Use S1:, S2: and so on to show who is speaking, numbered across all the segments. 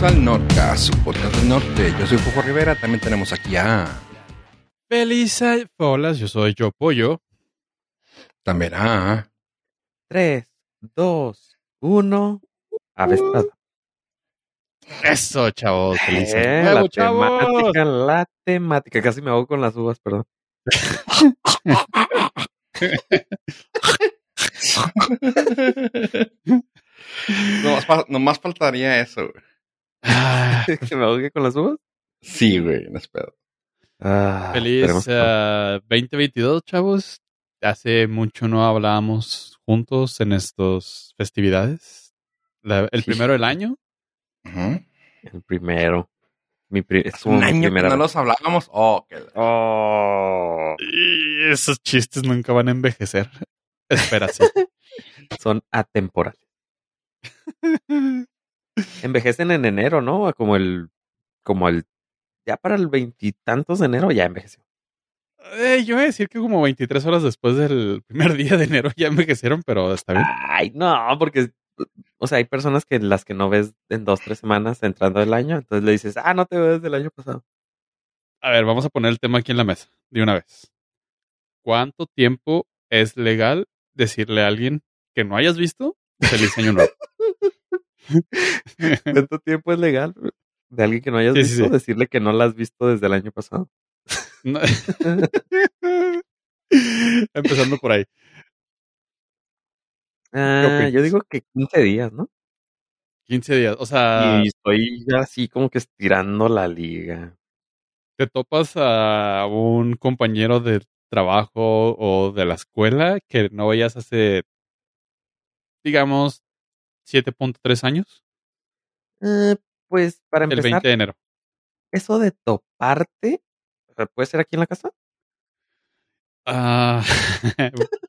S1: Bienvenidos al Nordcast, su podcast del norte. Yo soy Fujo Rivera, también tenemos aquí a...
S2: Feliz Hola, yo soy Yo Pollo.
S1: También a...
S3: 3, 2, 1. Avestada.
S2: Eso, chavos. Feliz
S3: Eh, la
S2: chavos.
S3: temática, la temática. Casi me hago con las uvas, perdón.
S1: nomás, nomás faltaría eso, güey.
S2: Ah,
S3: ¿Que me ahogue con las uvas?
S1: Sí, güey, no espero.
S3: Ah,
S2: Feliz ah, 2022, chavos. Hace mucho no hablábamos juntos en estas festividades. La- el
S3: Sí.
S2: primero del año.
S3: El primero. Mi pri- es
S1: Un año que no los hablábamos. Oh, que...
S3: Oh,
S2: Y esos chistes nunca van a envejecer. Espera, sí.
S3: son atemporales. Envejecen en enero, ¿no? Como el, como el, ya para el veintitantos de enero ya envejeció.
S2: Eh, yo voy a decir que como 23 horas después del primer día de enero ya envejecieron, pero está bien.
S3: Ay, no, porque, o sea, hay personas que las que no ves en dos, tres semanas entrando el año, entonces le dices, ah, no te veo desde el año pasado.
S2: A ver, vamos a poner el tema aquí en la mesa de una vez. ¿Cuánto tiempo es legal decirle a alguien que no hayas visto feliz año nuevo?
S3: ¿Cuánto tiempo es legal de alguien que no hayas
S2: Sí,
S3: visto
S2: sí.
S3: decirle que no la has visto desde el año pasado?
S2: No. Empezando por ahí.
S3: Ah, yo digo que 15 días, ¿no?
S2: 15 días. O sea,
S3: y estoy ya así como que estirando la liga.
S2: te topas a un compañero de trabajo o de la escuela que no veías hace, digamos, 7.3 años,
S3: Eh, pues para
S2: el
S3: empezar,
S2: 20 de enero.
S3: eso de toparte, ¿puede ser aquí en la casa?
S2: Ah,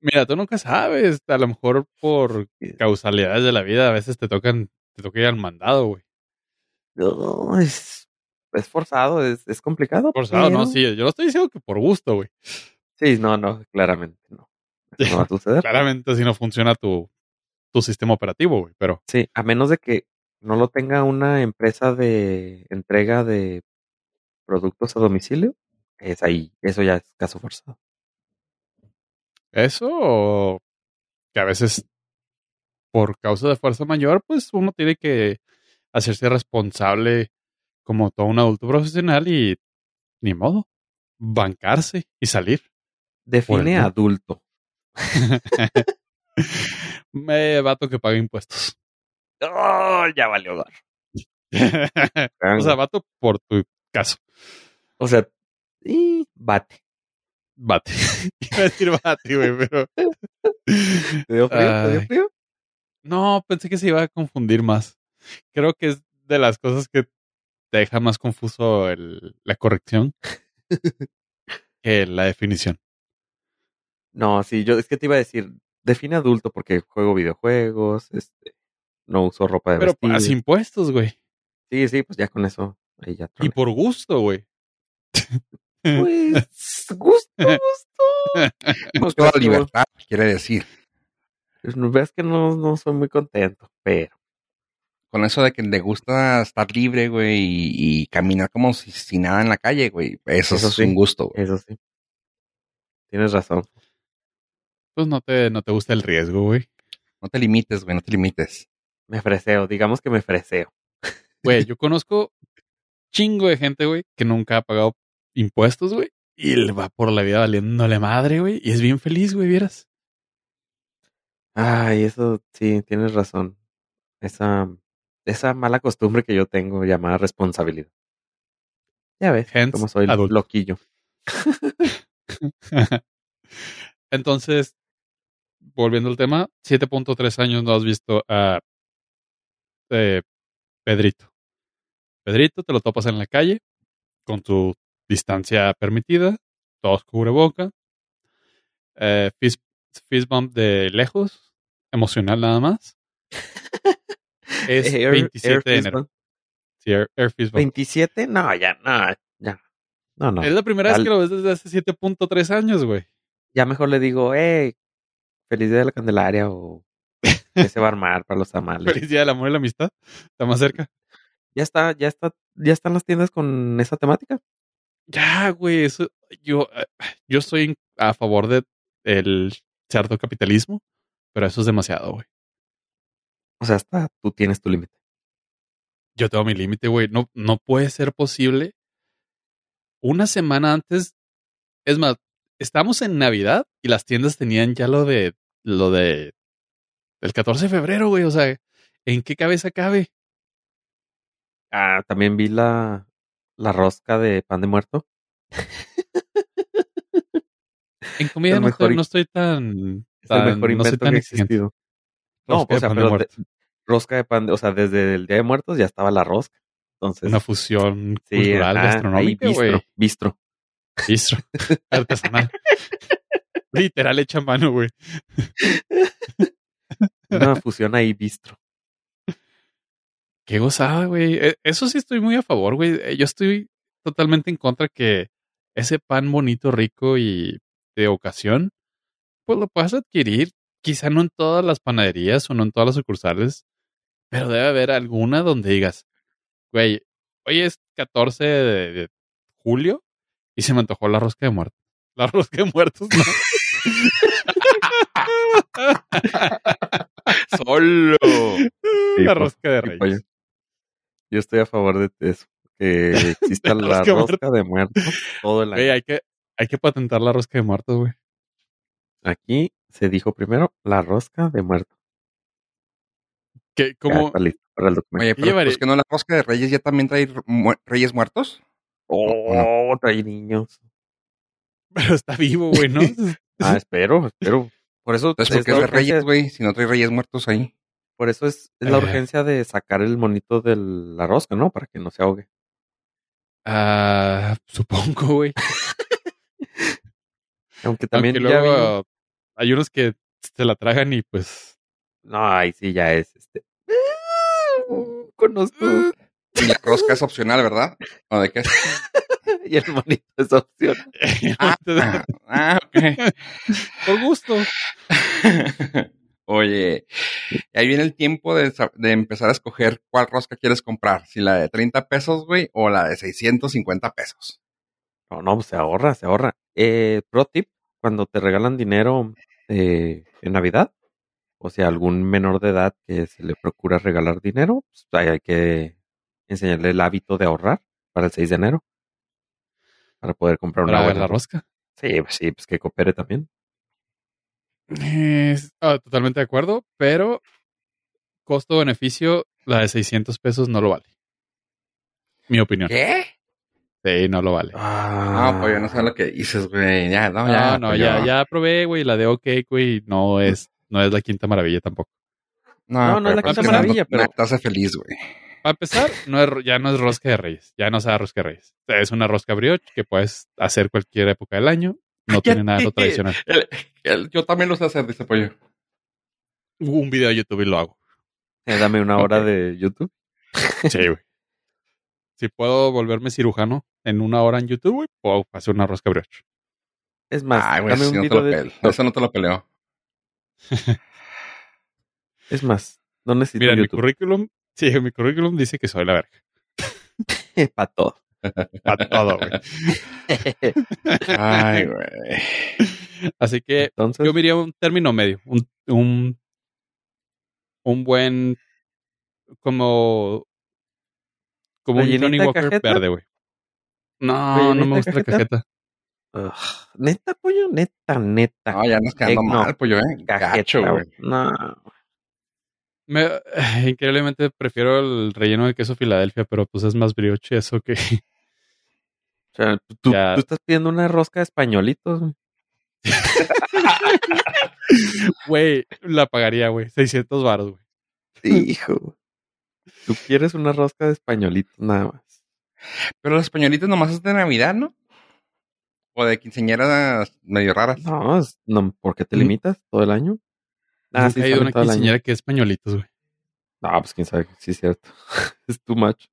S2: mira, tú nunca sabes. A lo mejor por causalidades de la vida a veces te tocan, te toca ir al mandado, güey.
S3: No, es, es forzado, es, es complicado.
S2: Forzado, no, sí. Yo no estoy diciendo que por gusto, güey.
S3: Sí, no, no, claramente no. Eso no va a suceder.
S2: Claramente así no funciona tu, tu sistema operativo, güey. Pero
S3: Sí, a menos de que no lo tenga una empresa de entrega de productos a domicilio, es ahí, eso ya es caso forzado.
S2: eso, o que a veces por causa de fuerza mayor, pues uno tiene que hacerse responsable como todo un adulto profesional y ni modo, bancarse y salir.
S3: Define adulto.
S2: Me vato que paga impuestos.
S3: ¡Oh, ya valió dar!
S2: o sea, vato por tu caso.
S3: O sea, y bate.
S2: Bate. Iba a decir bate, güey, pero.
S3: ¿Te dio frío? ¿Te dio frío?
S2: No, pensé que se iba a confundir más. Creo que es de las cosas que te deja más confuso el- la corrección que la definición.
S3: No, sí, yo es que te iba a decir, define adulto porque juego videojuegos, este, no uso ropa de
S2: Pero
S3: vestir.
S2: pagas impuestos, güey.
S3: Sí, sí, pues ya con eso, ahí ya.
S2: Y por gusto, güey.
S3: Pues, gusto, gusto. Pues,
S1: Toda
S3: pues,
S1: libertad, quiere decir.
S3: pues, no veas que no, no soy muy contento, pero
S1: Con eso de que le gusta estar libre, güey, y, y caminar como si, si nada en la calle, güey. Eso,
S3: Eso
S1: es
S3: sí.
S1: un gusto, güey.
S3: eso sí. Tienes razón.
S2: Pues no te, no te gusta el riesgo, güey.
S1: No te limites, güey, no te limites.
S3: Me freseo, digamos que me freseo.
S2: Güey, yo conozco chingo de gente, güey, que nunca ha pagado impuestos, güey. Y le va por la vida valiéndole madre, güey. Y es bien feliz, güey, vieras.
S3: Ay, eso sí, tienes razón. Esa, esa mala costumbre que yo tengo llamada responsabilidad. Ya ves,
S2: Hence,
S3: como soy
S2: adulto.
S3: loquillo.
S2: Entonces, volviendo al tema, 7.3 años no has visto a eh, Pedrito. Pedrito te lo topas en la calle con tu distancia permitida, todos cubreboca, eh, fist, fist bump de lejos, emocional nada más. Es
S3: Air-
S2: 27
S3: Air
S2: de enero. Sí, air, air fist bump.
S3: 27, no, ya, no, ya. No, no.
S2: Es la primera vez que lo ves desde hace 7.3 años, güey.
S3: Ya mejor le digo, eh, feliz día de la Candelaria o ¿Qué se va a armar para los tamales?
S2: Feliz día del amor y la amistad. Está más cerca.
S3: ¿Ya está, ya está, ya están las tiendas con esa temática?
S2: Ya, güey, eso, yo, eh, yo estoy a favor de el cierto capitalismo, pero eso es demasiado, güey.
S3: O sea, hasta tú tienes tu límite.
S2: Yo tengo mi límite, güey. No, no puede ser posible. Una semana antes, es más, estamos en Navidad y las tiendas tenían ya lo de, lo de, el 14 de febrero, güey. O sea, ¿en qué cabeza cabe?
S3: Ah, también vi la, la rosca de pan de muerto.
S2: En comida
S3: El
S2: no,
S3: mejor
S2: estoy, no estoy tan,
S3: Es el
S2: tan-
S3: mejor
S2: no soy
S3: invento
S2: tan
S3: que existido. No, o sea,
S2: de
S3: pero de- rosca de pan, de- o sea, desde el Día de Muertos ya estaba la rosca. Entonces,
S2: Una fusión
S3: sí,
S2: cultural,
S3: ahí
S2: gastronómica,
S3: bistro,
S2: güey.
S3: bistro.
S2: Bistro. Artesanal. Literal hecha a mano, güey.
S3: Una fusión ahí bistro.
S2: Qué gozada, güey. E- Eso sí estoy muy a favor, güey. Eh, Yo estoy totalmente en contra que ese pan bonito, rico y de ocasión, pues lo puedas adquirir. Quizá no en todas las panaderías o no en todas las sucursales, pero debe haber alguna donde digas, güey, hoy es 14 de, de julio y se me antojó la rosca de muertos. La rosca de muertos, no.
S1: Solo.
S3: Sí,
S2: la rosca de reyes.
S3: Yo estoy a favor de eso. Que exista
S2: La
S3: la
S2: rosca de
S3: rosca de muertos todo el año.
S2: hay que, hay que patentar la rosca de muertos, güey.
S3: Aquí se dijo primero la rosca de muertos.
S2: Que
S3: Ya
S2: como,
S3: está listo para el documento.
S1: Oye, pero
S2: llevaré?
S1: pues que no la rosca de Reyes ya también trae mu- Reyes muertos.
S3: Oh, trae niños.
S2: pero está vivo, güey, ¿no?
S3: Ah, espero, espero. Por eso
S1: Entonces, ¿por qué
S3: la
S1: es de
S3: urgencia-
S1: Reyes, güey? Si no trae Reyes muertos ahí.
S3: Por eso es, es la
S2: Eh.
S3: urgencia de sacar el monito de la rosca, ¿no? Para que no se ahogue.
S2: Ah, supongo, güey.
S3: Aunque también
S2: Aunque
S3: ya vi-
S2: luego hay unos que se la tragan y pues
S3: No, ahí sí ya es este. Conozco.
S1: Y la rosca es opcional, ¿verdad? ¿O de qué es?
S3: Y el monito es opción.
S1: Ah, ah, ok.
S2: por gusto.
S1: Oye, ahí viene el tiempo de, empezar a escoger cuál rosca quieres comprar. Si la de 30 pesos, güey, o la de 650 pesos.
S3: No, no, pues se ahorra, se ahorra. Eh, pro tip, cuando te regalan dinero eh, en Navidad, o sea, algún menor de edad que se le procura regalar dinero, pues hay que enseñarle el hábito de ahorrar para el 6 de enero. Para poder comprar una
S2: Para
S3: buena
S2: la
S3: rosca. Sí, pues sí, pues que coopere también.
S2: Ah, totalmente de acuerdo, pero costo-beneficio, la de 600 pesos no lo vale. Mi opinión.
S1: ¿Qué?
S2: Sí, no lo vale.
S1: Ah, pues yo no sé lo que dices, güey. Ya, no,
S2: No,
S1: ya.
S2: no,
S1: pues,
S2: ya, ya probé, güey, la de OK, güey, no es, no es la quinta maravilla tampoco.
S3: No, no es la
S1: pero
S2: quinta
S1: pues,
S3: maravilla,
S1: no-
S3: pero-
S1: no te hace feliz, güey.
S2: Para empezar, no es, ya no es rosca de reyes, ya no sabe rosca de reyes. O sea, Es una rosca brioche que puedes hacer cualquier época del año, no tiene nada de lo tradicional.
S1: El- el- yo también lo sé hacer, dice Pollo.
S2: Un video de YouTube y lo hago.
S3: Eh, dame una hora de YouTube.
S2: Sí, güey. Si puedo volverme cirujano en una hora en YouTube, güey, puedo hacer una rosca brioche.
S3: Es más,
S1: Ay, güey,
S3: dame un
S1: no te
S3: video
S1: lo
S3: de.
S1: Eso no te lo peleo.
S3: Es más, no necesito
S2: Mira, mi currículum, sí, en mi currículum dice que soy la verga.
S3: Para todo.
S2: Para todo, güey.
S1: Ay, güey.
S2: Así que
S3: Entonces,
S2: yo miraría un término medio, un, un, un buen, como, como un
S3: ¿Rellenita
S2: Johnny Walker
S3: cajeta?
S2: verde, güey. No, no
S3: ¿Rellenita
S2: me gusta la
S3: cajeta? neta, pollo, neta, neta.
S1: No, ya nos
S3: no.
S1: mal, Pollo, eh.
S3: Cajeta,
S1: Gacho, güey.
S3: No.
S2: Me, increíblemente prefiero el relleno de queso Filadelfia, pero pues es más brioche eso que...
S3: O sea, tú,
S2: Ya.
S3: tú estás pidiendo una rosca de españolitos. güey.
S2: Güey, la pagaría, güey. 600 baros, güey.
S3: Hijo. Tú quieres una rosca de españolitos nada más.
S1: Pero los españolitos nomás es de Navidad, ¿no? O de quinceañeras medio raras.
S3: No, no ¿por qué te limitas todo el año? Ah,
S2: a
S3: salen
S2: una quinceañera que es españolitos, güey.
S3: No, pues quién sabe, sí es cierto. es too much.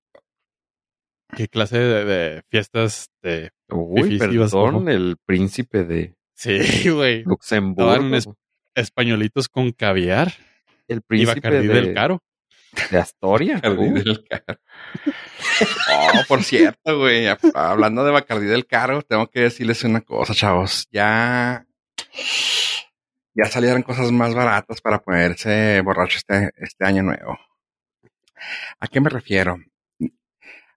S2: ¿Qué clase de, de fiestas de...
S3: Uy,
S2: Fifís, ibas
S3: perdón, el príncipe de
S2: Sí, güey.
S3: Luxemburgo.
S2: Es- Españolitos con caviar.
S3: El
S2: Y
S3: príncipe
S2: Bacardí
S3: de,
S2: del Caro.
S3: de Astoria.
S1: Bacardí
S3: Uh,
S1: del Caro. Oh, por cierto, güey. Hablando de Bacardí del Caro, tengo que decirles una cosa, chavos. Ya. Ya salieron cosas más baratas para ponerse borracho este, este año nuevo. ¿A qué me refiero?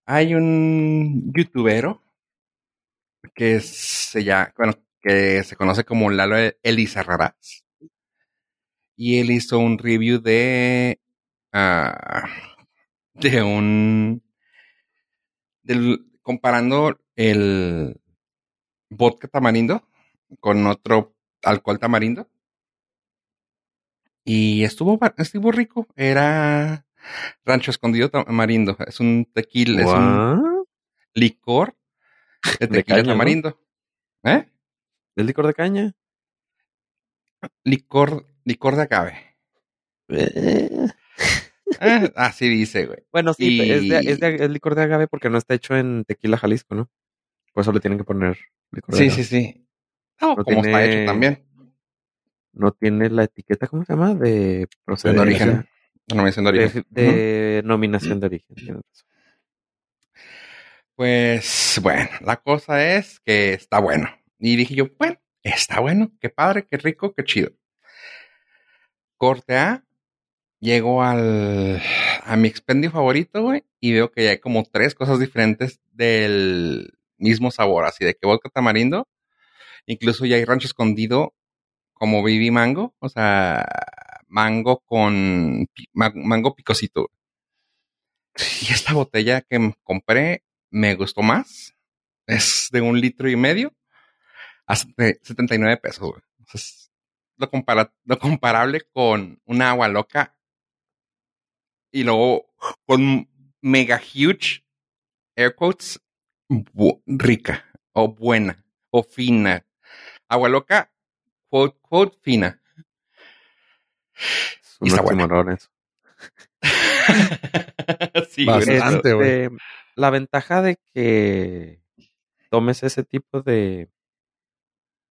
S1: Hay un youtubero que se ya, bueno, que se conoce como Lalo Elizarrarás. Y él hizo un review de ah, de un comparando el vodka tamarindo con otro alcohol tamarindo. Y estuvo, estuvo rico. Era Rancho Escondido Tamarindo. Es un tequila, es un licor de
S3: De
S1: tequila
S3: ¿no?
S1: tamarindo. ¿Eh?
S3: ¿Es licor de caña?
S1: Licor, licor de agave.
S3: Eh.
S1: Eh, así dice, güey.
S3: Bueno, sí,
S1: Y-
S3: es, de, es, de- es licor de agave porque no está hecho en tequila Jalisco, ¿no? Por eso le tienen que poner licor de
S1: Sí,
S3: agave.
S1: sí, sí. No como está hecho también.
S3: No tiene la etiqueta, ¿cómo se llama? De
S1: De
S3: procedencia.
S1: origen. Denominación de origen.
S3: De, de nominación de origen.
S1: Pues bueno, la cosa es que está bueno. Y dije yo, bueno, está bueno, qué padre, qué rico, qué chido. Corte A, llego al, a mi expendio favorito, güey, y veo que hay como tres cosas diferentes del mismo sabor, así de que vodka tamarindo, incluso ya hay rancho escondido como baby mango, o sea, mango con mango picosito. Y esta botella que compré me gustó más. Es de un litro y medio a sete- 79 pesos, lo, lo comparable con una agua loca y luego con mega huge air quotes rica o buena o fina. Agua loca, quote, quote fina.
S3: Es un
S1: Y está buena. sí, güey,
S2: Bastante.
S3: Este, la ventaja de que tomes ese tipo de,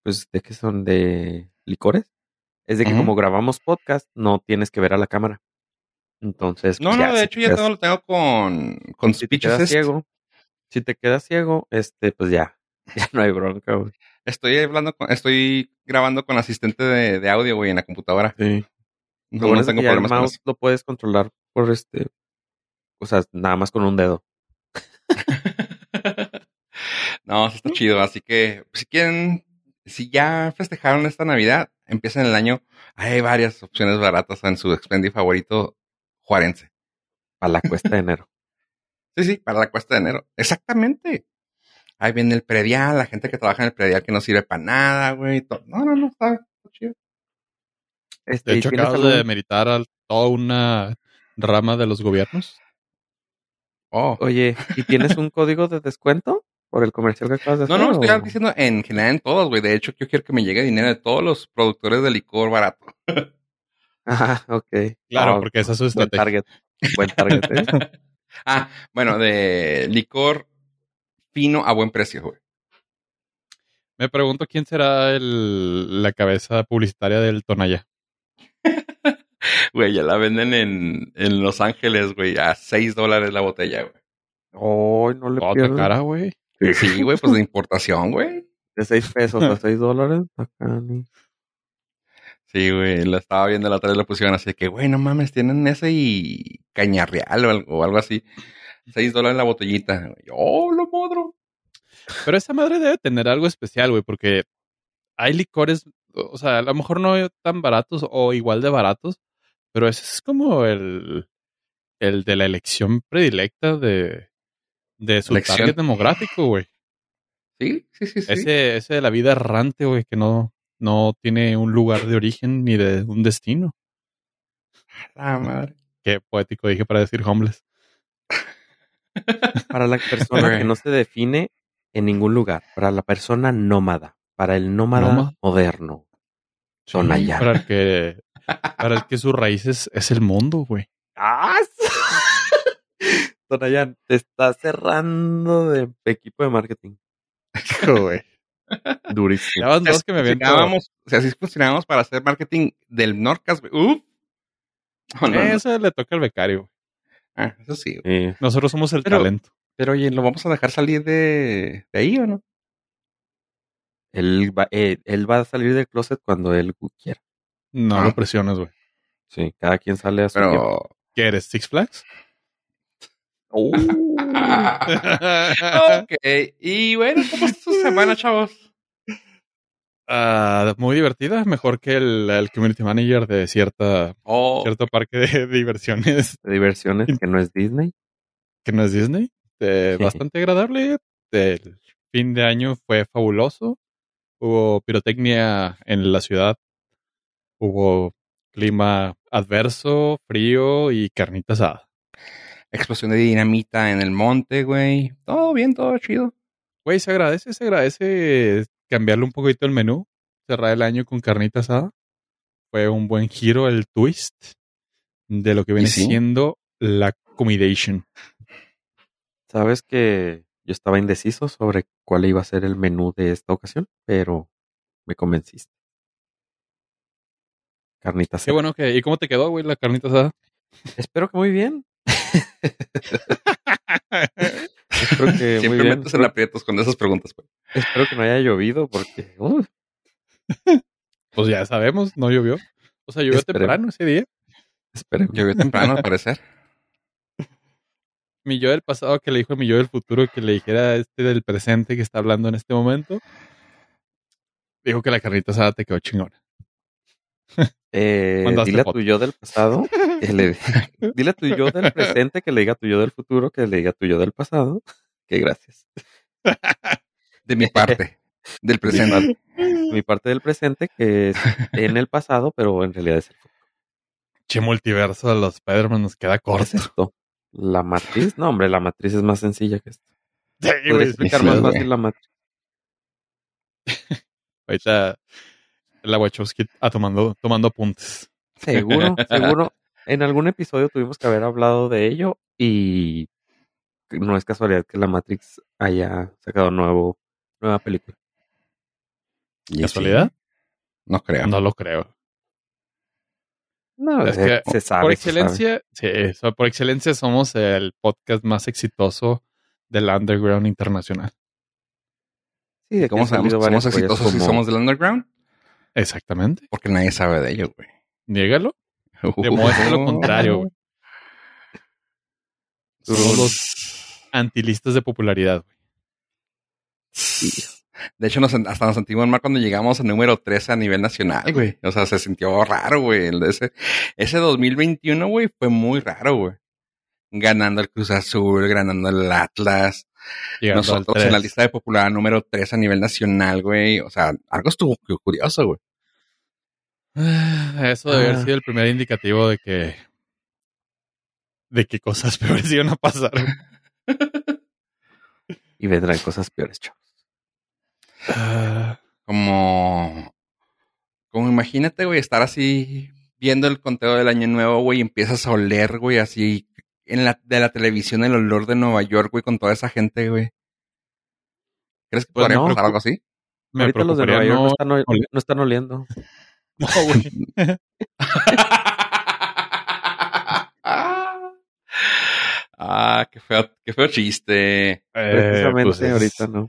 S3: pues, de que son de licores, es de que como grabamos podcast, no tienes que ver a la cámara. Entonces,
S1: No,
S3: pues,
S1: no,
S3: ya,
S1: de
S3: si
S1: hecho
S3: te
S1: ya
S3: quedas-
S1: todo lo tengo con, con
S3: si te quedas
S1: assist.
S3: ciego, si te quedas ciego, este, pues ya, ya no hay bronca, güey.
S1: Estoy hablando con, estoy grabando con asistente de, de audio, güey, en la computadora.
S3: Sí.
S1: No,
S3: bueno
S1: no tengo problemas con eso.
S3: lo puedes controlar por este, o sea, nada más con un dedo.
S1: no, sí está chido. Así que, si quieren, si ya festejaron esta Navidad, empiezan el año. Hay varias opciones baratas en su expendio favorito juarense.
S3: Para la cuesta de enero.
S1: Sí, sí, para la cuesta de enero. Exactamente. Ahí viene el predial, la gente que trabaja en el predial que no sirve para nada, güey. No, no, no, está, está chido.
S3: Este,
S2: De
S3: ¿y
S2: hecho, acabas
S3: algún-
S2: de meritar a toda una rama de los gobiernos.
S1: Oh.
S3: Oye, ¿y tienes un código de descuento por el comercial que acabas de
S1: No,
S3: hacer?
S1: no, estoy
S3: o-
S1: diciendo en general en todos, güey. De hecho, yo quiero que me llegue dinero de todos los productores de licor barato.
S3: Ah, ok.
S2: Claro,
S3: Ah,
S2: porque esa es su
S3: Buen
S2: estrategia.
S3: target. Buen target, ¿eh?
S1: Ah, bueno, de licor fino a buen precio, güey.
S2: Me pregunto quién será el, la cabeza publicitaria del Tonaya.
S1: Güey, ya la venden en, en Los Ángeles, güey, a 6 dólares la botella, güey.
S3: Ay, no le
S2: Otra
S3: pierdas.
S2: cara, güey.
S1: Sí, güey, pues de importación, güey.
S3: De 6 pesos a 6 dólares. Bacani.
S1: Sí, güey, la estaba viendo la otra vez, la pusieron así de que, güey, no mames, tienen ese y cañarreal o algo, o algo así. 6 dólares la botellita. Oh, lo modro.
S2: Pero esa madre debe tener algo especial, güey, porque hay licores, o sea, a lo mejor no tan baratos o igual de baratos, pero ese es como el, el de la elección predilecta de, de su
S1: Elección.
S2: target demográfico, güey.
S1: Sí, sí, sí, sí.
S2: Ese, ese de la vida errante, güey, que no, no tiene un lugar de origen ni de un destino.
S1: La madre.
S2: Qué poético dije para decir homeless.
S3: Para la persona que no se define en ningún lugar. Para la persona nómada. Para el nómada moderno. Tonayán.
S2: Para el que, para el que sus raíces es el mundo, güey.
S3: ¡Ah! Tonayán, te está cerrando de equipo de marketing.
S2: güey.
S3: Durísimo.
S2: Ya van dos que me.
S1: Funcionábamos, o sea, si funcionábamos para hacer marketing del Norcas. Uf. No, no, no.
S2: Eso le toca al becario.
S1: Ah, eso sí. güey.
S3: Eh,
S2: Nosotros somos el
S1: Pero-
S2: talento.
S1: Pero oye, ¿lo vamos a dejar salir de, de ahí o no?
S3: él, va, eh, él va a salir del closet cuando él quiera.
S2: No
S1: Ah.
S2: lo presiones, güey.
S3: Sí, cada quien sale a su tiempo.
S1: Pero.
S2: ¿Qué eres? ¿Six Flags?
S3: Oh.
S1: ok. Y bueno, ¿cómo está su semana, chavos?
S2: Ah, muy divertida, mejor que el, el community manager de cierta,
S1: Oh,
S2: cierto parque de diversiones
S3: de diversiones que no es Disney.
S2: que no es Disney. Eh,
S3: Sí.
S2: bastante agradable. El fin de año fue fabuloso. Hubo pirotecnia en la ciudad. Hubo clima adverso, frío y carnita asada.
S1: explosión de dinamita en el monte, güey. Todo bien, todo chido.
S2: Güey, se agradece, se agradece cambiarle un poquito el menú. Cerrar el año con carnita asada. Fue un buen giro, el twist de lo que viene
S1: sí?
S2: siendo la accommodation.
S3: Sabes que yo estaba indeciso sobre cuál iba a ser el menú de esta ocasión, pero me convenciste. Carnita
S2: Qué
S3: asada.
S2: bueno que. ¿Y cómo te quedó, güey, la carnita asada?
S3: Espero que muy bien. Espero que muy
S1: Siempre
S3: bien.
S1: metes en aprietos con esas preguntas, güey.
S3: Espero que no haya llovido porque uh,
S2: Pues ya sabemos, no llovió. O sea, llovió temprano ese día.
S3: esperemos.
S1: Llovió temprano, al parecer.
S2: Mi yo del pasado que le dijo a mi yo del futuro que le dijera a este del presente que está hablando en este momento. Dijo que la carnita asada te quedó chingona.
S3: Eh, dile a
S2: foto.
S3: tu yo del pasado, que le- dile a tu yo del presente que le diga a tu yo del futuro, que le diga a tu yo del pasado, que gracias.
S1: De mi parte. Del presente.
S3: Mi parte del presente, que es en el pasado, pero en realidad es el futuro.
S2: Che multiverso de los Spider-Man nos queda
S3: ¿Qué
S2: corto.
S3: es esto? ¿La matriz? No, hombre, la matriz es más sencilla que esto.
S2: Sí,
S3: Podría explicar más fácil la matriz.
S2: Ahorita la Wachowski ah, tomando, tomando apuntes.
S3: Seguro, seguro. En algún episodio tuvimos que haber hablado de ello y no es casualidad que la Matrix haya sacado nuevo, nueva película.
S1: Y
S2: ¿Casualidad?
S1: sí, No creo.
S2: No lo creo.
S3: No,
S2: Es
S3: se,
S2: que
S3: se sabe.
S2: por excelencia, sí, por excelencia somos el podcast más exitoso del underground internacional.
S3: Sí, de
S1: ¿Cómo sabemos que somos exitosos si somos del underground?
S2: Exactamente.
S1: Porque nadie sabe de ello, güey.
S2: Niégalo. Demuestra lo contrario, güey. Somos los antilistas de popularidad, güey.
S1: De hecho, nos, hasta nos sentimos mal cuando llegamos al número 13 a nivel nacional, güey. O sea, se sintió raro, güey. Ese, ese 2021, güey, fue muy raro, güey. Ganando el Cruz Azul, ganando el Atlas.
S2: Llegando al
S1: Nosotros en la lista de popular número 3 a nivel nacional, güey. O sea, algo estuvo cu- curioso, güey.
S2: Eso debe haber
S3: Ah.
S2: sido el primer indicativo de que de que cosas peores iban a pasar.
S3: Y vendrán cosas peores, chavos.
S2: Ah,
S1: Como, como imagínate, güey, estar así viendo el conteo del año nuevo, güey, y empiezas a oler, güey, así en la, de la televisión el olor de Nueva York, güey, con toda esa gente, güey. ¿Crees que
S2: Pues
S1: podría
S2: no.
S1: pasar algo así?
S2: me
S3: Ahorita los de Nueva York no,
S2: no,
S3: están, ol-
S2: oler.
S3: no están oliendo.
S2: no, güey.
S1: ah, qué feo, qué feo chiste.
S2: Eh,
S3: Precisamente
S2: pues es-
S3: ahorita no.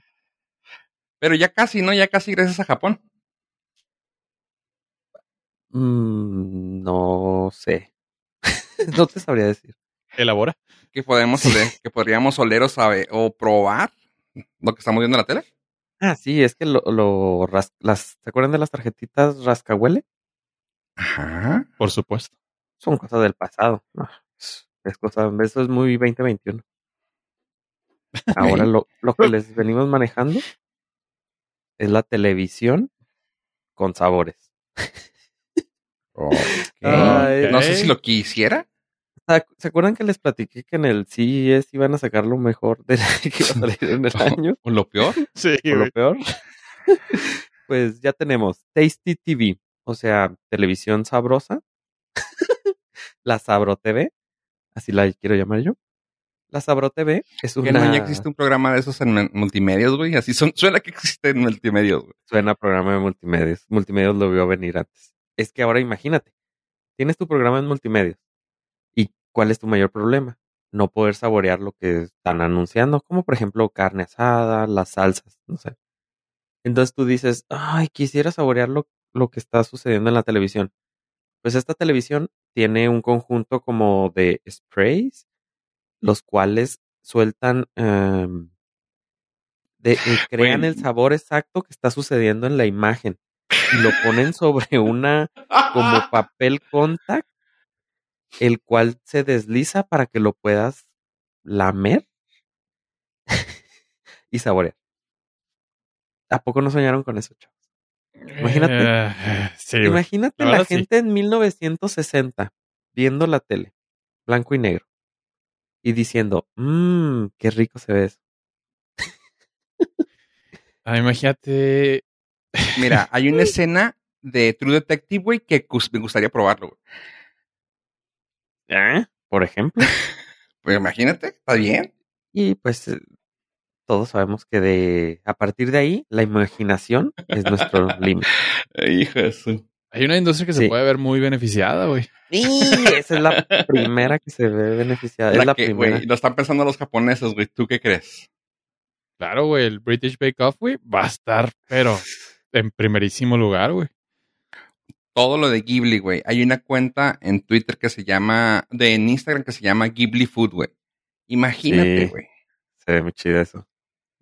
S1: Pero ya casi, ¿no? Ya casi gracias a Japón.
S3: Mm, no sé. no te sabría decir.
S2: Elabora.
S1: Que podemos oler, que podríamos oler o saber, o probar lo que estamos viendo en la tele.
S3: Ah, sí, es que lo, lo ras- las, ¿se acuerdan de las tarjetitas rascahuele?
S1: Ajá.
S2: Por supuesto.
S3: Son cosas del pasado. No, es, cosa, eso es muy 2021. Ahora lo, lo que les venimos manejando es la televisión con sabores. Ay.
S1: No sé si lo quisiera.
S3: ¿Se acuerdan que les platiqué que en el CES iban a sacar lo mejor de que iba a salir en el año?
S1: O lo peor.
S2: Sí,
S3: o lo peor. pues ya tenemos Tasty TV, o sea, televisión sabrosa. la Sabro TV, así la quiero llamar yo. La Sabro TV es
S1: Que
S3: una...
S1: no ya existe un programa de esos en multimedios, güey. Así son, suena que existe en multimedios, güey.
S3: Suena programa de multimedios. Multimedios lo vio venir antes. Es que ahora imagínate, tienes tu programa en multimedios, ¿cuál es tu mayor problema? No poder saborear lo que están anunciando, como por ejemplo carne asada, las salsas, no sé. Entonces tú dices, ay, quisiera saborear lo, lo que está sucediendo en la televisión. Pues esta televisión tiene un conjunto como de sprays, los cuales sueltan, em, de, eh, crean el sabor exacto que está sucediendo en la imagen y lo ponen sobre una como papel contact, el cual se desliza para que lo puedas lamer y saborear. ¿A poco no soñaron con eso, chavos? Imagínate.
S2: Eh, sí.
S3: Imagínate
S2: La
S3: la,
S2: verdad, sí.
S3: gente en 1960 viendo la tele, blanco y negro, y diciendo, mmm, qué rico se ve eso.
S2: Ah, imagínate.
S1: Mira, hay una escena de True Detective, güey, que me gustaría probarlo, güey.
S3: ¿Eh? Por ejemplo.
S1: Pues imagínate, está bien.
S3: Y pues eh, todos sabemos que de a partir de ahí la imaginación es nuestro límite.
S1: Hijo de su-
S2: Hay una industria que se
S3: Sí.
S2: puede ver muy beneficiada, güey.
S3: Y esa es la primera que se ve beneficiada.
S1: La
S3: es la
S1: que,
S3: primera.
S1: güey, lo están pensando los japoneses, güey. ¿Tú qué crees?
S2: Claro, güey, el British Bake Off, güey, va a estar, pero en primerísimo lugar, güey.
S1: Todo lo de Ghibli, güey. Hay una cuenta en Twitter que se llama, de en Instagram que se llama Ghibli Food, güey. Imagínate,
S3: Sí.
S1: güey.
S3: Se ve muy chido eso.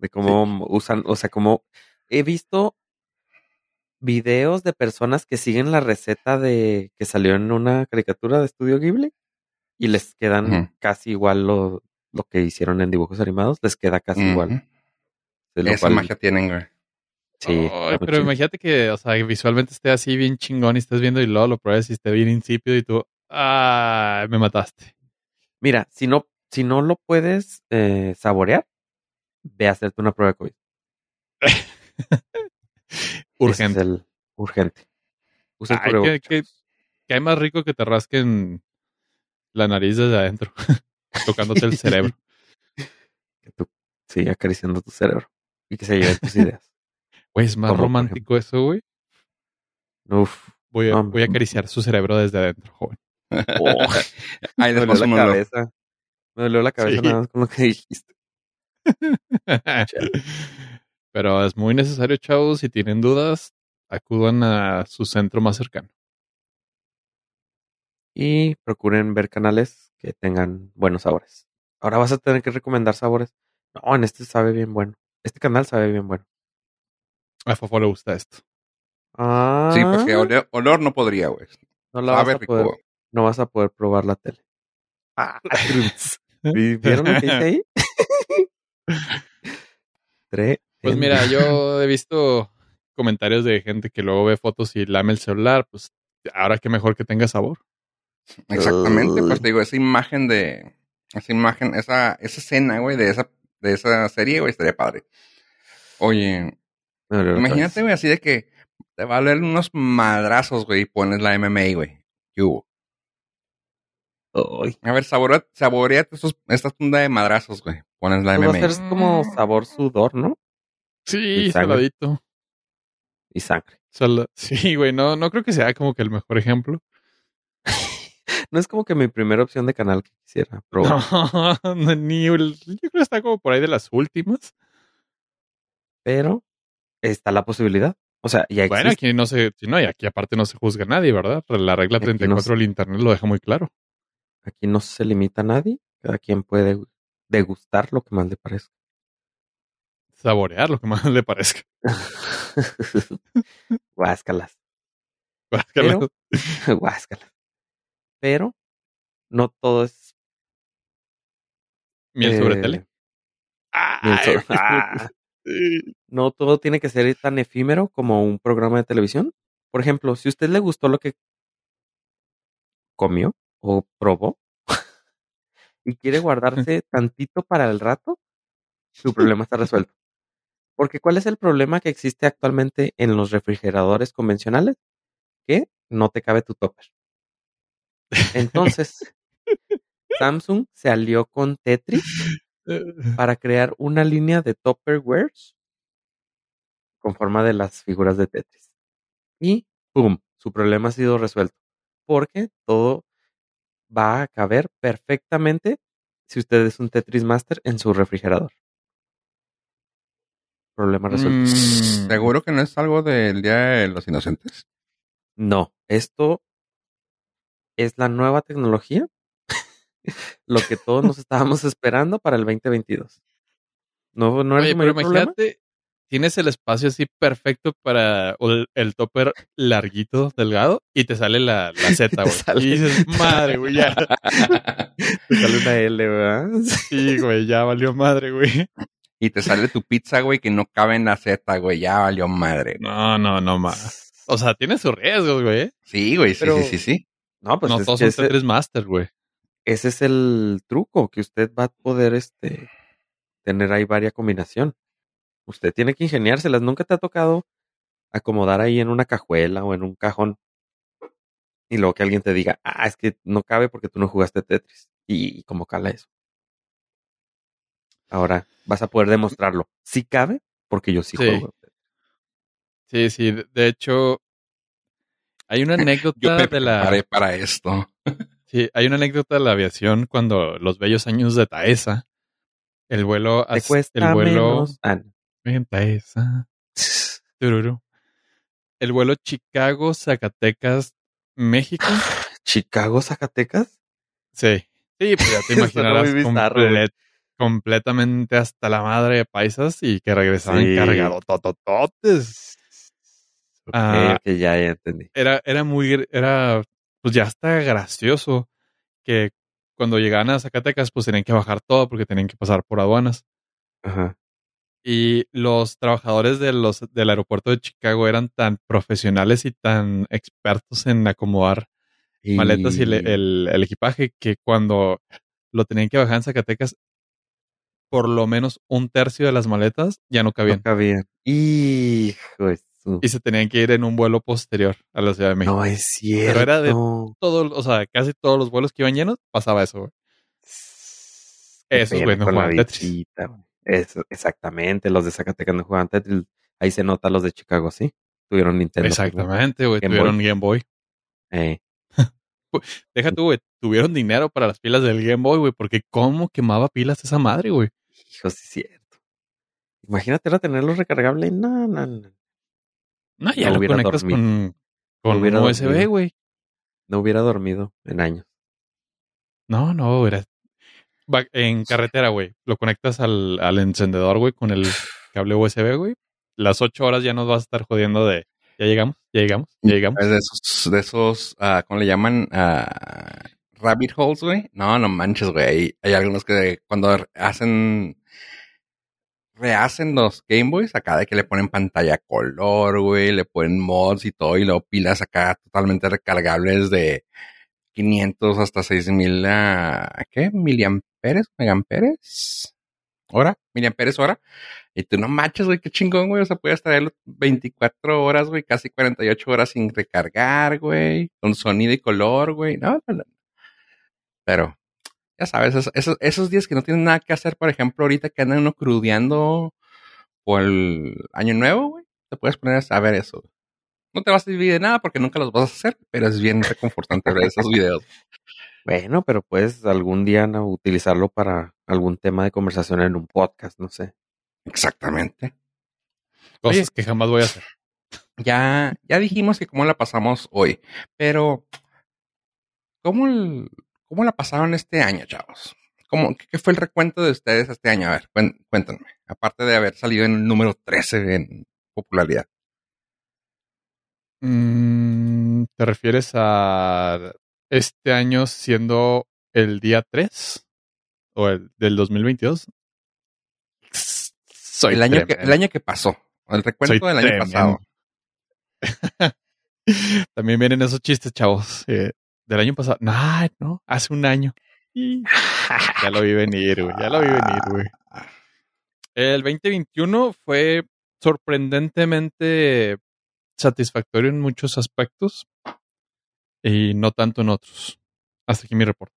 S3: De cómo usan, o sea, como he visto videos de personas que siguen la receta de que salió en una caricatura de Estudio Ghibli y les quedan casi igual lo, lo que hicieron en dibujos animados, les queda casi igual.
S1: Ujú.
S3: De lo
S1: Esa
S3: cual-
S1: magia tienen, güey.
S3: sí,
S2: pero
S3: chido.
S2: imagínate que, o sea, que visualmente esté así bien chingón y estés viendo y luego lo pruebes y esté bien insípido y tú, ah, me mataste.
S3: Mira, si no, si no lo puedes eh, saborear, ve a hacerte una prueba de COVID.
S2: Urgente.
S3: es el urgente. Usa el
S2: Ay, que- que-
S3: chavos.
S2: ¿Qué hay más rico que te rasquen la nariz desde adentro? Tocándote el cerebro.
S3: Que tú sigas acariciando tu cerebro y que se lleven tus ideas.
S2: Güey, es más
S3: Como,
S2: romántico eso, güey.
S3: Uf.
S2: Voy a,
S3: No,
S2: voy a acariciar su cerebro desde adentro, joven.
S3: Oh,
S1: Ahí
S3: me dolió la cabeza. Me dolió la cabeza
S2: Sí.
S3: nada más con lo que dijiste.
S2: Pero es muy necesario, chavos. Si tienen dudas, acudan a su centro más cercano.
S3: Y procuren ver canales que tengan buenos sabores. Ahora vas a tener que recomendar sabores. No, en este sabe bien bueno. Este canal sabe bien bueno.
S2: A Fofo le gusta esto.
S3: Ah,
S1: Sí, porque olor, olor no podría, güey.
S3: no, la vas a
S1: rico.
S3: poder, no vas a poder probar la tele. Ah, truns. ¿Vi- ¿Vieron lo que hice ahí?
S2: Pues mira, yo he visto comentarios de gente que luego ve fotos y lame el celular. Pues ahora qué mejor que tenga sabor.
S1: Exactamente, pues te digo, esa imagen de, esa imagen, esa, esa escena, güey, de esa, de esa serie, güey, estaría padre. Oye, imagínate, güey, así de que te va a doler unos madrazos, güey, y pones la MMA, güey. ¿Qué hubo?
S3: Ay,
S1: A ver, saborea, saboreate estos, esta tunda de madrazos, güey. Pones la
S3: pues va a
S1: MMA.
S3: ser como sabor sudor, ¿no?
S2: Sí, saladito.
S3: Y sangre.
S2: Sala- Sí, güey, no, no creo que sea como que el mejor ejemplo.
S3: No es como que mi primera opción de canal que quisiera probar.
S2: No, no, ni el- yo creo que está como por ahí de las últimas.
S3: Pero está la posibilidad. O sea, ya existe.
S2: Bueno, aquí no se, no, y aquí aparte no se juzga a nadie, ¿verdad? La regla
S3: Aquí no
S2: 34
S3: se-
S2: del internet lo deja muy claro.
S3: Aquí no se limita a nadie. Cada quien puede degustar lo que más le parezca.
S2: Saborear lo que más le parezca.
S3: Guáscalas. Pero- Guáscalas. Pero no todo es.
S2: Miel sobre
S3: eh,
S2: tele.
S3: miel
S2: Ay,
S3: sobre- Ah, no todo tiene que ser tan efímero como un programa de televisión. Por ejemplo, si a usted le gustó lo que comió o probó y quiere guardarse tantito para el rato, su problema está resuelto. Porque ¿cuál es el problema que existe actualmente en los refrigeradores convencionales? Que no te cabe tu topper. Entonces, Samsung se alió con Tetris para crear una línea de Tupperwares con forma de las figuras de Tetris. Y ¡pum! Su problema ha sido resuelto. Porque todo va a caber perfectamente si usted es un Tetris Master en su refrigerador. Problema resuelto.
S2: Mm,
S1: ¿Seguro que no es algo del Día de los Inocentes?
S3: No, esto es la nueva tecnología. Lo que todos nos estábamos esperando para el 2022. No, no
S2: Oye,
S3: el
S2: pero
S3: mayor problema.
S2: Tienes el espacio así perfecto para el, el topper larguito, delgado, y te sale la, la Z, güey.
S3: sale-
S2: Y dices, madre, güey, ya.
S3: Te sale una L, ¿verdad?
S2: Sí, güey, ya valió madre, güey.
S1: y te sale tu pizza, güey, que no cabe en la Z, güey. Ya valió madre.
S2: No, no, no más. O sea, tiene sus riesgos, güey. ¿eh?
S1: Sí, güey, sí,
S3: Pero-
S1: sí, sí, sí.
S3: No, pues
S2: no
S3: es
S2: todos
S3: que
S2: son
S3: ese,
S2: Tetris Master, güey.
S3: ese es el truco, que usted va a poder este, tener ahí varias combinación. Usted tiene que ingeniárselas. Nunca te ha tocado acomodar ahí en una cajuela o en un cajón y luego que alguien te diga, ah, es que no cabe porque tú no jugaste Tetris. Y, y cómo cala eso. Ahora vas a poder demostrarlo. Sí cabe porque yo sí,
S2: Sí.
S3: juego.
S2: Sí, sí. de- hecho, hay una
S1: Yo
S2: anécdota
S1: me
S2: de la.
S1: para esto.
S2: Sí, hay una anécdota de la aviación cuando los bellos años de Taesa, el vuelo,
S3: Te cuesta
S2: el vuelo
S3: menos. Ah, no.
S2: En Taesa, tururú. el vuelo Chicago, Zacatecas, México.
S3: Chicago, Zacatecas.
S2: Sí, sí, pues ya te imaginarás completamente hasta la madre de paisas y que regresaban
S3: Sí.
S2: cargados totototes.
S3: Ok,
S2: Ah.
S3: ok, ya, ya entendí.
S2: Era, era muy, era, pues ya está gracioso que cuando llegaban a Zacatecas, pues tenían que bajar todo porque tenían que pasar por aduanas.
S3: Ajá.
S2: Y los trabajadores de los, del aeropuerto de Chicago eran tan profesionales y tan expertos en acomodar maletas y el, el- el equipaje que cuando lo tenían que bajar en Zacatecas, por lo menos un tercio de las maletas ya no cabían.
S3: No cabían. Hijo de su-
S2: Y se tenían que ir en un vuelo posterior a la Ciudad de México.
S3: No es cierto.
S2: era de- Todo, o sea, casi todos los vuelos que iban llenos pasaba eso, güey.
S3: Pena
S2: güey no
S3: Eso, exactamente, los de Zacatecas no jugaban Tetris. Ahí se nota los de Chicago, sí. Tuvieron Nintendo. pues,
S2: Exactamente, güey. Tuvieron Game Boy.
S3: Eh,
S2: Deja tú, güey. Tuvieron dinero para las pilas del Game Boy, güey. Porque cómo quemaba pilas esa madre, güey.
S3: hijo, sí es cierto. Imagínate ahora tenerlo recargable. No, no, no.
S2: No, ya
S3: No
S2: lo
S3: hubiera
S2: conectas
S3: dormido.
S2: con, con
S3: hubiera
S2: un USB, güey.
S3: No hubiera dormido en años.
S2: No, no, era en carretera, güey. Lo conectas al, al encendedor, güey, con el cable USB, güey. Las ocho horas ya nos vas a estar jodiendo de ya llegamos, ya llegamos, ya llegamos.
S1: Es de esos, de esos ah, ¿cómo le llaman? Ah, rabbit holes, güey. No, no manches, güey. Hay, hay algunos que cuando hacen, rehacen los Game Boys, acá de que le ponen pantalla color, güey, le ponen mods y todo, y luego pilas acá totalmente recargables de 500 hasta 6000, ah, ¿qué? Miliamperes, megamperes, hora, miliamperes hora. Y tú no manches, güey, qué chingón, güey. O sea, puedes traerlo 24 horas, güey, casi 48 horas sin recargar, güey, con sonido y color, güey. No, no, no. Pero, ya sabes, esos, esos, esos días que no tienen nada que hacer, por ejemplo, ahorita que andan uno crudeando por el año nuevo, güey, te puedes poner a ver eso. No te vas a dividir de nada porque nunca los vas a hacer, pero es bien reconfortante ver esos videos.
S3: Bueno, pero puedes algún día ¿no? utilizarlo para algún tema de conversación en un podcast, no sé.
S1: Exactamente.
S2: Cosas
S1: Oye.
S2: que jamás voy a hacer.
S1: Ya, ya dijimos que cómo la pasamos hoy, pero ¿cómo, el- cómo la pasaron este año, chavos? ¿Cómo, qué, fue el recuento de ustedes este año? A ver, cuéntenme. Aparte de haber salido en el número 13 en popularidad.
S2: Mm, ¿Te refieres a este año siendo el día 3? ¿O el del 2022? Soy
S1: el, año que, el año que pasó. El recuento
S2: Soy
S1: del año
S2: tremendo.
S1: pasado.
S2: También vienen esos chistes, chavos. eh, del año pasado. No, no, hace un año. Ya lo vi venir, güey. Ya lo vi venir, güey. El 2021 fue sorprendentemente satisfactorio en muchos aspectos y no tanto en otros. Hasta aquí mi reporte.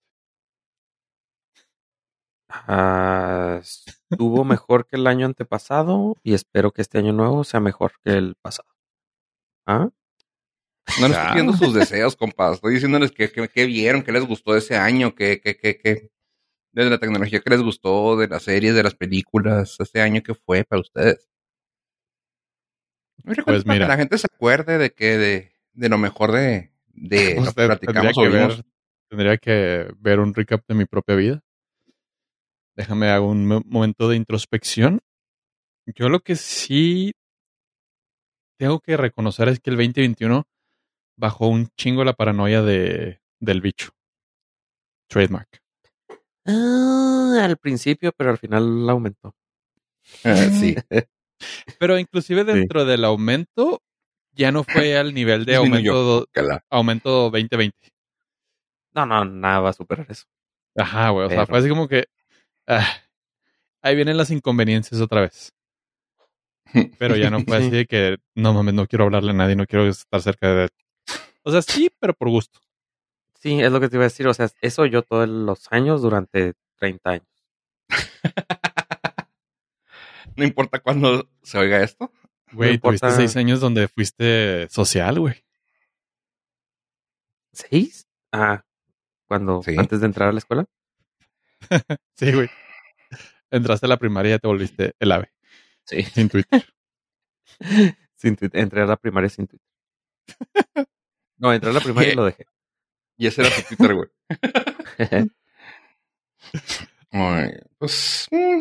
S3: Ah, estuvo mejor que el año antepasado y espero que este año nuevo sea mejor que el pasado. ¿Ah?
S1: No les estoy pidiendo sus deseos, compas. Estoy diciéndoles que, que, que vieron, que les gustó ese año, que, que, que, que, desde la tecnología que les gustó, de las series, de las películas, ese año que fue para ustedes. Pues para mira, que la gente se acuerde de que de, de lo mejor de, de lo que platicamos
S2: tendría que, ver, tendría que ver un recap de mi propia vida. Déjame hago un momento de introspección. Yo lo que sí tengo que reconocer es que el 2021 bajó un chingo la paranoia de, del bicho. Trademark.
S3: Ah, al principio, pero al final aumentó.
S1: Ah, sí.
S2: pero inclusive dentro del aumento, ya no fue al nivel de aumento, aumento 2020.
S3: No, no, nada va a superar eso.
S2: Ajá, güey. O sea, fue así como que. Ah, ahí vienen las inconveniencias otra vez. Pero ya no fue así de que, no mames, no quiero hablarle a nadie, no quiero estar cerca de él. O sea, sí, pero por gusto.
S3: Sí, es lo que te iba a decir. O sea, eso yo todos los años durante 30 años.
S1: no importa cuándo se oiga esto.
S2: Güey, tuviste seis años donde fuiste social, güey.
S3: ¿Seis? Ah, cuando, antes de entrar a la escuela.
S2: sí, güey. Entraste a la primaria y ya te volviste el ave.
S3: Sí.
S2: Sin Twitter.
S3: sin Twitter. Entré a la primaria sin Twitter. No, entré a la primaria y lo dejé.
S1: Y ese era tu Twitter, güey. pues. Mm.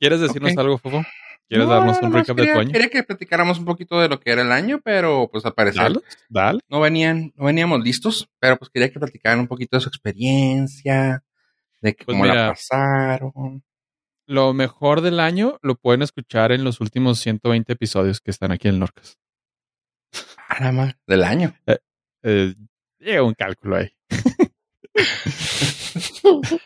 S2: ¿Quieres decirnos algo, Fofo? ¿Quieres darnos un recap de tu año?
S1: Quería que platicáramos un poquito de lo que era el año, pero pues al parecer
S2: dale,
S1: no venían, no veníamos listos, pero pues quería que platicaran un poquito de su experiencia, de pues cómo la pasaron.
S2: Lo mejor del año lo pueden escuchar en los últimos 120 episodios que están aquí en Norcas.
S1: Ah, nada más, del año.
S2: Eh, eh, llega un cálculo ahí.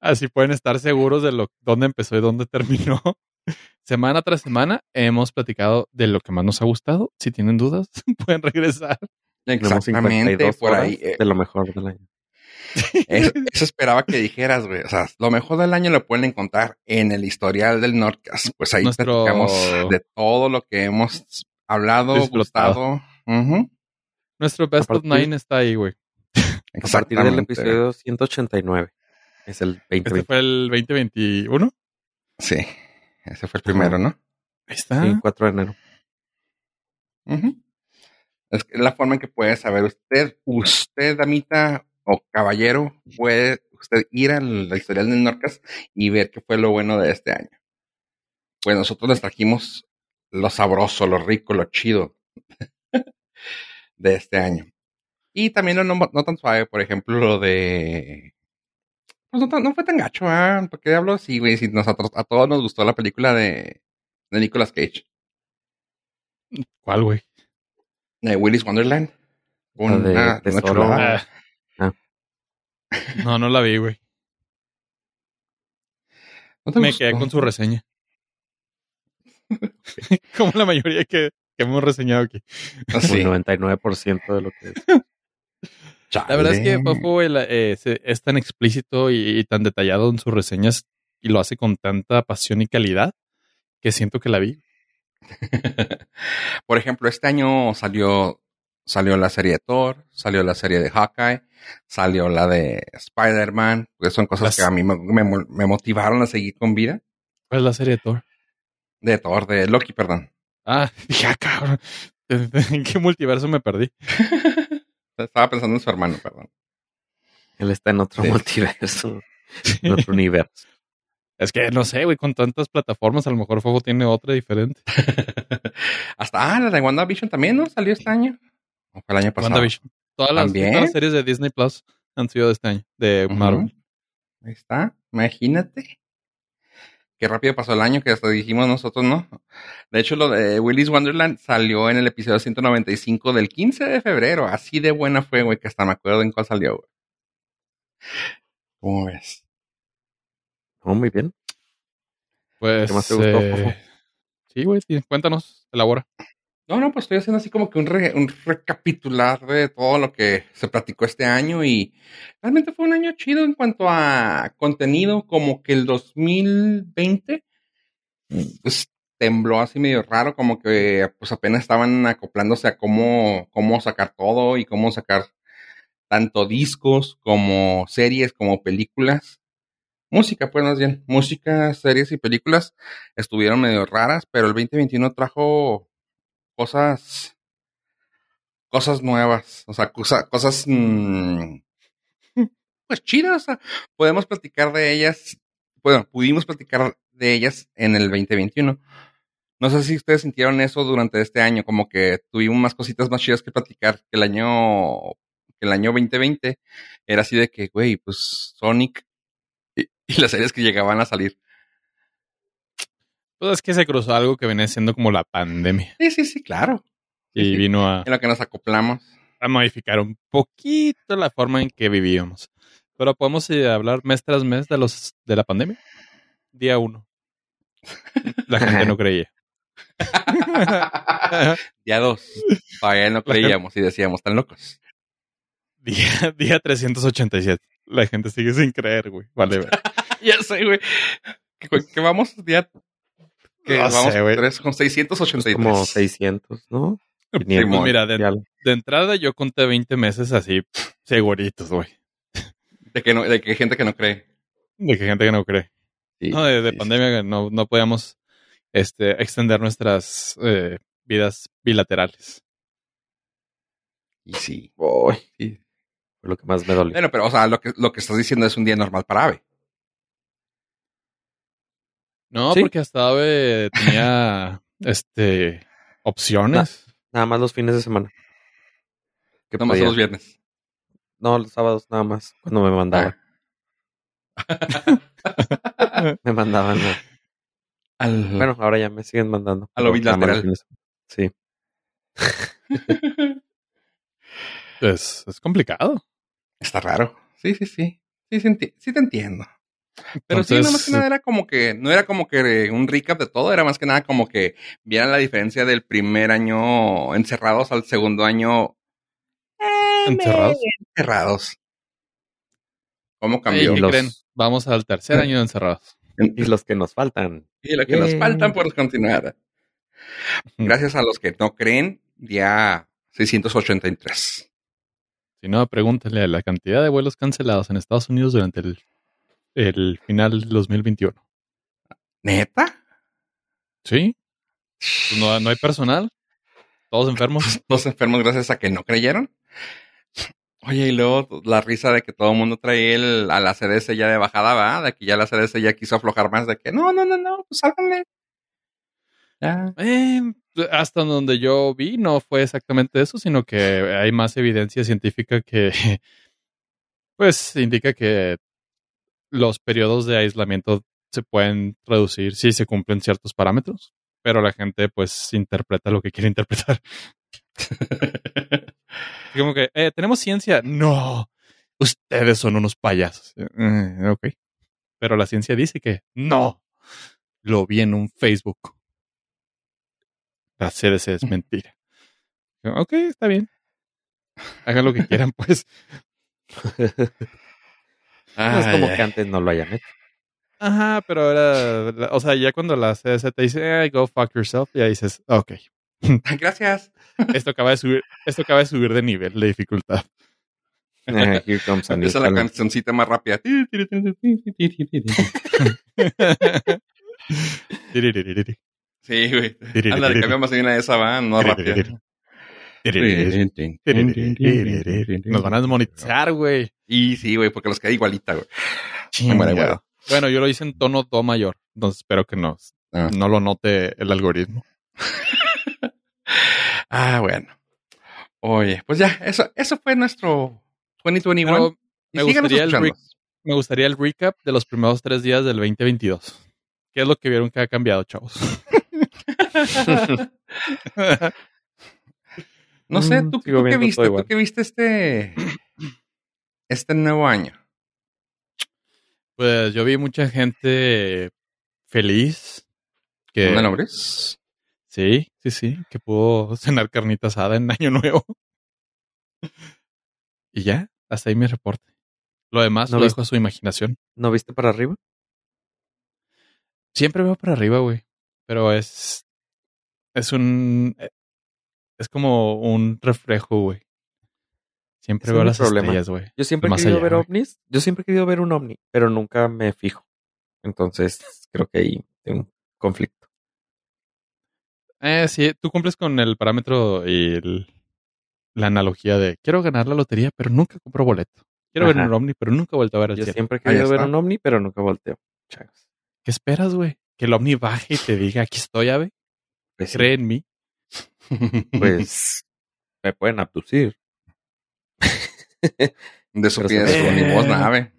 S2: Así pueden estar seguros de lo dónde empezó y dónde terminó. Semana tras semana hemos platicado de lo que más nos ha gustado. Si tienen dudas, pueden regresar.
S1: Exactamente, por ahí.
S3: Eh. de lo mejor del año.
S1: Eso, esperaba que dijeras, güey. O sea, lo mejor del año lo pueden encontrar en el historial del Nordcast. Pues ahí platicamos de todo lo que hemos hablado, gustado.
S2: Nuestro Best of Nine está ahí, güey.
S3: A partir del episodio 189. Es el 2020.
S2: ¿Este fue el 2021?
S1: Sí, ese fue el primero, ¿no?
S2: Ahí está.
S3: Sí, 4 de enero.
S1: Es la forma en que puede saber usted, usted, damita o caballero, puede usted ir a la historial de Norcas y ver qué fue lo bueno de este año. Pues nosotros les trajimos lo sabroso, lo rico, lo chido de este año. Y también lo no, tan suave, por ejemplo, lo de... Pues no, fue tan gacho, ¿ah? Porque hablo así, güey, si nosotros, a todos nos gustó la película de, de Nicolas Cage.
S2: ¿Cuál, güey?
S1: De Willis Wonderland.
S3: Una, de,
S2: ah. Ah. No, no la vi, güey. Me quedé con su reseña. Como la mayoría que, hemos reseñado aquí.
S3: Ah, sí. Un 99% de lo que es.
S2: La verdad es que Fofo eh, es tan explícito y, tan detallado en sus reseñas y lo hace con tanta pasión y calidad que siento que la vi.
S1: Por ejemplo, este año salió, salió la serie de Thor, salió la serie de Hawkeye, salió la de Spider-Man, que son cosas que a mí me, me, motivaron a seguir con vida.
S2: ¿Cuál es la serie de Thor?
S1: De Thor, de Loki, perdón.
S2: Ah, ya cabrón. ¿En qué multiverso me perdí?
S1: Estaba pensando en su hermano, perdón.
S3: Él está en otro multiverso, en otro universo.
S2: Es que no sé, güey, con tantas plataformas, a lo mejor Fuego tiene otra diferente.
S1: Hasta, ah, la de WandaVision también, ¿no? Salió este año. O fue el año pasado. WandaVision.
S2: Todas las, todas las, series de Disney Plus han sido de este año, de Marvel.
S1: Ahí está, imagínate. Qué rápido pasó el año que hasta dijimos nosotros, ¿no? De hecho, lo de Willy's Wonderland salió en el episodio 195 del 15 de febrero. Así de buena fue, güey, que hasta me acuerdo en cuál salió, güey. ¿Cómo ves?
S3: Oh, muy bien.
S2: Pues. ¿Qué más te gustó, eh, Sí, güey, cuéntanos, elabora.
S1: No, no, pues estoy haciendo así como que un, recapitular de todo lo que se platicó este año y realmente fue un año chido en cuanto a contenido, como que el 2020 pues, tembló así medio raro, como que pues apenas estaban acoplándose a cómo, cómo sacar todo y cómo sacar tanto discos como series como películas. Música, pues más bien, música, series y películas estuvieron medio raras, pero el 2021 trajo cosas, cosas nuevas, o sea, cosas, mm, pues chidas, o sea, podemos platicar de ellas, bueno, pudimos platicar de ellas en el 2021. No sé si ustedes sintieron eso durante este año, como que tuvimos más cositas más chidas que platicar que el año, que el año 2020. Era así de que, güey, pues Sonic y, las series que llegaban a salir.
S2: Pues es que se cruzó algo que venía siendo como la pandemia.
S1: Sí, sí, sí, claro.
S2: Y vino a...
S1: En lo que nos acoplamos.
S2: A modificar un poquito la forma en que vivíamos. Pero podemos eh, hablar mes tras mes de los de la pandemia. Día uno. La gente no creía.
S1: día dos. Todavía no creíamos y decíamos, tan locos.
S2: Día, día 387. La gente sigue sin creer, güey. Vale,
S1: ya sé, güey. ¿Qué, vamos? Día. Que vamos tres, con 683.
S3: Como 600, ¿no?
S2: Pues mira, de, entrada yo conté 20 meses así, seguritos, güey.
S1: De que, no, de que gente que no cree.
S2: De que gente que no cree. no, de, pandemia no, no podíamos este, extender nuestras eh, vidas bilaterales.
S1: Y sí.
S3: sí. Fue lo que más me dolió.
S1: Bueno, pero, o sea, lo que, lo que estás diciendo es un día normal para Ave.
S2: No, porque hasta Ave tenía este opciones.
S3: nada más los fines de semana.
S1: Nada más los viernes.
S3: No, los sábados nada más, cuando me mandaban. Ah. me mandaban. Bueno, ahora ya me siguen mandando.
S1: A lo bilateral.
S3: Sí.
S2: es, es complicado.
S1: Está raro. Sí, sí, sí. Sí, sí, te entiendo. Pero sí, no más que nada era como que, no era como que un recap de todo, era más que nada como que vieran la diferencia del primer año encerrados al segundo año
S2: encerrados.
S1: Encerrados. ¿Cómo cambió?
S2: Vamos al tercer año encerrados.
S3: Y los que nos faltan.
S1: Y los que nos faltan por continuar. Gracias a los que no creen, ya 683.
S2: Si no, pregúntale a la cantidad de vuelos cancelados en Estados Unidos durante el, el final del 2021.
S1: ¿Neta?
S2: Sí. Pues no, no hay personal. Todos enfermos.
S1: Todos enfermos gracias a que no creyeron. Oye, y luego la risa de que todo el mundo trae el, a la CDC ya de bajada, ¿va? De que ya la CDC ya quiso aflojar más, de que no, no, no, no, pues sálganle.
S2: Eh, hasta donde yo vi no fue exactamente eso, sino que hay más evidencia científica que pues indica que los periodos de aislamiento se pueden reducir si se cumplen ciertos parámetros, pero la gente pues interpreta lo que quiere interpretar. Como que, eh, tenemos ciencia. No, ustedes son unos payasos. Eh, ok. Pero la ciencia dice que no. Lo vi en un Facebook. La CDC es mentira. Ok, está bien. Hagan lo que quieran, pues.
S3: es como que antes no lo hayan hecho.
S2: Ajá, pero ahora, o sea, ya cuando la CDC te dice, go fuck yourself, ya dices, ok.
S1: Gracias.
S2: Esto acaba de subir, esto acaba de subir de nivel de dificultad.
S3: here comes
S1: Esa es la cancioncita más rápida. Sí, güey. Ándale, cambiamos una de esa, va, no rápida.
S2: Nos van a desmonetizar, güey.
S1: Y sí, güey, porque los queda igualita, güey.
S2: Bueno, yo lo hice en tono do mayor, entonces espero que no, ah. no lo note el algoritmo.
S1: ah, bueno. Oye, pues ya, eso, eso fue nuestro 2021.
S2: me, gustaría el me gustaría el recap de los primeros tres días del 2022. ¿Qué es lo que vieron que ha cambiado, chavos?
S1: no sé, ¿tú, ¿tú qué viste? ¿Tú qué viste este, este nuevo año?
S2: Pues yo vi mucha gente feliz.
S1: Que, nombres?
S2: Sí, sí, sí, que pudo cenar carnita asada en Año Nuevo. y ya, hasta ahí mi reporte. Lo demás lo dejo a su imaginación.
S3: ¿No viste para arriba?
S2: Siempre veo para arriba, güey. pero es. Es un. Es como un reflejo, güey. Siempre veo las
S3: problema.
S2: estrellas, güey.
S3: Yo siempre he querido
S2: allá,
S3: ver
S2: güey.
S3: ovnis. Yo siempre he querido ver un ovni, pero nunca me fijo. Entonces, creo que ahí tengo un conflicto.
S2: Eh, sí, tú cumples con el parámetro y el- la analogía de quiero ganar la lotería, pero nunca compro boleto. Quiero ver un ovni, pero nunca vuelto a ver el
S3: Yo
S2: cielo.
S3: siempre he querido ver un ovni, pero nunca volteo. Changos.
S2: ¿Qué esperas, güey? Que el ovni baje y te diga, aquí estoy, ave.
S3: Pues, sí,
S2: Cree en mí.
S3: pues me pueden abducir.
S1: de su
S3: Pero
S1: pie, de
S3: se
S1: su
S2: ve.
S1: limosna, ave.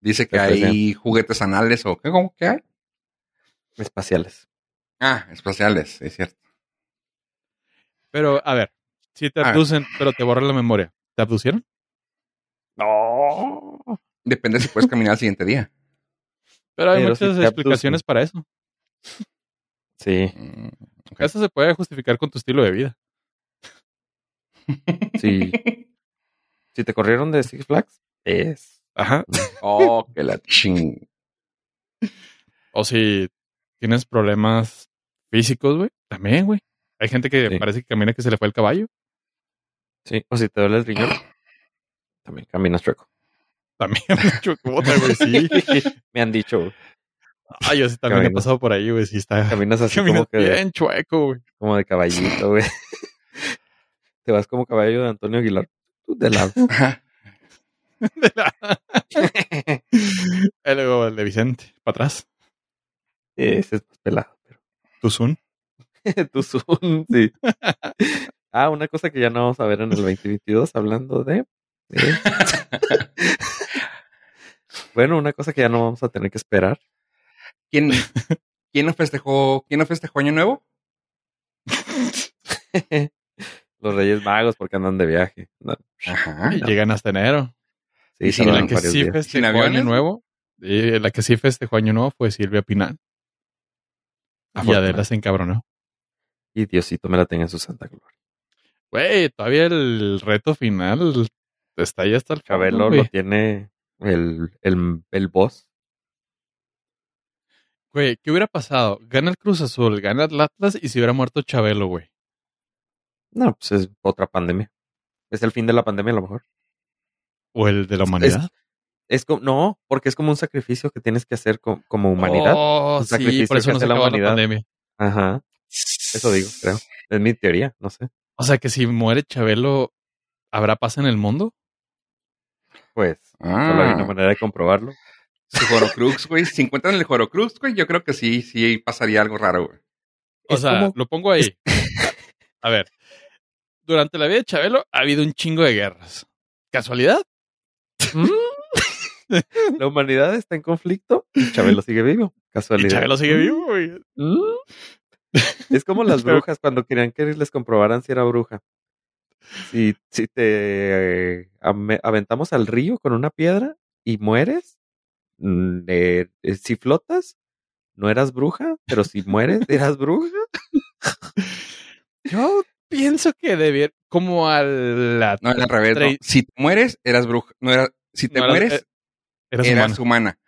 S1: Dice que hay juguetes anales o qué, ¿cómo que hay?
S3: Espaciales.
S1: Ah, espaciales, es cierto.
S2: Pero, a ver, si te abducen, pero te borran la memoria, ¿te abducieron?
S3: No.
S1: Depende si puedes caminar al siguiente día.
S2: Pero hay
S3: Pero
S2: muchas explicaciones para eso.
S3: Sí,
S1: Mm.
S2: Eso se puede justificar con tu estilo de vida.
S3: sí. Si te corrieron de Six Flags, es.
S2: Ajá.
S1: Oh, que la ching.
S2: O si tienes problemas físicos, güey, también, güey. Hay gente que
S3: Sí.
S2: parece que camina que se le fue el caballo.
S3: Sí. O si te duele el riñón, también caminas chueco.
S2: También cuota, güey, sí.
S3: Me han dicho, güey.
S2: Ay, yo sí también he pasado por ahí, güey. Sí, está.
S3: Caminas así
S2: Caminas
S3: como que
S2: bien chueco, güey.
S3: como de caballito, güey. Te vas como caballo de Antonio Aguilar. Tú de lado.
S1: Ajá.
S2: Y luego el de Vicente, para atrás.
S3: Ese es más pelado, pero.
S2: Tuzun.
S3: Tu Zoom, sí. Ah, una cosa que ya no vamos a ver en el 2022, hablando de. de- bueno, una cosa que ya no vamos a tener que esperar.
S1: ¿Quién, quién no festejó, quién no festejó Año Nuevo?
S3: Los Reyes Magos, porque andan de viaje. No,
S1: Ajá.
S2: Y llegan hasta enero.
S3: sí,
S1: Y
S2: Y la que sí
S3: días.
S2: festejó
S1: ¿Sin
S2: Año? Nuevo. Y la que sí festejó Año Nuevo fue Silvia Pinal. Y
S3: Afortunado.
S2: Adela se encabronó.
S3: Y Diosito me la tenga en su santa gloria.
S2: Güey, todavía el reto final está ahí hasta el
S3: Chabelo lo tiene el, el, el boss.
S2: Güey, ¿qué hubiera pasado? Gana el Cruz Azul, gana el Atlas y si hubiera muerto Chabelo, güey.
S3: No, pues es otra pandemia. Es el fin de la pandemia a lo mejor.
S2: O el de la
S3: Es-
S2: humanidad.
S3: Es como, no, porque es como un sacrificio que tienes que hacer co- como humanidad.
S2: Oh,
S3: Un
S2: sí,
S3: sacrificio
S2: por eso
S3: que
S2: no se
S3: la
S2: pandemia.
S3: Ajá. Eso digo, creo. Es mi teoría, no sé.
S2: O sea que si muere Chabelo, ¿habrá paz en el mundo?
S3: Pues,
S1: Ah.
S3: solo hay una manera de comprobarlo.
S1: Su Horocrux, güey. Si encuentran el Horocrux, güey, yo creo que sí, sí pasaría algo raro, güey.
S2: O
S3: Es
S2: sea,
S3: como-
S2: lo pongo ahí. A ver, durante la vida de Chabelo ha habido un chingo de guerras. ¿Casualidad?
S3: La humanidad está en conflicto y Chabelo sigue vivo.
S2: Y
S3: Casualidad.
S2: Chabelo sigue vivo, güey.
S3: Mm. Es como las brujas cuando querían que les comprobaran si era bruja. Si, si te eh, aventamos al río con una piedra y mueres, mm, eh, eh, si flotas, no eras bruja, pero si mueres, eras bruja.
S2: Yo pienso que debiera, como a la...
S1: No, era al revés. no. Si te mueres, eras bruja. No era, si te
S2: No,
S1: mueres,
S2: eh, eras
S1: eras
S2: humana.
S1: humana.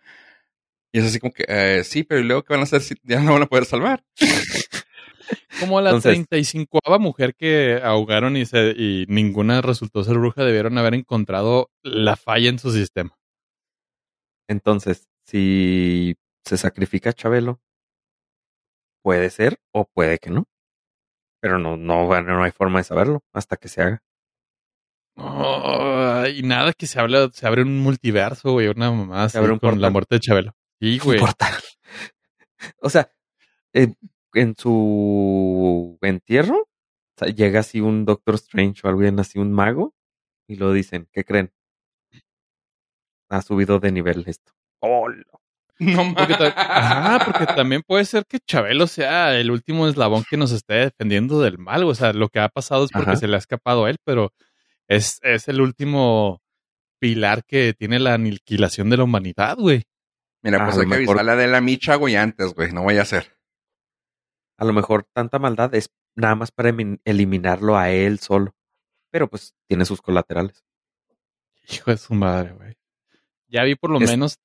S1: Y es así como que, eh, sí, pero ¿y luego qué van a hacer si ya no van a poder salvar?
S2: Como la
S3: Entonces-
S2: 35 mujer que ahogaron y, se, y ninguna resultó ser bruja, debieron haber encontrado la falla en su sistema.
S3: Entonces, si se sacrifica Chabelo, puede ser o puede que no. Pero no, no, hay forma de saberlo hasta que se haga.
S2: Oh, y nada que se habla, se abre un multiverso, güey, una mamá así
S3: abre un
S2: con la muerte de Chabelo. Sí, güey.
S3: Portal. O sea, eh, en su entierro, o sea, llega así un Doctor Strange o alguien así, un mago, y lo dicen, ¿qué creen? Ha subido de nivel esto. ¡Hola!
S1: No
S2: Porque. Ajá, porque también puede ser que Chabelo sea el último eslabón que nos esté defendiendo del mal. O sea, lo que ha pasado es porque
S3: Ajá.
S2: se le ha escapado a él, pero es, es el último pilar que tiene la aniquilación de la humanidad, güey.
S1: Mira,
S3: A
S1: pues
S3: lo
S1: hay que
S3: mejor-
S1: avisarle de la micha, güey, antes, güey. No vaya a ser.
S3: A lo mejor tanta maldad es nada más para eliminarlo a él solo. Pero pues tiene sus colaterales.
S2: Hijo de su madre, güey. Ya vi por lo
S3: Es-
S2: menos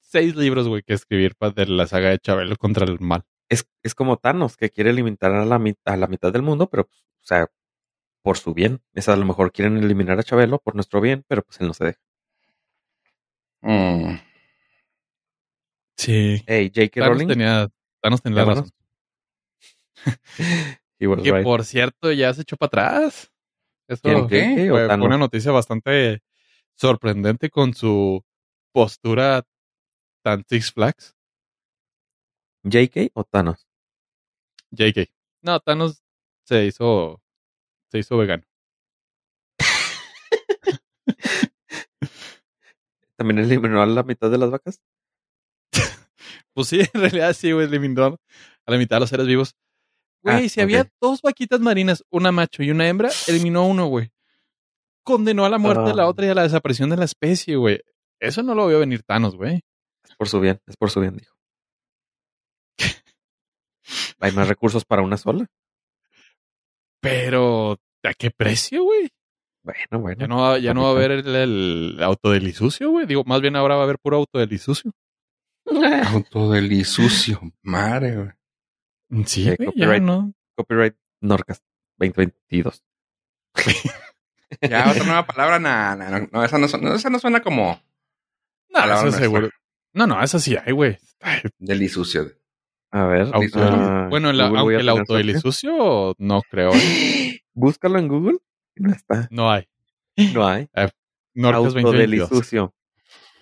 S2: seis libros, güey, que escribir pa- de la saga de Chabelo contra el mal.
S3: es, es como Thanos, que quiere limitar a la, a la mitad del mundo, pero, pues, o sea, por su bien. Es a lo mejor quieren eliminar a Chabelo por nuestro bien, pero pues él no se deja.
S1: Mm.
S2: Sí.
S3: Hey, J.K.
S2: Thanos
S3: Rowling,
S2: tenía, Thanos tenía la razón. Que
S3: right.
S2: por cierto ya se echó para atrás. Eso
S3: ¿Quién,
S1: qué?
S3: J.K. o
S2: fue, una noticia bastante sorprendente con su postura tan Six Flags.
S3: ¿J.K. o Thanos?
S2: JK. No, Thanos se hizo se hizo vegano.
S3: ¿También eliminó a la mitad de las vacas?
S2: Pues sí, en realidad sí, güey, eliminó a la mitad de los seres vivos. Güey,
S3: Ah,
S2: si había dos vaquitas marinas, una macho y una hembra, eliminó uno, güey. Condenó a la muerte de la
S3: Ah.
S2: otra y a la desaparición de la especie, güey. Eso no lo vio venir Thanos, güey.
S3: Es por su bien, es por su bien, dijo. ¿Hay más recursos para una sola?
S2: Pero, ¿a qué precio, güey?
S3: Bueno, bueno.
S2: Ya no va, ya no va a
S3: Capitán.
S2: haber el, el auto del Isucio, güey. Digo, más bien ahora va a haber puro auto del Isucio.
S1: Auto del Isucio. Madre, güey.
S2: Sí,
S3: Eh,
S2: güey, ya
S3: copyright.
S2: no.
S3: Copyright Norcas 2022.
S1: Ya, otra nueva palabra. nah, nah, no, no, esa no, suena- esa no suena como
S2: No,
S1: Palabra
S2: eso seguro. No, no, esa sí hay, güey.
S1: Del.
S3: A ver.
S2: auto
S3: ah,
S2: bueno, el, aunque auto del. Isucio, no creo. ¿eh?
S3: Búscalo en Google. y No está.
S2: No hay.
S3: No hay.
S2: Norcas
S3: Auto
S2: 2022.
S3: delicioso.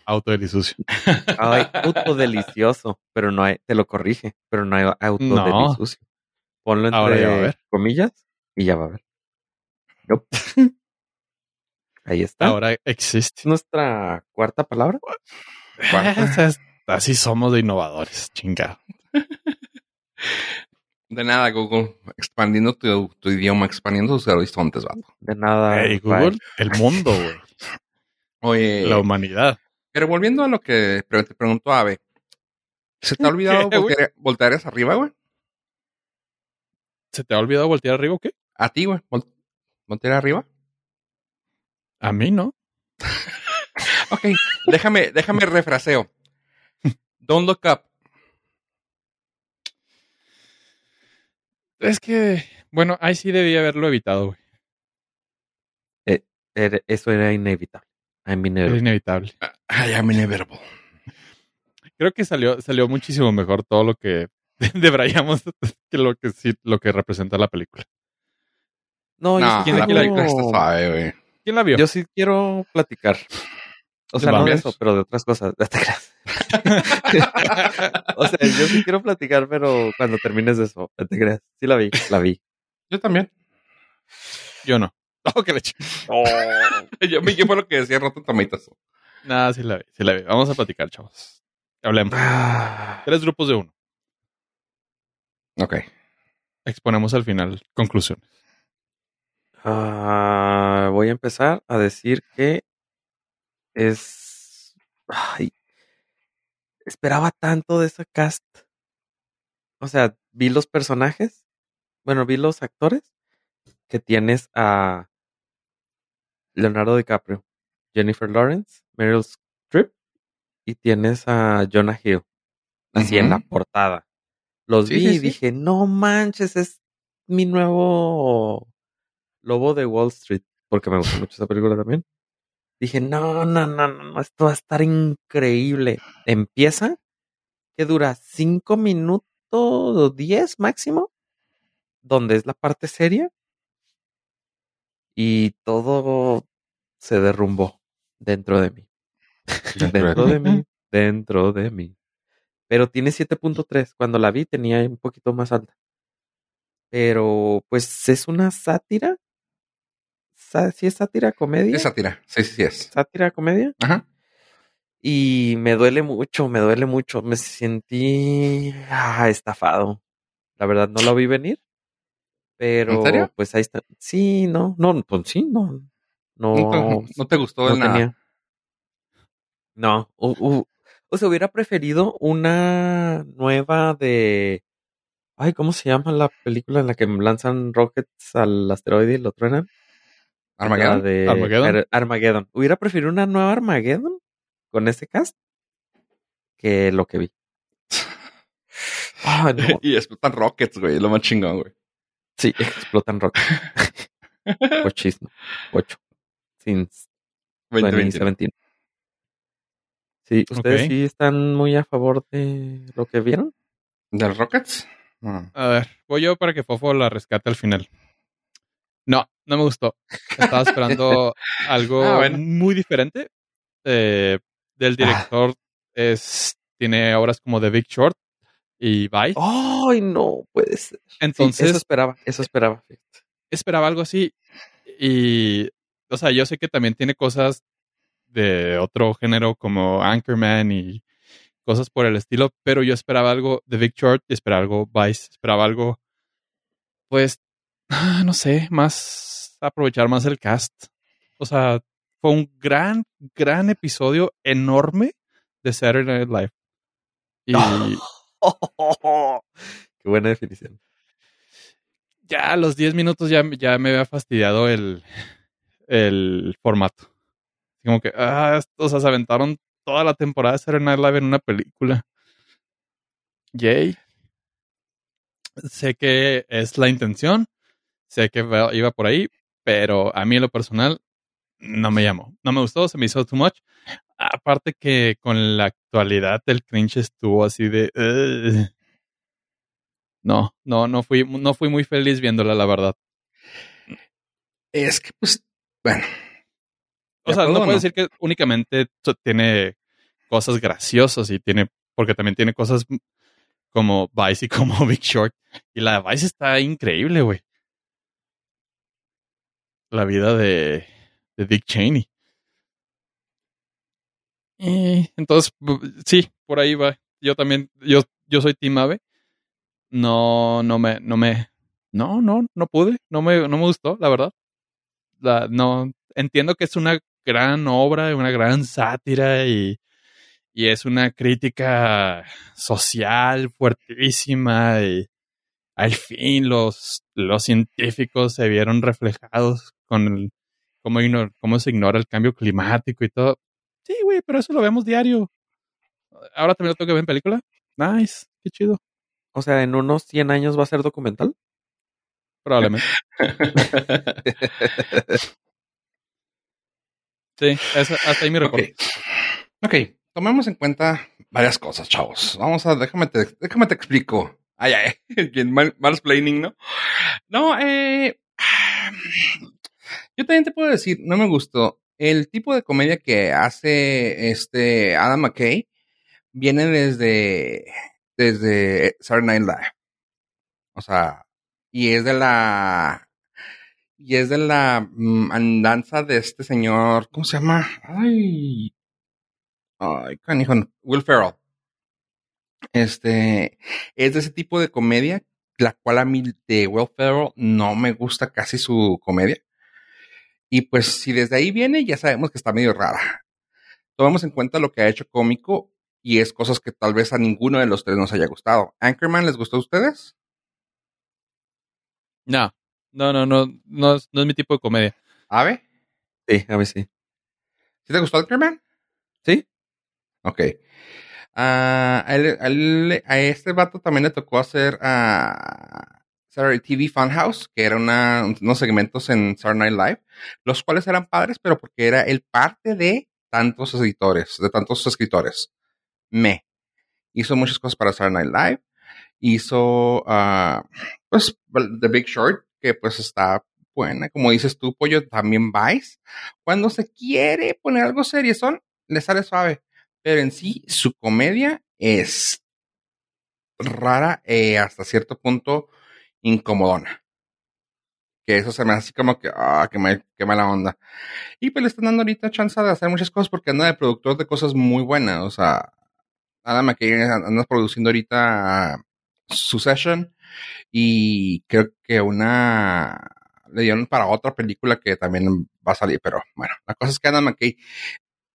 S2: Auto del Isucio.
S3: Ay, auto delicioso. Pero no hay, te lo corrige. Pero no hay auto
S2: No.
S3: Ponlo entre
S2: Ahora ya va a ver.
S3: comillas y ya va a ver. Nope. Ahí está.
S2: Ahora existe.
S3: Es nuestra cuarta palabra.
S2: Esas- Así somos de innovadores, chingado.
S1: De nada, Google. Expandiendo tu, tu idioma, expandiendo tus horizontes, vato.
S3: De nada. Bye.
S2: Google, el mundo, güey.
S1: Oye,
S2: La humanidad.
S1: pero volviendo a lo que te preguntó Ave. ¿Se te ha olvidado voltear, voltear hacia arriba, güey?
S2: ¿Se te ha olvidado voltear arriba o qué?
S1: A ti, güey. Vol- ¿Voltear arriba?
S2: A mí no.
S1: Ok, déjame, déjame refraseo. Don't look up.
S2: Es que, bueno, ahí sí debía haberlo evitado, güey.
S3: Era- Eso era inevitable. I'm
S2: Era
S3: inevitable.
S2: inevitable.
S1: I am inevitable.
S2: Creo que salió, salió muchísimo mejor todo lo que debrayamos que lo que sí, lo que representa la película.
S3: No, yo,
S1: No,
S2: ¿quién
S1: la película está suave, güey.
S2: ¿Quién la vio?
S3: yo sí quiero platicar. O sea, no de eso, pero de otras cosas. No te creas. O sea, yo sí quiero platicar, pero cuando termines de eso, te creas. Sí la vi, la vi.
S1: Yo también.
S2: Yo no. Oh, que le
S1: Yo, yo fue lo que decía Rotten Tomatoes.
S2: Nada, sí la vi, sí la vi. Vamos a platicar, chavos. Hablemos.
S3: Ah,
S2: Tres grupos de uno.
S1: Ok.
S2: Exponemos al final conclusiones.
S3: Ah, voy a empezar a decir que es. Ay, esperaba tanto de esa cast. O sea, vi los personajes. Bueno, vi los actores que tienes a Leonardo DiCaprio, Jennifer Lawrence, Meryl Streep y tienes a Jonah Hill. Así en la portada. Los
S1: Sí,
S3: vi
S1: sí,
S3: y
S1: sí.
S3: dije, no manches, es mi nuevo lobo de Wall Street. Porque me gusta mucho esa película también. Dije, no, no, no, no, no, esto va a estar increíble. Empieza, que dura cinco minutos o diez máximo, donde es la parte seria. Y todo se derrumbó dentro de mí. Dentro de mí, dentro de mí. Pero tiene 7.3. Cuando la vi tenía un poquito más alta. Pero pues es una sátira. ¿Sí es sátira comedia?
S1: Es sátira. Sí, sí, sí es.
S3: Sátira comedia.
S1: Ajá.
S3: Y me duele mucho, me duele mucho. Me sentí ah, estafado. La verdad no lo vi venir. Pero
S1: ¿En serio?
S3: pues ahí está. Sí, no, no, pues sí, no. No,
S1: ¿No, te, no te gustó
S3: no
S1: nada?
S3: tenía. No, o sea, hubiera preferido una nueva de. Ay, ¿cómo se llama la película en la que lanzan rockets al asteroide y lo truenan?
S1: ¿Armageddon?
S3: de
S2: ¿Armageddon?
S3: Ar- Armageddon. Hubiera preferido una nueva Armageddon con ese cast que lo que vi. Ah, no.
S1: y explotan rockets, güey. Lo más chingón, güey.
S3: Sí, explotan rock. Ochismo. Ocho. Since
S1: 2021.
S3: 2017. Sí, ¿ustedes
S2: Ok.
S3: sí están muy a favor de lo que vieron?
S1: ¿Del Rockets? No.
S2: A ver, voy yo para que Fofo la rescate al final. No, no me gustó. Estaba esperando algo
S1: Ah, bueno.
S2: muy diferente. Eh, del director es tiene obras como The Big Short y Vice.
S3: ¡Ay, no puede ser! Sí,
S2: Entonces
S3: eso esperaba, eso esperaba.
S2: esperaba algo así. Y, o sea, yo sé que también tiene cosas de otro género como Anchorman y cosas por el estilo, pero yo esperaba algo de Big Short y esperaba algo Vice, esperaba algo, pues, ah, no sé, más aprovechar más el cast. O sea, fue un gran, gran episodio enorme de Saturday Night Live. Y
S3: Qué buena definición.
S2: ya a los 10 minutos ya, ya me había fastidiado el, el formato. Como que, ah, o sea, se aventaron toda la temporada de Saturday Night Live en una película. Yay. Sé que es la intención, sé que iba por ahí, pero a mí en lo personal no me llamó. No me gustó, se me hizo too much. Aparte que con la actualidad el cringe estuvo así de... No, no, no fui, no fui muy feliz viéndola, la verdad.
S1: Es que, pues, bueno.
S2: O
S1: ¿De
S2: sea, no puedo
S1: no?
S2: decir que únicamente tiene cosas graciosas y tiene, porque también tiene cosas como Vice y como Big Short. Y la de Vice está increíble, güey. La vida de, Dick Cheney. Y entonces, sí, por ahí va. Yo también, yo, yo soy Team Ave. No, no me, no me, no, no, no pude. No me, no me gustó, la verdad. No, entiendo que es una gran obra, una gran sátira y, y es una crítica social fuertísima y al fin los, los científicos se vieron reflejados con el, cómo, igno- cómo se ignora el cambio climático y todo. Sí, güey, pero eso lo vemos diario. Ahora también lo tengo que ver en película. Nice, qué chido.
S3: O sea, en unos 100 años va a ser documental.
S2: Probablemente. Sí, hasta ahí mi reporte.
S1: Ok. Ok, tomemos en cuenta varias cosas, chavos. Vamos a, déjame te, déjame te explico. Ay, ay, bien mal, mansplaining, ¿no? No, eh, yo también te puedo decir, no me gustó. El tipo de comedia que hace este Adam McKay viene desde, desde Saturday Night Live. O sea, y es de la, y es de la mm, andanza de este señor, ¿cómo se llama? Ay, ay, Will Ferrell. Este, es de ese tipo de comedia, la cual a mí de Will Ferrell no me gusta casi su comedia. Y pues si desde ahí viene, ya sabemos que está medio rara. Tomemos en cuenta lo que ha hecho cómico y es cosas que tal vez a ninguno de los tres nos haya gustado. ¿Anchorman les gustó a ustedes?
S2: No, no, no, no, no es, no es mi tipo de comedia.
S1: ¿Ave?
S3: Sí, a mí sí.
S1: ¿Sí te gustó Anchorman?
S3: ¿Sí?
S1: Ok. Ah, a, él- a él- a este vato también le tocó hacer a Saturday TV Funhouse, que era unos segmentos en Saturday Night Live, los cuales eran padres, pero porque era el parte de tantos editores, de tantos escritores. Me. Hizo muchas cosas para Saturday Night Live. Hizo, ah, pues, The Big Short, que pues está buena. Como dices tú, Pollo, también Vice. Cuando se quiere poner algo serio, son, le sale suave pero en sí su comedia es rara e hasta cierto punto incomodona. Que eso se me hace así como que, ah, qué, mal- qué mala onda. Y pues le están dando ahorita chance de hacer muchas cosas porque anda de productor de cosas muy buenas. O sea, más que anda produciendo ahorita Succession y creo que una le dieron para otra película que también va a salir, pero bueno, la cosa es que Adam McKay,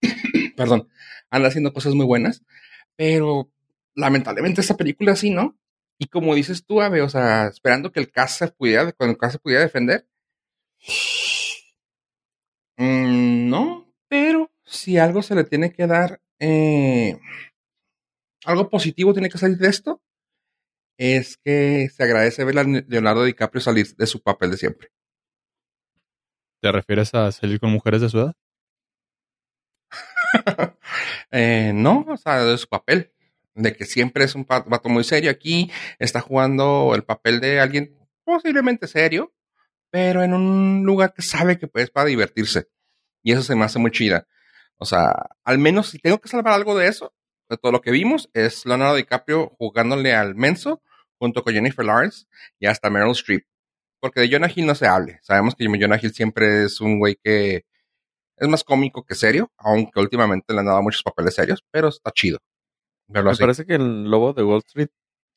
S1: perdón, anda haciendo cosas muy buenas, pero lamentablemente esta película sí, ¿no? Y como dices tú, Ave, o sea, esperando que el cast se pudiera, cuando el cast se pudiera defender. Mm, no, pero si algo se le tiene que dar, eh, algo positivo tiene que salir de esto, es que se agradece ver a Leonardo DiCaprio salir de su papel de siempre.
S2: ¿Te refieres a salir con mujeres de su edad?
S1: eh, no, o sea, de su papel. De que siempre es un vato muy serio. Aquí está jugando el papel de alguien posiblemente serio, pero en un lugar que sabe que es para divertirse. Y eso se me hace muy chida. O sea, al menos si tengo que salvar algo de eso, de todo lo que vimos, es Leonardo DiCaprio jugándole al menso junto con Jennifer Lawrence y hasta Meryl Streep. Porque de Jonah Hill no se hable. Sabemos que Jonah Hill siempre es un güey que es más cómico que serio, aunque últimamente le han dado muchos papeles serios, pero está chido.
S3: Me parece que el Lobo de Wall Street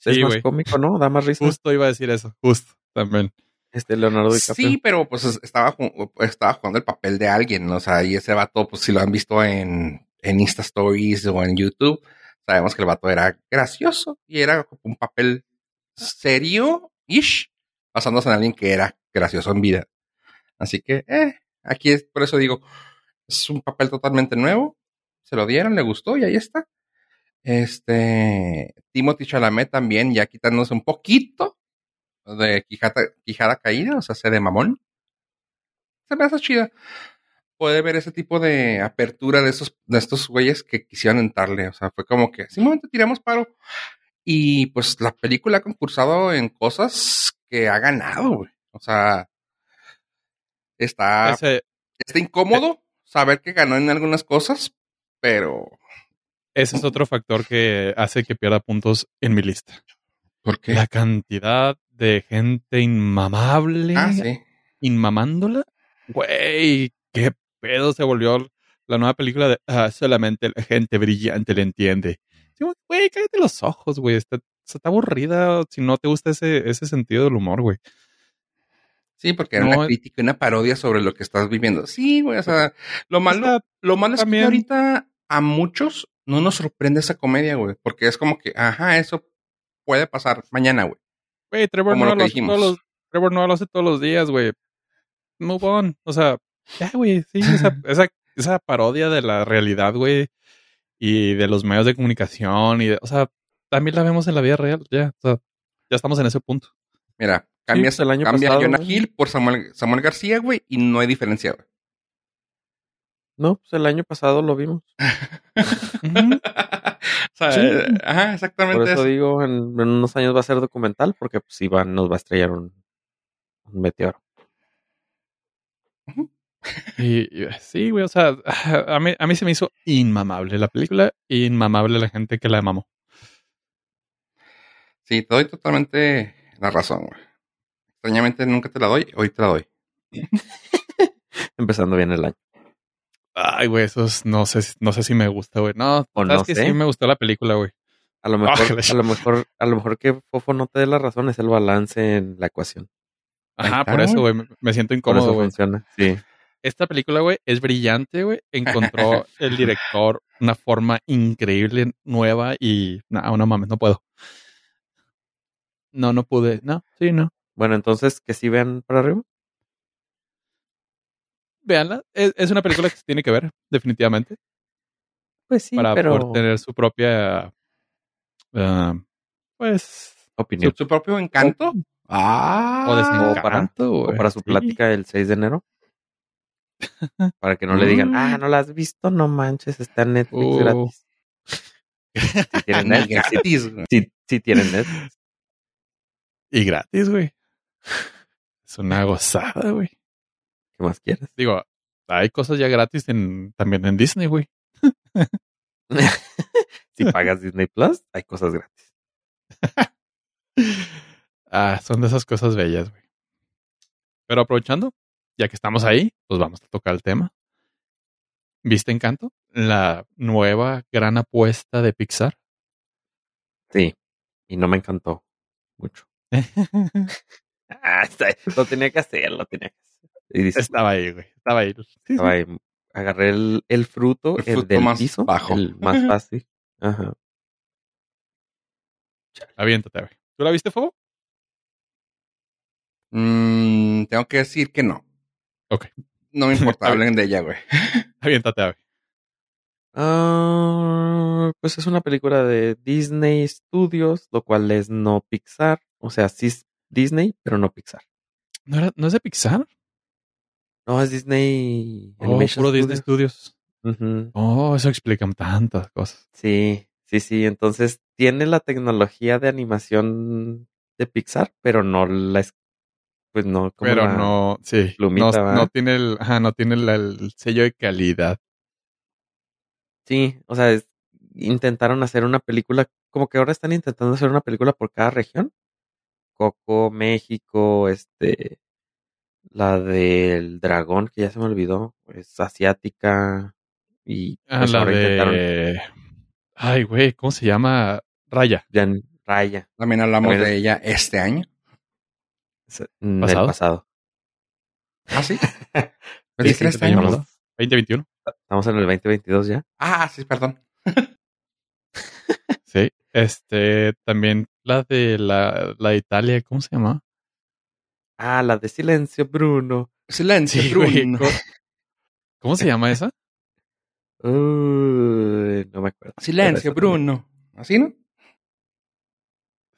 S3: es más cómico, ¿no? Da más risa.
S2: Justo iba a decir eso, justo, también.
S3: Este Leonardo DiCaprio.
S1: Sí, pero pues estaba, estaba jugando el papel de alguien, o sea, y ese vato, pues si lo han visto en, en Insta Stories o en YouTube, sabemos que el vato era gracioso y era un papel serio-ish, basándose en alguien que era gracioso en vida. Así que, eh, aquí es, por eso digo, es un papel totalmente nuevo, se lo dieron, le gustó y ahí está. Este, Timothy Chalamet también, ya quitándose un poquito de quijada, caída, o sea, se de mamón. Se me hace chida. Puede ver ese tipo de apertura de esos, de estos güeyes que quisieron entrarle. O sea, fue como que simplemente tiramos paro. Y pues la película ha concursado en cosas que ha ganado, güey. O sea, está, está incómodo saber que ganó en algunas cosas, pero.
S2: Ese es otro factor que hace que pierda puntos en mi lista.
S1: ¿Por qué?
S2: La cantidad de gente inmamable.
S1: Ah, sí.
S2: Inmamándola. Güey, qué pedo se volvió la nueva película de ah, solamente la gente brillante le entiende. Güey, cállate los ojos, güey. Está, está aburrida si no te gusta ese, ese sentido del humor, güey.
S1: Sí, porque era una crítica, una parodia sobre lo que estás viviendo. Sí, güey, o sea, lo malo, lo malo es que ahorita a muchos no nos sorprende esa comedia, güey, porque es como que, ajá, eso puede pasar mañana, güey.
S2: Güey, Trevor, no lo, hace todos los, Trevor no lo hace todos los días, güey. Move on. O sea, ya, güey, sí, esa, esa, esa parodia de la realidad, güey, y de los medios de comunicación, y o sea, también la vemos en la vida real, ya, o sea, ya estamos en ese punto.
S1: Mira, Cambias el año cambia pasado, a Jonah Hill por Samuel, Samuel García, güey, y no hay diferencia, güey.
S3: No, pues el año pasado lo vimos.
S1: o sea, eh, ajá, exactamente.
S3: Por eso, digo, en, unos años va a ser documental, porque pues Iván nos va a estrellar un, meteoro.
S2: Y, sí, güey, o sea, a mí, a mí se me hizo inmamable la película, inmamable la gente que la amamos.
S1: Sí, te doy totalmente la razón, güey. Extrañamente nunca te la doy, hoy te la doy.
S3: Empezando bien el año.
S2: Ay, güey, esos no sé, no sé si me gusta, güey. No, o no que sí me gustó la película, güey.
S3: A lo mejor, a lo mejor, a lo mejor que Fofo no te dé la razón es el balance en la ecuación.
S2: Ajá, por eso, güey, me siento incómodo,
S3: güey. funciona, sí.
S2: Esta película, güey, es brillante, güey. Encontró el director una forma increíble, nueva y... No, no mames, no puedo. No, no pude. No, sí, no.
S3: Bueno, entonces, que sí vean para arriba.
S2: Veanla. Es, una película que se tiene que ver, definitivamente.
S3: Pues sí,
S2: para
S3: pero...
S2: poder tener su propia, uh, pues,
S3: opinión.
S1: ¿Su, propio encanto?
S3: Ah, o desencanto. O para, para su plática el 6 de enero. para que no le digan, ah, no la has visto, no manches, está en Netflix uh. gratis. si tienen Netflix. Si, si tienen Netflix.
S2: Y gratis, güey. Es una gozada, güey.
S3: ¿Qué más quieres?
S2: Digo, hay cosas ya gratis en, también en Disney, güey.
S3: si pagas Disney Plus, hay cosas gratis.
S2: ah, son de esas cosas bellas, güey. Pero aprovechando, ya que estamos ahí, pues vamos a tocar el tema. ¿Viste Encanto? La nueva gran apuesta de Pixar.
S3: Sí, y no me encantó mucho. Ah, lo tenía que hacer, lo tenía que
S2: hacer. Estaba ahí, güey. Estaba ahí.
S3: Estaba ahí. Agarré el, el fruto, el, del más piso, bajo. el más fácil. Ajá.
S2: Aviéntate, güey. ¿Tú la viste, Fuego?
S1: Mm, tengo que decir que no.
S2: Ok.
S1: No me importa, hablen de ella, güey.
S2: Aviéntate, güey.
S3: Uh, pues es una película de Disney Studios, lo cual es no Pixar. O sea, sí es Disney, pero no Pixar.
S2: ¿No, era, ¿No es de Pixar?
S3: No, es Disney
S2: Oh, puro Disney Studios.
S3: Ujú.
S2: Oh, eso explica tantas cosas.
S3: Sí, sí, sí. Entonces tiene la tecnología de animación de Pixar, pero no la es, pues no como
S2: Pero no, sí.
S3: plumita,
S2: no, no tiene el, ajá, no tiene el, el sello de calidad.
S3: Sí, o sea, es- intentaron hacer una película, como que ahora están intentando hacer una película por cada región. Coco, México, este, la del dragón, que ya se me olvidó, es asiática. Y
S2: Ah,
S3: pues
S2: la
S3: ahora intentaron
S2: de... Ay, güey, ¿cómo se llama? Raya.
S3: Raya,
S1: También hablamos
S3: También
S1: de ella este año.
S3: en
S2: ¿Pasado?
S3: el pasado.
S1: Ah, sí.
S3: Sí,
S1: Pensé
S3: sí,
S1: que era este
S2: año. 2021.
S3: Estamos en el 2022 ya.
S1: Ah, sí, perdón.
S2: Sí. Este, también la de la, la de Italia, ¿cómo se llama?
S3: Ah, la de Silencio, Bruno.
S1: Silencio,
S2: Sí, güey,
S1: Bruno.
S2: ¿cómo- ¿Cómo se llama esa?
S3: Uy, no me acuerdo.
S1: Silencio,
S3: también.
S1: Bruno. ¿Así, no?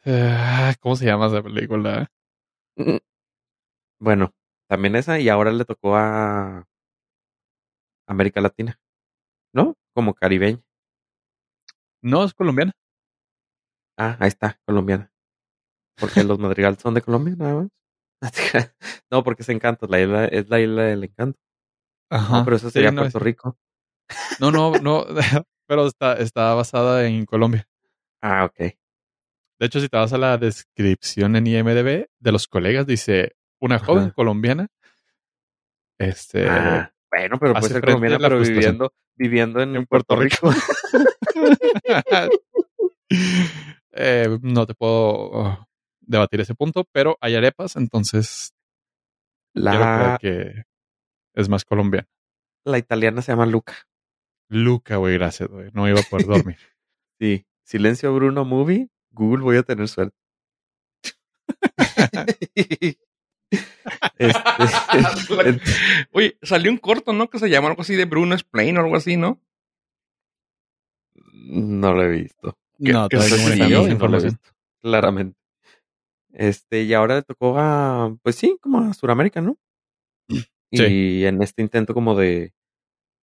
S2: Ah, ¿Cómo se llama esa película?
S3: Mm. Bueno, también esa y ahora le tocó a América Latina, ¿no? Como caribeña.
S2: No, es colombiana.
S3: Ah, ahí está, colombiana. Porque los Madrigal son de Colombia, nada más. No, porque es Encanto, la isla, es la isla del encanto.
S2: Ajá.
S3: No, pero eso
S2: Sí,
S3: sería
S2: no,
S3: Puerto
S2: es-
S3: Rico.
S2: No, no, no. pero está, está basada en Colombia.
S3: Ah, ok.
S2: De hecho, si te vas a la descripción en IMDB de los colegas, dice una joven
S3: Ajá.
S2: colombiana. Este.
S3: Ah, bueno, pero puede ser colombiana, pero viviendo, viviendo en,
S2: En
S3: Puerto,
S2: Puerto
S3: Rico.
S2: Eh, no te puedo oh, debatir ese punto, pero hay arepas, entonces
S3: La,
S2: que es más colombiana.
S3: la italiana se llama Luca.
S2: Luca, güey, gracias, güey. No iba a poder dormir.
S3: Sí. Silencio Bruno Movie. Google, voy a tener suerte. Este,
S1: Oye, salió un corto, ¿no? Que se llama algo así de Bruno Explain o algo así, ¿no?
S3: no lo he visto.
S2: no,
S1: que
S2: todavía
S1: se
S2: no
S1: siguió
S3: no lo he visto. Claramente. Este, y ahora le tocó a, pues sí, como a Sudamérica, ¿no? Y en este intento como de,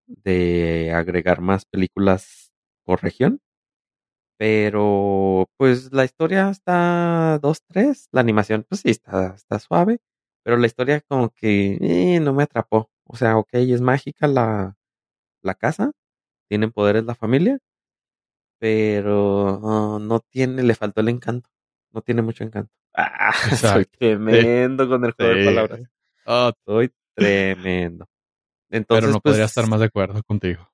S3: de agregar más películas por región. Pero, pues la historia está dos, tres. La animación, pues sí, está, está suave. Pero la historia como que eh, no me atrapó. O sea, ok, es mágica la, la casa. Tienen poderes la familia. Pero oh, no tiene, le faltó el encanto. No tiene mucho encanto. Ah, soy tremendo con el juego de palabras.
S2: Ah,
S3: Soy tremendo. Entonces,
S2: pero no
S3: pues,
S2: podría estar más de acuerdo contigo.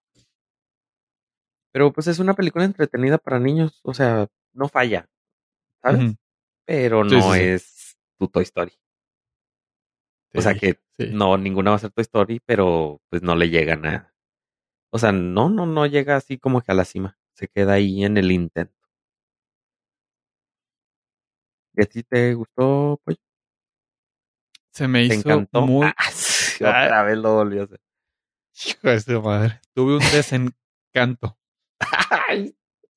S3: Pero pues es una película entretenida para niños. O sea, no falla. ¿Sabes? Pero no
S2: sí, sí.
S3: es tu Toy Story. O sea que no, ninguna va a ser Toy Story, pero pues no le llegan a. O sea, no, no, no llega así como que a la cima. Se queda ahí en el intento. ¿Y a ti te gustó, pues?
S2: Se me
S3: ¿Te
S2: hizo
S3: encantó?
S2: muy.
S3: Ah, sí, otra vez lo volví a hacer.
S2: Hijo de su madre. Tuve un desencanto.
S3: Ay,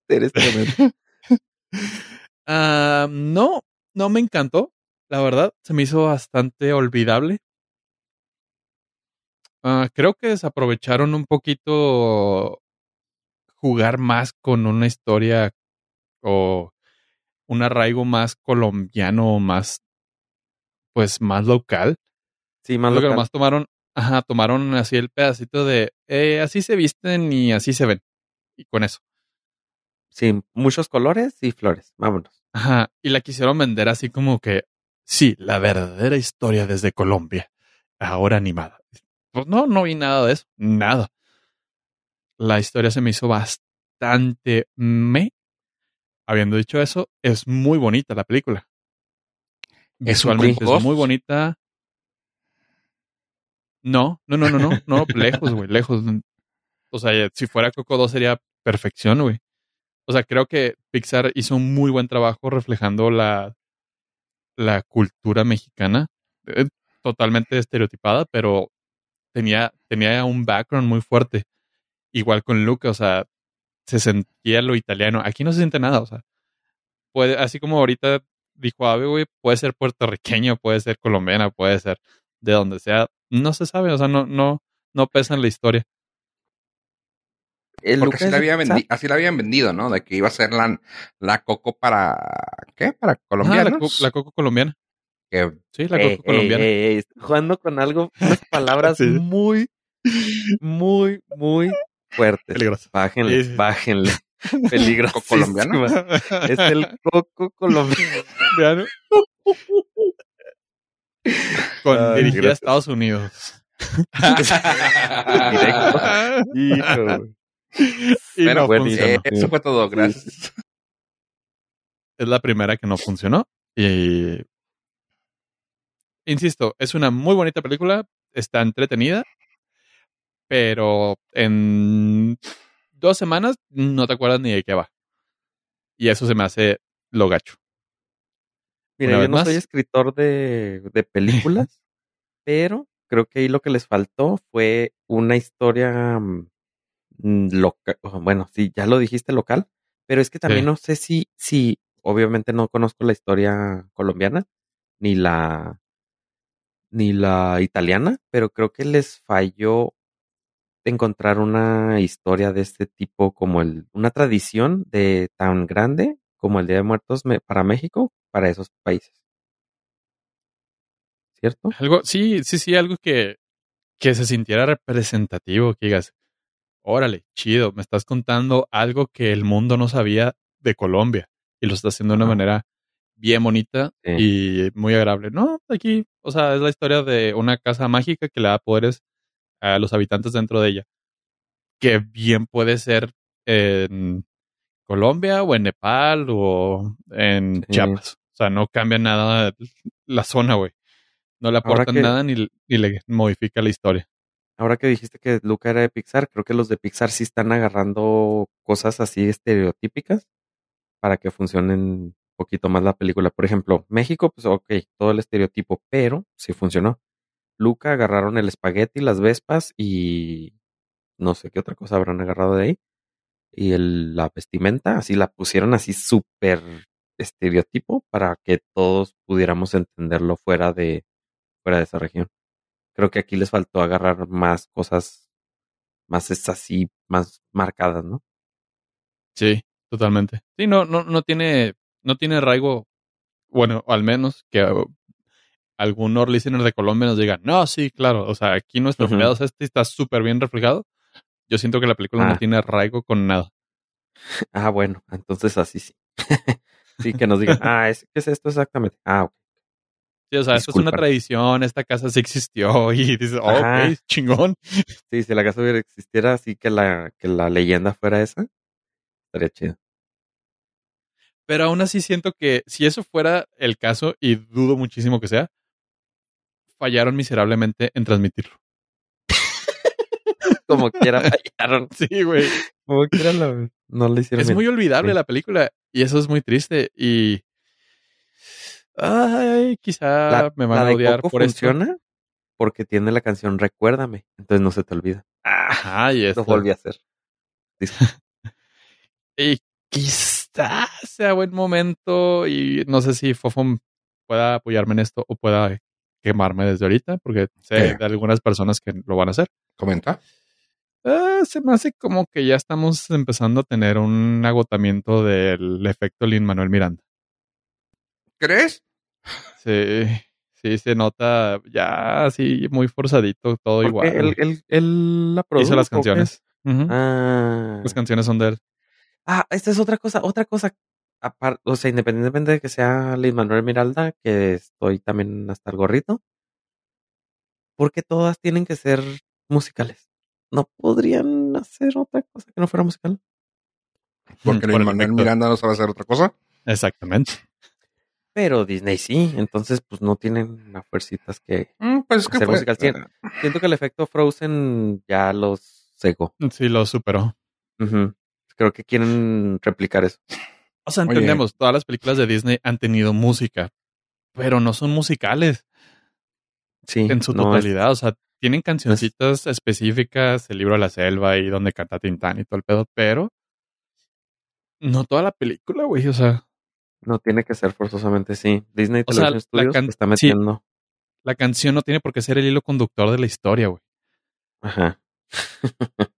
S3: eres tremendo.
S2: Ah, no, no me encantó. La verdad, se me hizo bastante olvidable. Ah, creo que desaprovecharon un poquito jugar más con una historia o un arraigo más colombiano, más, pues, más local.
S3: Sí, más
S2: Creo que
S3: local.
S2: nomás tomaron, ajá, tomaron así el pedacito de, eh, así se visten y así se ven. Y con eso.
S3: Sí, muchos colores y flores. Vámonos.
S2: Ajá, y la quisieron vender así como que, sí, la verdadera historia desde Colombia, ahora animada. Pues no, no vi nada de eso, nada. La historia se me hizo bastante me. Habiendo dicho eso, es muy bonita la película.
S1: Es
S2: Visualmente
S1: buen
S2: es muy bonita. No, no, no, no, no, no, lejos, güey, lejos. O sea, si fuera Coco 2 sería perfección, güey. O sea, creo que Pixar hizo un muy buen trabajo reflejando la, la cultura mexicana. Eh, totalmente estereotipada, pero tenía, tenía un background muy fuerte. Igual con Luca, o sea, se sentía lo italiano. Aquí no se siente nada, o sea, puede, así como ahorita dijo Ave, güey, puede ser puertorriqueño, puede ser colombiana, puede ser de donde sea, no se sabe, o sea, no, no, no pesa en la historia.
S3: El
S1: Porque así la, había vendi- así la habían vendido, ¿no? De que iba a ser la, la coco para. ¿Qué? Para
S2: la,
S1: colombianos.
S2: co- la coco colombiana.
S1: Que
S2: Sí, la
S3: Ey,
S2: coco colombiana.
S3: ey, ey, estoy jugando con algo, unas palabras
S2: Sí.
S3: muy, muy, muy fuertes.
S2: Peligroso.
S3: Bájenle,
S2: Sí, sí.
S3: bájenle. Peligrosísima.
S1: colombiano?
S3: Es el coco colombiano.
S2: Con
S3: Ay,
S2: dirigida a. Estados Unidos.
S3: Directo. Hijo, güey.
S2: y
S1: Pero
S2: no
S3: bueno,
S2: funcionó.
S1: eh, eso fue todo, gracias.
S2: Es la primera que no funcionó. Y insisto, es una muy bonita película. Está entretenida. Pero en dos semanas no te acuerdas ni de qué va. Y eso se me hace lo gacho.
S3: Mira,
S2: Una
S3: yo no
S2: más.
S3: soy escritor de, de películas, pero creo que ahí lo que les faltó fue una historia local. Bueno, sí, ya lo dijiste local, pero es que también
S2: Sí.
S3: no sé si, si, obviamente no conozco la historia colombiana, ni la, ni la italiana, pero creo que les falló encontrar una historia de este tipo como el, una tradición de tan grande como el Día de Muertos para México, para esos países. ¿Cierto?
S2: Algo, sí, sí, sí, algo que, que se sintiera representativo, que digas, órale, chido, me estás contando algo que el mundo no sabía de Colombia y lo estás haciendo de una manera bien bonita
S3: Sí.
S2: y muy agradable. No, aquí, o sea, es la historia de una casa mágica que le da poderes a los habitantes dentro de ella, que bien puede ser en Colombia o en Nepal o en
S3: Sí.
S2: Chiapas. O sea, no cambia nada la zona, güey. No le aportan
S3: que-
S2: nada ni, ni le modifica la historia.
S3: Ahora que dijiste que Luca era de Pixar, creo que los de Pixar sí están agarrando cosas así estereotípicas para que funcionen un poquito más la película. Por ejemplo, México, pues ok, todo el estereotipo, pero sí funcionó. Luca agarraron el espagueti, las vespas y no sé qué otra cosa habrán agarrado de ahí. Y la vestimenta, así la pusieron así súper estereotipo para que todos pudiéramos entenderlo fuera de, fuera de esa región. Creo que aquí les faltó agarrar más cosas, más es así, más marcadas, ¿no?
S2: Sí, totalmente. Sí, no, no, no tiene, no tiene arraigo, bueno, al menos que uh, algún listener de Colombia nos diga, no, sí, claro, o sea, aquí nuestro es este está súper bien reflejado. Yo siento que la película no
S3: Ah.
S2: tiene arraigo con nada.
S3: Ah, bueno, entonces así sí. sí, que nos digan, ah, es, ¿qué es esto exactamente? Ah, ok.
S2: Sí, o sea, esto es una tradición, esta casa sí existió y dices, oh, ok, chingón.
S3: Sí, si la casa hubiera existiera así que la, que la leyenda fuera esa, estaría chido.
S2: Pero aún así siento que si eso fuera el caso, y dudo muchísimo que sea, fallaron miserablemente en transmitirlo.
S3: Como quiera fallaron.
S2: Sí, güey.
S3: Como quiera la, no le hicieron
S2: Es
S3: bien.
S2: muy olvidable
S3: Sí.
S2: la película y eso es muy triste y ay, quizá
S3: la,
S2: me van
S3: la
S2: a
S3: de
S2: odiar
S3: Coco
S2: por esto.
S3: funciona porque tiene la canción Recuérdame, entonces no se te olvida.
S2: Ajá, y
S3: Lo
S2: esto.
S3: volví a hacer.
S2: Y quizá sea buen momento y no sé si Fofo pueda apoyarme en esto o pueda quemarme desde ahorita porque sé
S1: ¿Qué?
S2: de algunas personas que lo van a hacer.
S1: Comenta.
S2: Ah, se me hace como que ya estamos empezando a tener un agotamiento del efecto Lin Manuel Miranda.
S1: ¿Crees?
S2: Sí, sí se nota ya así muy forzadito, todo igual.
S3: Él, él, él la produjo.
S2: Hizo las canciones.
S3: Ah.
S2: Las canciones son de él.
S3: Ah, esta es otra cosa, otra cosa. Apar- o sea, independientemente de que sea Luis Manuel Miralda, que estoy también hasta el gorrito, porque todas tienen que ser musicales. No podrían hacer otra cosa que no fuera musical.
S1: Porque
S2: Por
S1: Luis
S2: el
S1: Manuel
S2: efecto.
S1: Miranda no sabe hacer otra cosa.
S2: Exactamente.
S3: Pero Disney sí, entonces pues no tienen las fuercitas que
S1: Mm, pues es que
S3: Hacer
S1: fue-
S3: musical, sí. siento que el efecto Frozen ya los cegó.
S2: Sí, lo superó.
S3: Creo que quieren replicar eso.
S2: O sea,
S1: Oye.
S2: entendemos, todas las películas de Disney han tenido música, pero no son musicales
S3: Sí,
S2: en su
S3: no es-
S2: totalidad. O sea, tienen cancioncitas específicas, el libro de la selva y donde canta Tintán y todo el pedo, pero No toda la película, güey. O sea,
S3: No tiene que ser forzosamente sí. Disney
S2: O sea,
S3: Television Studios está
S2: sí.
S3: metiendo.
S2: la canción no tiene por qué ser el hilo conductor de la historia, güey.
S3: Ajá.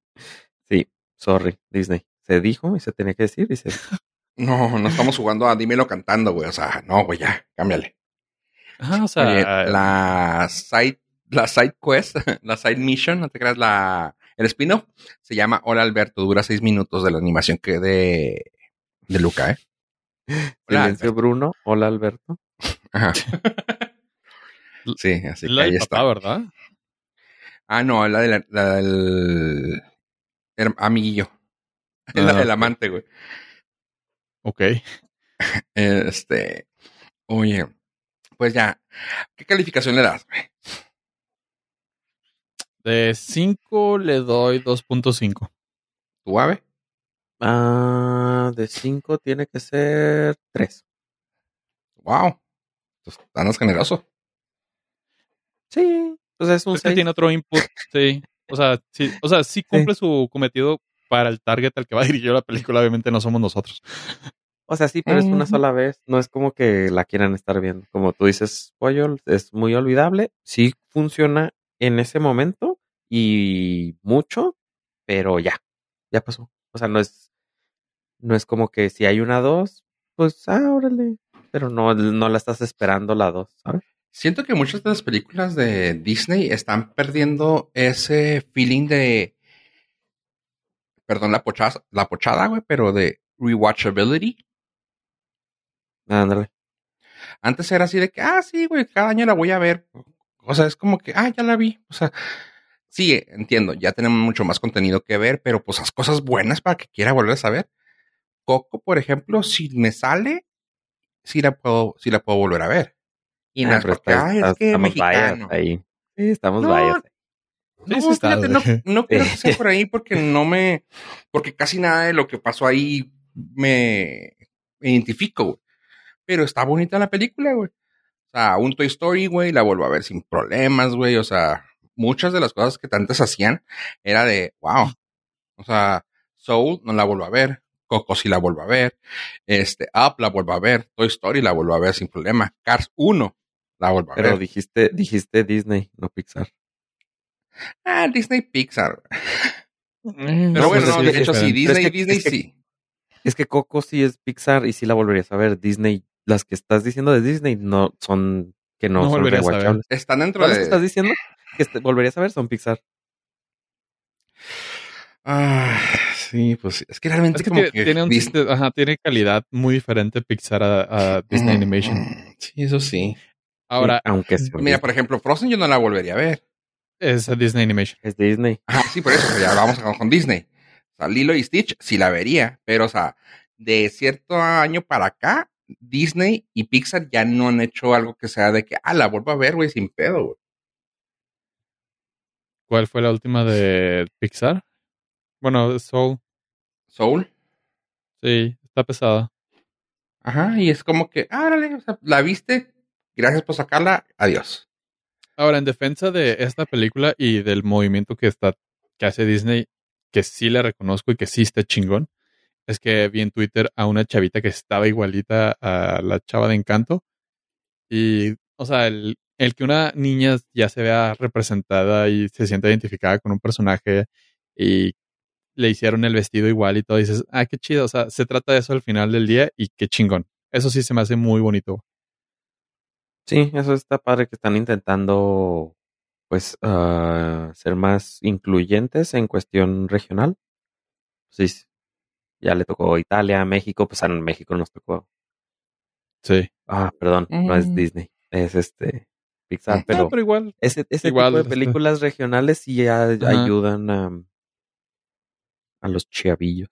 S3: sí, sorry, Disney. Se dijo y se tenía que decir y se
S1: No, no estamos jugando a dímelo cantando, güey. O sea, no, güey, ya, cámbiale.
S2: Ajá, o sea,
S1: Oye, la side, la side quest, la side mission, no te creas, la, el spin-off se llama Hola Alberto, dura seis minutos de la animación que de, de Luca, ¿eh? Hola,
S3: Silencio
S1: Alberto.
S3: Bruno. Hola Alberto.
S1: Ajá. Sí, así que
S2: la
S1: ahí está.
S2: papá, ¿verdad?
S1: Ah, no, la, de la, la del amiguillo.
S2: Ah,
S1: la del
S2: ok.
S1: amante, güey.
S2: Ok.
S1: Este, oye, pues ya, ¿qué calificación le das? güey?
S2: De 5 le doy 2.5.
S1: ¿Tu ave?
S3: Ah, de 5 tiene que ser 3.
S1: Wow. Pues, andas generoso.
S3: Sí, pues es un
S2: Es que
S3: 6.
S2: tiene otro input, sí. O sea, sí, o sea, sí cumple su cometido para el target al que va dirigido la película. Obviamente no somos nosotros.
S3: O sea, sí, pero es una sola vez. No es como que la quieran estar viendo. Como tú dices, Pollo, es muy olvidable. Sí funciona en ese momento y mucho, pero ya, ya pasó. O sea, no es, no es como que si hay una dos, pues, ah, órale. Pero no, no la estás esperando la dos, ¿sabes?
S1: Siento que muchas de las películas de Disney están perdiendo ese feeling de, perdón la pochada, la pochada, güey, pero de rewatchability.
S3: Ándale.
S1: Antes era así de que, ah, sí, güey, cada año la voy a ver. O sea, es como que, ah, ya la vi. O sea, sí, entiendo, ya tenemos mucho más contenido que ver, pero pues las cosas buenas para que quiera volver a saber. Coco, por ejemplo, si me sale, sí la puedo, sí la puedo volver a ver. Y no
S3: Ah,
S1: ay, es que mexicano.
S3: ahí. Sí, estamos
S1: No, No,
S2: Sí, está,
S1: fíjate, no, no creo que sea por ahí porque no me, porque casi nada de lo que pasó ahí me, me identifico, güey. Pero está bonita la película, güey. O sea, un Toy Story, güey, la vuelvo a ver sin problemas, güey. O sea, muchas de las cosas que antes hacían era de, wow. O sea, Soul no la vuelvo a ver. Coco sí la vuelvo a ver. Este, Up la vuelvo a ver. Toy Story la vuelvo a ver sin problema. Cars 1 la vuelvo a
S3: Pero
S1: ver.
S3: dijiste, dijiste Disney, no Pixar.
S1: Ah, Disney Pixar.
S2: Pero
S1: Pero bueno, no, de hecho sí, Disney,
S3: Es que-
S1: Disney
S3: es que-
S1: sí.
S3: Es que Coco sí es Pixar y sí la volverías a ver. Disney, las que estás diciendo de Disney no son que no,
S2: No
S3: son rewatchables.
S1: Están dentro
S3: las que
S1: de.
S3: estás diciendo que este- volverías a ver son Pixar.
S1: Ah, sí, pues es que realmente
S2: Es que
S1: como
S2: tiene,
S1: que
S2: tiene un
S1: Disney-
S2: chiste- ajá, tiene calidad muy diferente Pixar a, a Disney
S1: Mm,
S2: Animation.
S1: mm, Sí, eso sí.
S2: Ahora,
S3: aunque
S1: Mira, por ejemplo, Frozen yo no la volvería a ver.
S2: Es a Disney Animation.
S3: es Disney.
S1: Ajá, sí, por eso, pues, ya vamos con, con Disney. O sea, Lilo y Stitch sí la vería, pero o sea, de cierto año para acá, Disney y Pixar ya no han hecho algo que sea de que, ah, la vuelvo a ver, güey, sin pedo, güey.
S2: ¿Cuál fue la última de Pixar? Bueno, Soul.
S1: Soul.
S2: Sí, está pesada.
S1: Ajá, y es como que, ah, órale, o sea, la viste, gracias por sacarla, adiós.
S2: Ahora, en defensa de esta película y del movimiento que está que hace Disney, que sí le reconozco y que sí está chingón, es que vi en Twitter a una chavita que estaba igualita a la chava de Encanto. Y, o sea, el, el que una niña ya se vea representada y se sienta identificada con un personaje y le hicieron el vestido igual y todo, dices, ah, qué chido. O sea, se trata de eso al final del día y qué chingón. Eso sí se me hace muy bonito.
S3: Sí, eso está padre que están intentando pues ah, ser más incluyentes en cuestión regional. Sí, sí. ya le tocó Italia, México, pues a México nos tocó.
S2: Sí.
S3: Ah, perdón, no es
S1: Mm.
S3: Disney, es este Pixar,
S1: Mm.
S3: pero
S2: No, pero igual.
S3: ese, ese
S2: igual,
S3: tipo de
S2: este-
S3: películas regionales sí a- ayudan a, a los chavillos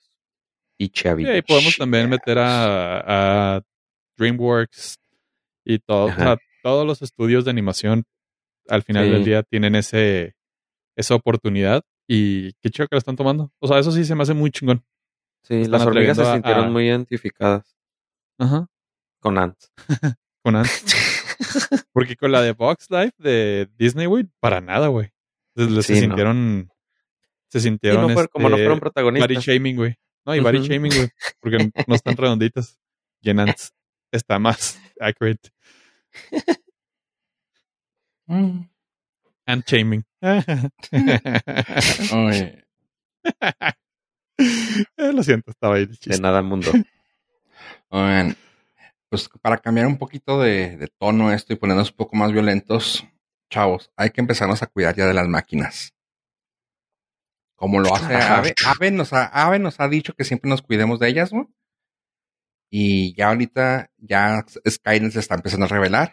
S3: y
S2: Sí,
S3: chavillos.
S2: ahí podemos también meter a, a DreamWorks y todo, o
S3: Ajá.
S2: sea, todos los estudios de animación al final
S3: Sí.
S2: del día tienen ese esa oportunidad y qué chido que la están tomando. O sea, eso sí se me hace muy chingón.
S3: Sí, las hormigas se sintieron
S2: a-
S3: muy identificadas
S2: Ajá.
S3: con Ants.
S2: Con Ant. Porque con la de Box Life de Disney, güey, para nada, güey. Se,
S3: no.
S2: sintieron se sintieron
S3: no como no
S2: este,
S3: fueron
S2: body
S3: protagonistas.
S2: shaming, güey. No, y body
S3: Ujú.
S2: shaming, güey. Porque no están redonditas. Llenantes. Está más accurate.
S1: Mm.
S2: And shaming. Eh, Lo siento, estaba ahí de
S3: De nada mundo.
S1: oigan, pues para cambiar un poquito de, de tono esto y ponernos un poco más violentos, chavos, hay que empezarnos a cuidar ya de las máquinas. Como lo hace. Ave. Ave nos ha, Ave nos ha dicho que siempre nos cuidemos de ellas, ¿no? Y ya ahorita, ya Skynet se está empezando a revelar.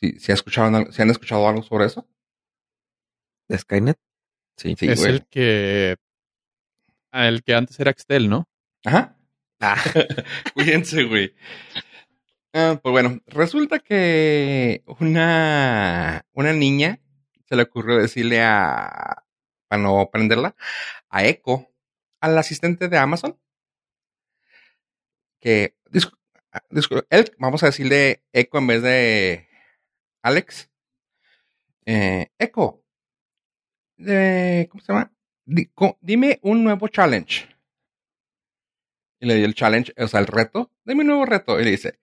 S1: ¿Sí, sí, ha escuchado, algo- ¿sí han escuchado algo sobre eso?
S3: ¿De Skynet? Sí.
S1: Sí,
S2: es
S1: güey.
S2: el que. ah, El que antes era Axtel, ¿no?
S1: Ajá. Cuídense, güey. Ah, pues bueno, resulta que una, una niña se le ocurrió decirle a, para no prenderla, a Echo, al asistente de Amazon, que, ah, vamos a decirle Echo en vez de Alex. Eh, Echo, eh, ¿cómo se llama? Dime un nuevo challenge. Y le dio el challenge, o sea, el reto. Deme un nuevo reto. Y le dice,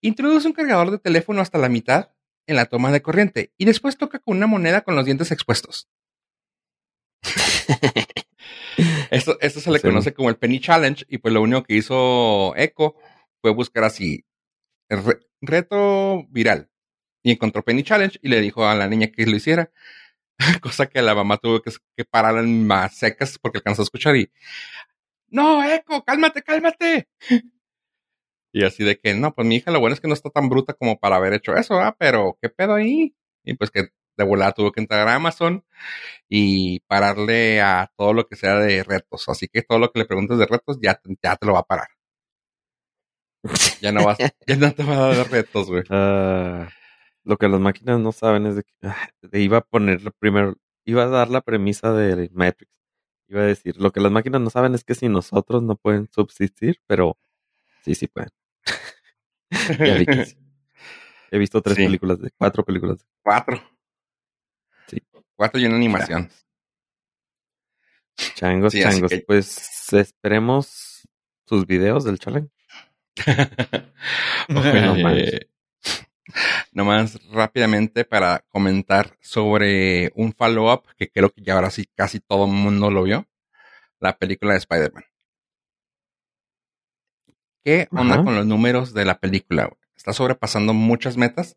S1: introduce un cargador de teléfono hasta la mitad en la toma de corriente y después toca con una moneda con los dientes expuestos. esto, esto se le
S3: Sí.
S1: conoce como el Penny Challenge y pues lo único que hizo Echo fue buscar así, el re- reto viral. Y encontró Penny Challenge y le dijo a la niña que lo hiciera. Cosa que la mamá tuvo que, que parar en más secas porque alcanzó a escuchar y no, Eco, cálmate, cálmate. Y así de que, no, pues mi hija lo bueno es que no está tan bruta como para haber hecho eso, ¿ah? Pero, ¿qué pedo ahí? Y pues que de volada tuvo que entrar a Amazon y pararle a todo lo que sea de retos. Así que todo lo que le preguntes de retos ya, ya te lo va a parar. Ya no vas, ya no te va a dar retos, güey.
S3: Ah, lo que las máquinas no saben es de que ah, iba a poner primero, iba a dar la premisa de Matrix. Iba a decir, lo que las máquinas no saben es que si nosotros no pueden subsistir, pero sí, sí pueden. Ya vi que sí. He visto tres
S1: Sí.
S3: películas de, cuatro películas de.
S1: Cuatro. Cuatro y una animación.
S3: Changos,
S1: Sí,
S3: changos.
S1: que-
S3: Pues esperemos sus videos del challenge.
S1: Bueno,
S3: no
S1: eh, nomás rápidamente para comentar sobre un follow-up que creo que ya ahora sí casi todo el mundo lo vio. La película de Spider-Man. ¿Qué onda
S3: Ajá.
S1: con los números de la película? Está sobrepasando muchas metas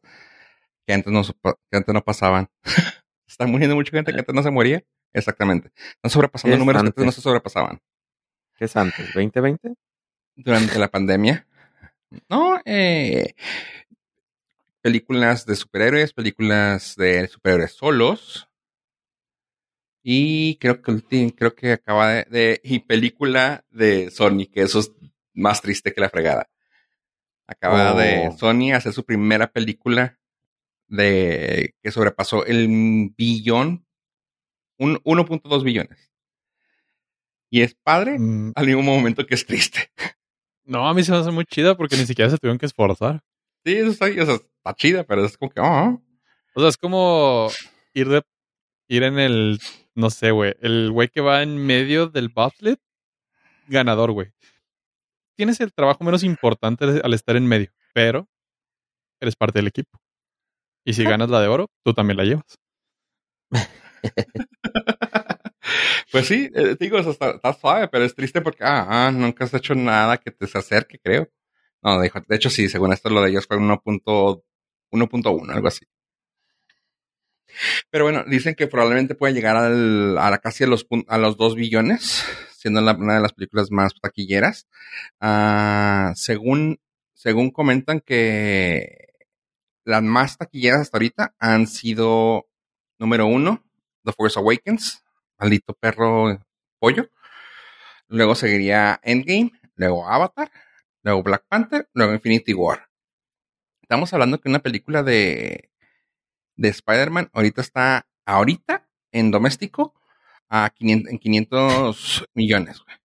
S1: que antes no, que antes no pasaban. Está muriendo mucha gente que antes no se moría. Exactamente. Están sobrepasando
S3: ¿Qué es
S1: números que antes no se sobrepasaban.
S3: ¿Qué es antes? ¿2020?
S1: durante la pandemia. No, eh, películas de superhéroes, películas de superhéroes solos. Y creo que creo que acaba de, de- y película de Sony, que eso es más triste que la fregada. Acaba
S3: Oh.
S1: de Sony hacer su primera película de que sobrepasó el billón, un 1.2 billones. Y es padre
S2: Mm,
S1: al mismo momento que es triste.
S2: No, a mí se me hace muy chida porque ni siquiera se tuvieron que esforzar.
S1: Sí, eso está, o sea, está chida, pero es como que, oh,
S2: O sea, es como ir de ir en el, no sé, güey, el güey que va en medio del bobsled, ganador, güey. Tienes el trabajo menos importante al estar en medio, pero eres parte del equipo. Y si ganas la de oro, tú también la llevas.
S1: Pues sí, eh, digo, o sea, está, está suave, pero es triste porque ah, ah, nunca has hecho nada que te se acerque, creo. No, de, de hecho sí, según esto lo de ellos fue 1.1, 1.1, algo así. Pero bueno, dicen que probablemente puede llegar al, a casi a los, a los 2 billones, siendo la- una de las películas más taquilleras. Ah, según, según comentan que las más taquilleras hasta ahorita han sido, número uno, The Force Awakens, maldito perro pollo. Luego seguiría Endgame, luego Avatar, luego Black Panther, luego Infinity War. Estamos hablando que una película de, de Spider-Man ahorita está, ahorita, en doméstico, a 500, en 500 millones. güey.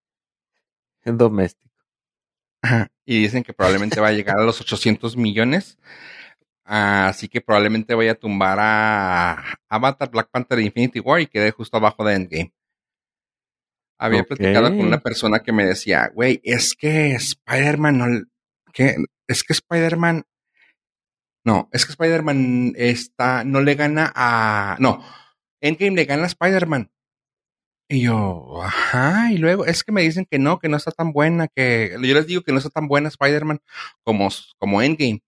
S3: En doméstico.
S1: Y dicen que probablemente va a llegar a los 800 millones. Así que probablemente vaya a tumbar a Avatar, Black Panther e Infinity War y quede justo abajo de Endgame. Había platicado con una persona que me decía, güey, es que Spider-Man no, que es que Spider-Man, no, es que Spider-Man está, no le gana a, no, Endgame le gana a Spider-Man. Y yo, ajá, y luego es que me dicen que no, que no está tan buena, que yo les digo que no está tan buena Spider-Man como, como Endgame.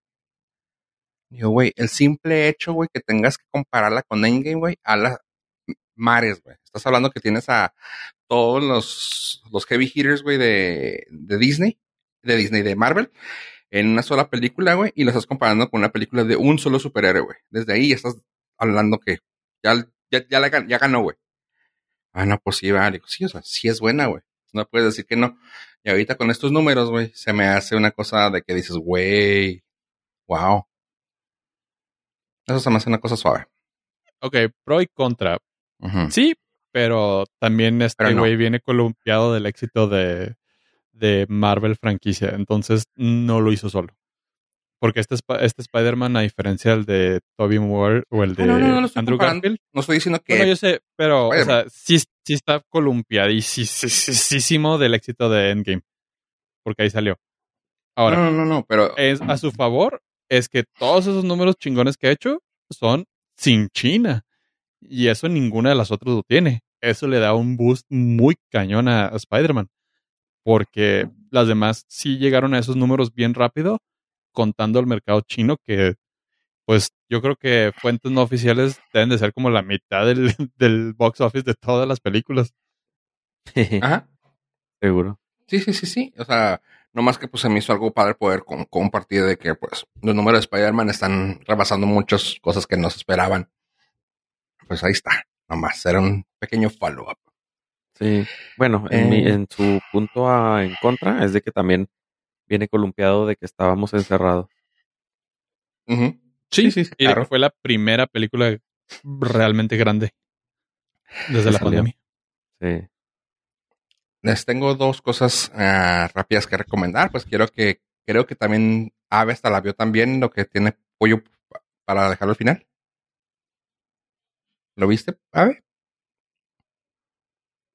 S1: Digo, güey, el simple hecho, güey, que tengas que compararla con Endgame, güey, a las mares, güey. Estás hablando que tienes a todos los, los heavy hitters, güey, de, de Disney, de Disney, de Marvel, en una sola película, güey, y lo estás comparando con una película de un solo superhéroe, güey. Desde ahí estás hablando que ya, ya, ya, la ganó, güey. Ah, no, pues sí, vale. Sí, sí es buena, güey. No puedes decir que no. Y ahorita con estos números, güey, se me hace una cosa de que dices, güey, wow. Eso se me hace una cosa suave.
S2: Ok, pro y contra. Sí, pero también este
S1: no.
S2: güey viene columpiado del éxito de, de Marvel franquicia. Entonces no lo hizo solo. Porque este, este Spider-Man, a diferencia del de Tobey Moore o el de
S1: Ah, no, no, estoy
S2: Andrew. Garfield,
S1: No estoy diciendo que
S2: Bueno, yo sé, pero, o sea,
S1: Spider-Man.
S2: sí, sí está columpiadísimo del éxito de Endgame. Porque ahí salió. Ahora,
S1: no, no, no, no, pero
S2: es a su favor es que todos esos números chingones que ha hecho son sin China. Y eso ninguna de las otras lo tiene. Eso le da un boost muy cañón a, a Spider-Man. Porque las demás sí llegaron a esos números bien rápido, contando el mercado chino, que pues yo creo que fuentes no oficiales deben de ser como la mitad del, del box office de todas las películas.
S1: ajá.
S3: Seguro.
S1: Sí, sí, sí, sí. O sea, nomás que pues se me hizo algo padre poder com- compartir de que pues los números de Spider-Man están rebasando muchas cosas que no se esperaban. Pues ahí está. Nomás era un pequeño follow-up.
S3: Sí. Bueno, en, mi-
S1: Eh.
S3: en su punto a- en contra es de que también viene columpiado de que estábamos encerrados.
S2: Sí,
S1: sí, sí, claro.
S2: fue la primera película realmente grande desde
S3: Que
S2: la
S3: salió.
S2: pandemia.
S3: Sí.
S1: Les tengo dos cosas ah, rápidas que recomendar. Pues quiero que, creo que también Ave hasta la vio también lo que tiene pollo pa- para dejarlo al final. ¿Lo viste, Ave?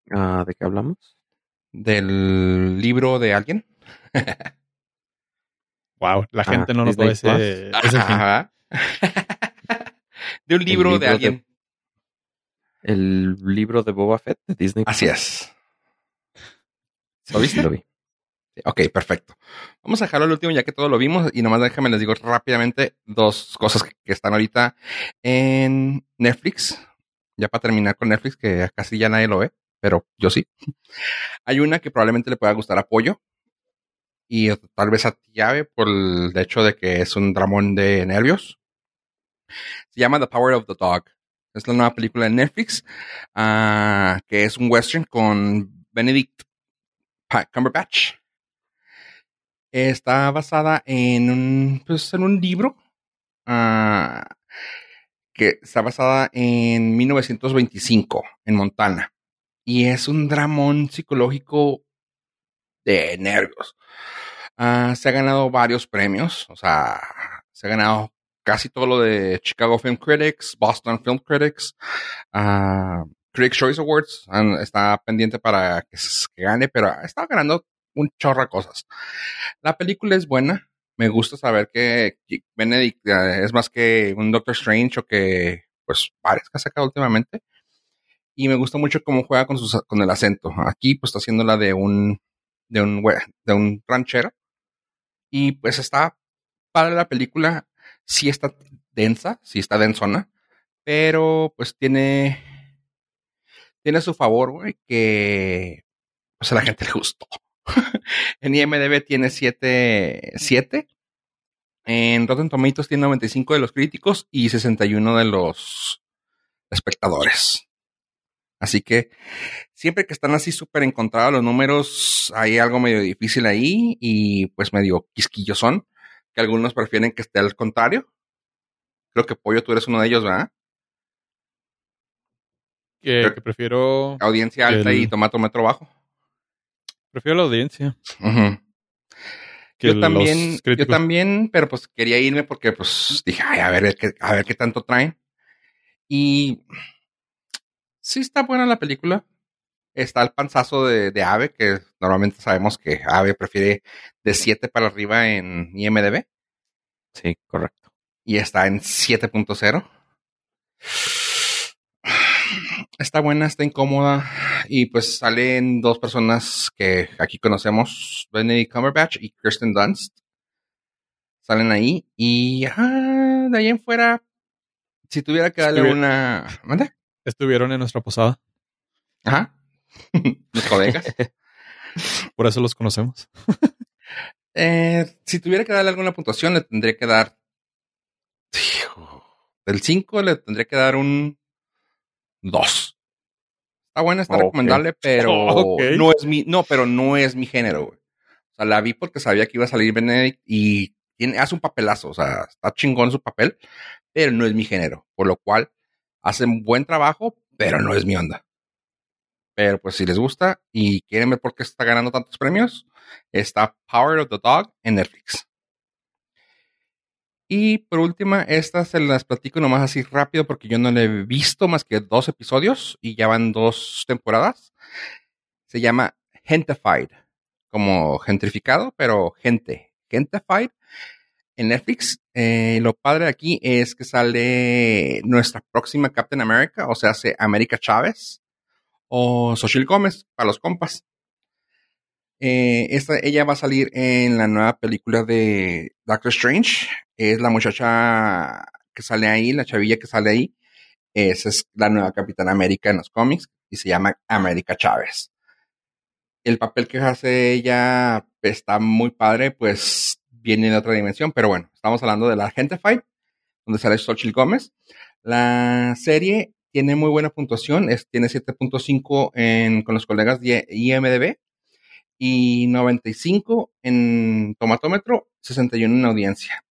S3: Ah, ¿De qué hablamos?
S1: Del libro de alguien.
S2: Wow, la
S3: Ah,
S2: gente no nos
S3: Disney
S2: ese, ese.
S1: Ajá. de un libro,
S3: libro
S1: de
S3: de-
S1: alguien.
S3: El libro de Boba Fett de Disney.
S1: Así es. ¿Lo viste?
S3: Lo vi.
S1: Ok, perfecto. Vamos a dejarlo al último ya que todo lo vimos y nomás déjame les digo rápidamente dos cosas que, están ahorita en Netflix. Ya para terminar con Netflix, que casi ya nadie lo ve, pero yo sí. Hay una que probablemente le pueda gustar a Pollo y tal vez a ti, Ave, por el hecho de que es un dramón de nervios. Se llama The Power of the Dog. Es la nueva película de Netflix, ah, que es un western con Benedict Cumberbatch. Está basada en un, pues, en un libro ah, que está basada en 1925 en Montana. Y es un dramón psicológico de nervios. Ah, se ha ganado varios premios, o sea, se ha ganado casi todo lo de Chicago Film Critics, Boston Film Critics, ah, Critics Choice Awards. está pendiente para que, que gane, pero está ganando un chorro de cosas. La película es buena. Me gusta saber que Benedict eh, es más que un Doctor Strange o que, pues, varios que ha sacado últimamente. Y me gusta mucho cómo juega con, sus, con el acento. Aquí, pues, está haciendo la de un, de un, de un ranchero. Y pues está padre la película. Sí está densa, sí está densona. Pero, pues, tiene, tiene su favor, güey, que, pues, a la gente le gustó. en IMDB tiene 7, 7. En Rotten Tomatoes tiene 95 de los críticos y 61 de los espectadores. Así que siempre que están así súper encontrados los números, hay algo medio difícil ahí y pues medio quisquillosón, que algunos prefieren que esté al contrario. Creo que Pollo, tú eres uno de ellos, ¿verdad?
S2: Que, que prefiero,
S1: Audiencia alta
S2: El-
S1: y tomatómetro bajo.
S2: prefiero la audiencia. Que
S1: yo también, yo también, pero pues quería irme porque pues dije, ay, a ver qué, a ver qué tanto traen. Y sí está buena la película. está el panzazo de, de Ave, que normalmente sabemos que Ave prefiere de 7 para arriba en IMDB.
S3: Sí, correcto.
S1: Y está en 7.0. Está buena, está incómoda. Y pues salen dos personas que aquí conocemos, Benedict Cumberbatch y Kirsten Dunst. Salen ahí. Y ah, de ahí en fuera, si tuviera que darle una... ¿Mande?
S2: Estuvieron en nuestra posada,
S1: Ajá. Los colegas.
S2: por eso los conocemos.
S1: Eh, si tuviera que darle alguna puntuación, le tendría que dar. Del 5 le tendría que dar un 2. Está buena, está recomendable, pero no es mi, no, pero no es mi género, güey. O sea, la vi porque sabía que iba a salir Benedict y tiene, hace un papelazo, o sea, está chingón su papel, pero no es mi género. Por lo cual hace un buen trabajo, pero no es mi onda. Pero pues si les gusta y quieren ver por qué está ganando tantos premios, está Power of the Dog en Netflix. Y por última, estas se las platico nomás así rápido porque yo no le he visto más que dos episodios y ya van dos temporadas. Se llama Gentified, como gentrificado, pero gente. Gentified en Netflix. Eh, lo padre aquí es que sale nuestra próxima Captain America, o sea, hace América Chávez o Xochitl Gómez para los compas. Eh, ella va a salir en la nueva película de Doctor Strange. Es la muchacha que sale ahí, la chavilla que sale ahí. Esa es la nueva Capitana América en los cómics y se llama América Chávez. El papel que hace ella está muy padre, pues viene de otra dimensión, pero bueno, estamos hablando de la Gente Fight, donde sale Xochitl Gómez. La serie tiene muy buena puntuación, es, tiene 7.5 en- con los colegas de IMDB y 95 en tomatómetro, 61 en audiencia.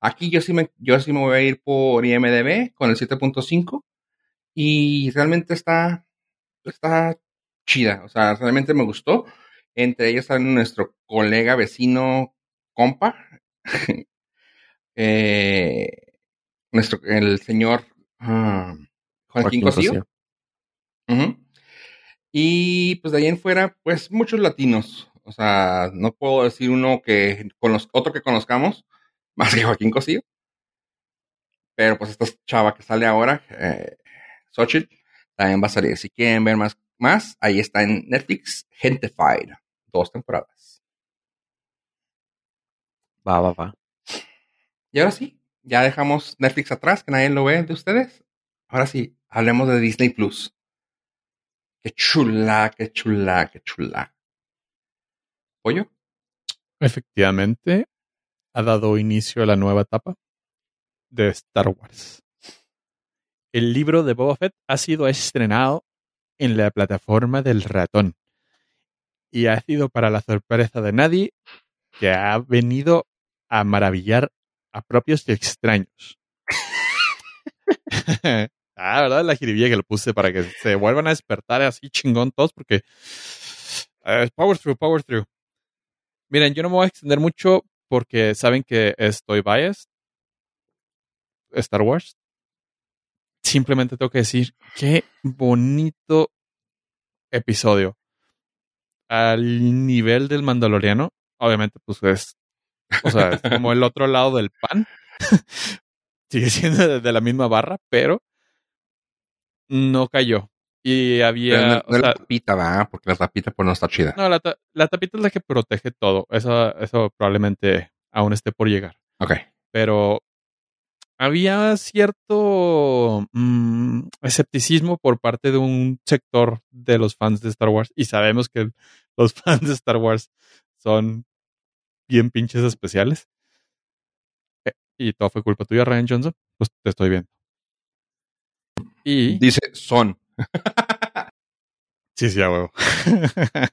S1: Aquí yo sí me, yo sí me voy a ir por IMDB con el 7.5 y realmente está, está chida, o sea, realmente me gustó. Entre ellos está nuestro colega vecino compa, eh, nuestro, el señor ah, Joaquín,
S3: Joaquín
S1: Cosío. Y pues de ahí en fuera, pues muchos latinos. O sea, no puedo decir uno que conoz- otro que conozcamos, más que Joaquín Cosío. Pero pues esta chava que sale ahora, eh, Xochitl, también va a salir. Si quieren ver más, más, ahí está en Netflix, Gentified. Dos temporadas.
S3: Va, va, va.
S1: Y ahora sí, ya dejamos Netflix atrás, que nadie lo ve de ustedes. Ahora sí, hablemos de Disney Plus. Qué chula, qué chula, qué chula. ¿Pollo?
S2: Efectivamente, ha dado inicio a la nueva etapa de Star Wars. El libro de Boba Fett ha sido estrenado en la plataforma del ratón y ha sido para la sorpresa de nadie que ha venido a maravillar a propios y extraños. ah, ¿verdad? La jiribilla que le puse para que se vuelvan a despertar así chingón todos porque eh, power through, power through. Miren, yo no me voy a extender mucho porque saben que estoy biased. Star Wars. Simplemente tengo que decir, qué bonito episodio. Al nivel del Mandaloriano, obviamente, pues es, o sea, es como el otro lado del pan. Sigue siendo de la misma barra, pero no cayó. Y
S1: Pero
S2: había,
S1: no,
S2: o
S1: no la tapita, va, porque la tapita pues no está chida.
S2: no, la, ta- la tapita es la que protege todo. Eso, eso probablemente aún esté por llegar.
S1: Ok.
S2: Pero había cierto mm, escepticismo por parte de un sector de los fans de Star Wars. Y sabemos que los fans de Star Wars son bien pinches especiales. Eh, Y todo fue culpa tuya, Ryan Johnson. Pues te estoy viendo. Y
S1: Dice son.
S2: Sí, sí, a huevo.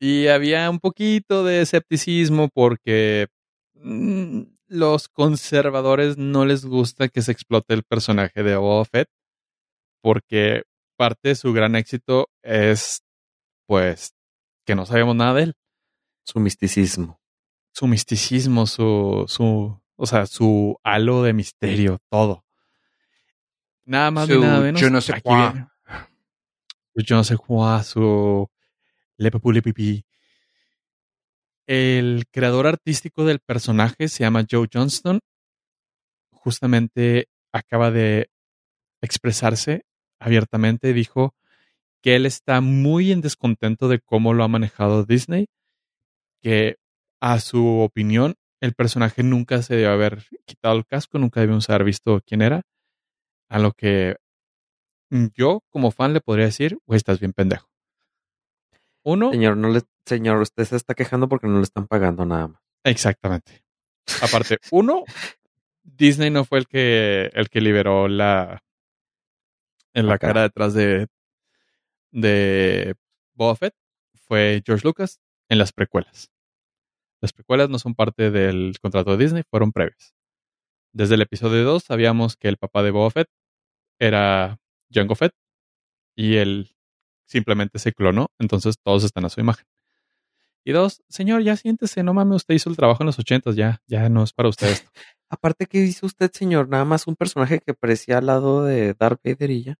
S2: y había un poquito de escepticismo porque mm, los conservadores no les gusta que se explote el personaje de Boba Fett porque parte de su gran éxito es, pues, que no sabemos nada de él.
S3: Su misticismo.
S2: Su misticismo, su, su, o sea, su halo de misterio, todo. Nada más ni nada menos.
S1: ne sais
S2: aquí
S1: quoi.
S2: viene. Yo no sé cuál su. El creador artístico del personaje se llama Joe Johnston. Justamente acaba de expresarse abiertamente. Dijo que él está muy en descontento de cómo lo ha manejado Disney. Que a su opinión, el personaje nunca se debe haber quitado el casco, nunca debíamos haber visto quién era. A lo que yo, como fan, le podría decir, güey, estás bien pendejo. Uno.
S3: Señor, no le, señor, usted se está quejando porque no le están pagando nada más.
S2: Exactamente. Aparte, uno, Disney no fue el que, el que liberó la, en la
S3: Acá.
S2: cara detrás de, de Boba Fett. Fue George Lucas en las precuelas. Las precuelas no son parte del contrato de Disney, fueron previas. Desde el episodio 2 sabíamos que el papá de Boba Fett era Jango Fett y él simplemente se clonó, entonces todos están a su imagen. Y dos, señor, ya siéntese, no mames, usted hizo el trabajo en los ochentas, ya, ya no es para usted esto.
S3: Aparte, ¿qué hizo usted, señor? Nada más un personaje que parecía al lado de Darth Vader y ya.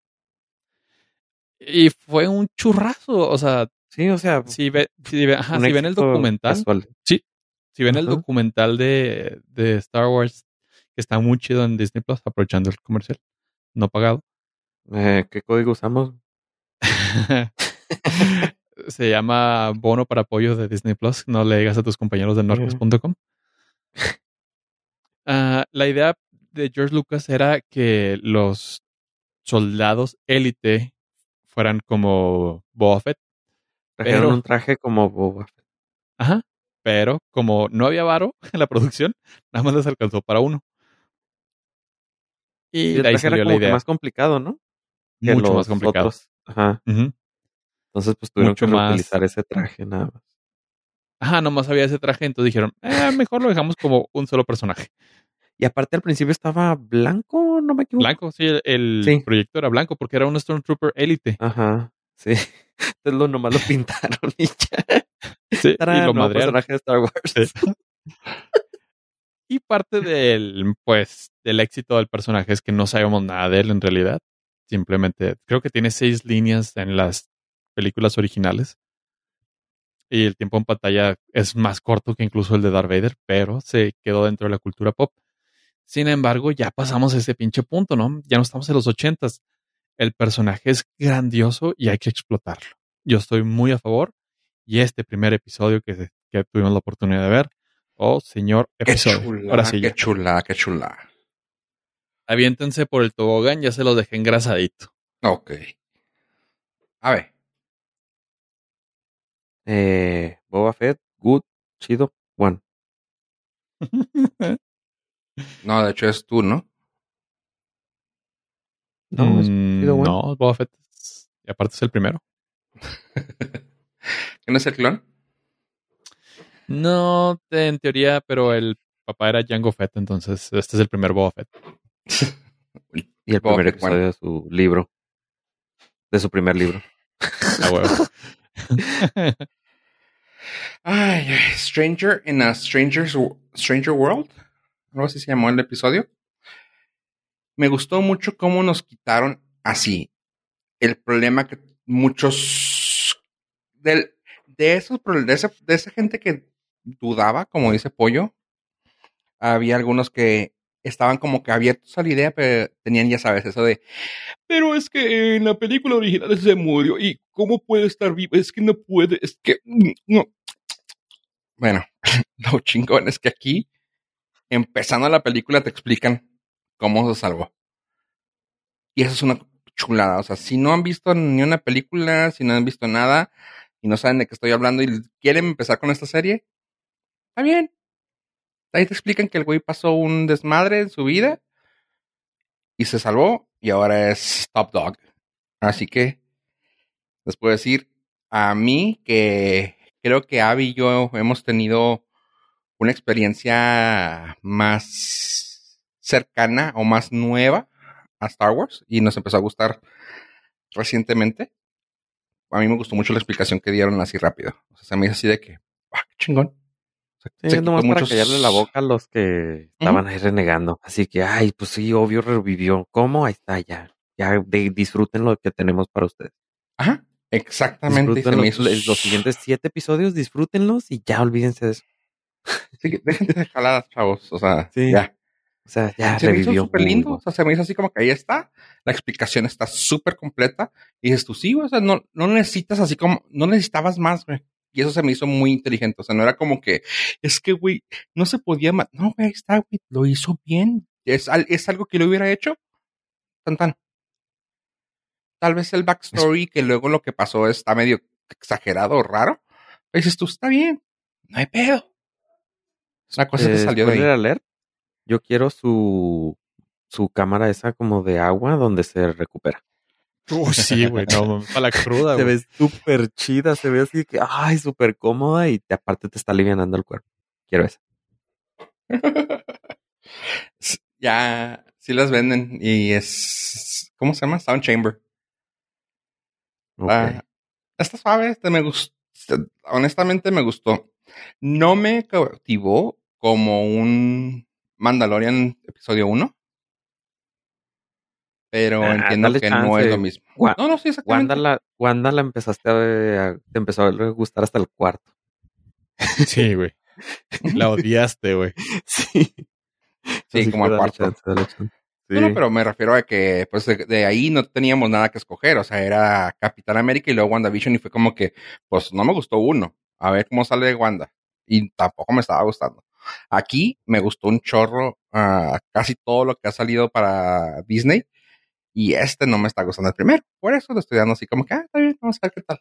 S2: Y fue un churrazo, o sea,
S3: Sí, o sea,
S2: si, ve, si, ve- ajá, si ven el documental,
S3: casual.
S2: si ven el documental de, de Star Wars, que está muy chido en Disney Plus, aprovechando el comercial, no pagado.
S3: Eh, ¿Qué código usamos?
S2: Se llama bono para apoyo de Disney Plus. No le digas a tus compañeros de norcos.com. Ah, la idea de George Lucas era que los soldados élite fueran como Boba Fett.
S3: Trajeron
S2: Pero-
S3: un traje como Boba Fett.
S2: Ajá. Pero como no había varo en la producción, nada más les alcanzó para uno. Y,
S3: el traje era como que más complicado, ¿no? Que
S2: Mucho más complicado.
S3: otros. Ajá. Entonces, pues tuvieron
S2: Mucho
S3: que
S2: más.
S3: reutilizar ese traje nada más.
S2: Ajá, nomás había ese traje, entonces dijeron, eh, mejor lo dejamos como un solo personaje.
S3: Y aparte al principio estaba blanco, no me equivoco.
S2: Blanco, sí, el,
S3: Sí.
S2: proyecto era blanco porque era un Stormtrooper élite.
S3: Ajá. Sí. Entonces lo nomás lo pintaron y ya.
S2: Sí,
S3: Tarán,
S2: y lo madrearon.
S3: personaje de Star Wars.
S2: Sí. Y parte del, pues, del éxito del personaje es que no sabemos nada de él en realidad. Simplemente, creo que tiene seis líneas en las películas originales. Y el tiempo en pantalla es más corto que incluso el de Darth Vader, pero se quedó dentro de la cultura pop. Sin embargo, ya pasamos ese pinche punto, ¿no? Ya no estamos en los ochentas. El personaje es grandioso y hay que explotarlo. Yo estoy muy a favor. Y este primer episodio que, que tuvimos la oportunidad de ver, oh señor
S1: Qué
S2: episodio.
S1: chula,
S2: Ahora sí,
S1: qué chula, qué chula.
S2: aviéntense por el tobogán, ya se los dejé engrasadito.
S1: Ok. A ver,
S3: Eh, Boba Fett, good, chido, one.
S1: no, de hecho es tú, ¿no?
S3: No, es
S2: Mm,
S3: chido, one.
S2: no, Boba Fett. es- Y aparte es el primero.
S1: ¿Quién es el clon?
S2: No, te- en teoría, pero el papá era Jango Fett, entonces este es el primer Boba Fett.
S3: Y el
S1: Boba
S3: primer episodio de su libro. De su primer libro.
S2: A huevo.
S1: Ay, ay, Stranger in a Stranger's, Stranger World. Algo así se llamó el episodio. Me gustó mucho cómo nos quitaron así el problema que muchos del, de esos de, esa, de esa gente que dudaba, como dice Pollo, había algunos que estaban como que abiertos a la idea, pero tenían, ya sabes, eso de, pero es que en la película original se murió y cómo puede estar vivo, es que no puede, es que no. Bueno, lo chingón es que aquí, empezando la película, te explican cómo se salvó. Y eso es una chulada. O sea, si no han visto ni una película, si no han visto nada y no saben de qué estoy hablando y quieren empezar con esta serie, está bien. Ahí te explican que el güey pasó un desmadre en su vida y se salvó y ahora es top dog. Así que les puedo decir a mí que creo que Abby y yo hemos tenido una experiencia más cercana o más nueva a Star Wars y nos empezó a gustar recientemente. A mí me gustó mucho la explicación que dieron así rápido. O sea, se me hizo así de que, ¡ah, qué chingón!
S3: Sí,
S1: se
S3: nomás para callarle la boca a los que estaban ahí renegando. Así que, ay, pues sí, obvio revivió. ¿Cómo? Ahí está, ya. Ya de- disfruten lo que tenemos para ustedes.
S1: Ajá, exactamente. se me
S3: los,
S1: hizo
S3: los- los siguientes siete episodios, disfrútenlos y ya olvídense de eso.
S1: Sí, déjense de jaladas, chavos. O sea,
S3: Sí.
S1: ya.
S3: O sea, ya
S1: se me hizo
S3: revivió.
S1: súper lindo. O sea, se me hizo así como que ahí está. La explicación está súper completa. Y dices tú, sí, o sea, no, no necesitas así como, no necesitabas más, güey. Y eso se me hizo muy inteligente. O sea, no era como que, es que, güey, no se podía más. No, güey, está, güey, lo hizo bien. Es, al- es algo que lo hubiera hecho. Tan, tan. Tal vez el backstory, que luego lo que pasó está medio exagerado o raro. Pero dices tú, está bien. No hay pedo. Una cosa que
S3: Eh,
S1: salió de ahí.
S3: alert, yo quiero su, su cámara esa como de agua donde se recupera.
S2: Uy, sí, güey, no, para la cruda,
S3: Se
S2: güey.
S3: ve súper chida, se ve así que, ay, súper cómoda y te- aparte te está alivianando el cuerpo. Quiero esa.
S1: S- ya, sí las venden y es, ¿cómo se llama? Sound Chamber. Ah, está suave, este me gustó. Honestamente me gustó. No me cautivó como un Mandalorian episodio 1. Pero
S3: Ah,
S1: entiendo que no es lo mismo.
S3: Gua-
S1: no, no, sí, exactamente.
S3: Wanda la, Wanda la empezaste a, a- te empezó a gustar hasta el cuarto.
S2: Sí, güey. La odiaste, güey.
S3: Sí.
S1: Sí,
S3: Así
S1: como al cuarto.
S3: chance.
S1: No, no,
S3: Sí.
S1: pero me refiero a que pues de, de ahí no teníamos nada que escoger. O sea, era Capitán América y luego WandaVision y fue como que, pues no me gustó uno. A ver cómo sale Wanda. Y tampoco me estaba gustando. Aquí me gustó un chorro ah, casi todo lo que ha salido para Disney. Y este no me está gustando el primero. Por eso lo estoy dando así como que, ah, está bien, vamos a ver qué tal.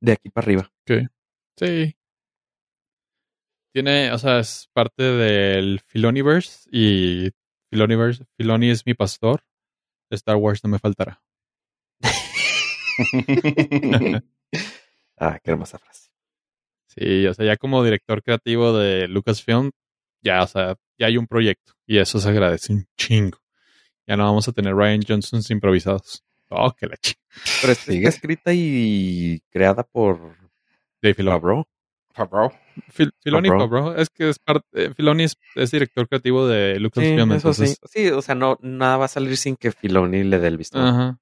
S3: De aquí para arriba.
S2: Sí. Tiene, o sea, es parte del Filoniverse y Filoniverse, Filoni es mi pastor. Star Wars no me faltará.
S3: Ah, qué hermosa frase.
S2: Sí, o sea, ya como director creativo de Lucasfilm, ya, o sea, ya hay un proyecto y eso se agradece un chingo. Ya no vamos a tener Ryan Johnsons improvisados. Oh, que la ching.
S3: Pero
S1: ¿Sigue?
S3: está escrita y creada por
S2: Dave Filoni.
S3: Favreau.
S1: Favreau.
S2: Fil- Filoni,
S3: Favreau.
S2: Favreau, es que es parte, eh, Filoni es, es director creativo de
S3: Sí,
S2: Lucasfilm,
S3: eso sí.
S2: entonces,
S3: Sí, o sea, no, nada va a salir sin que Filoni le dé el visto.
S2: ajá.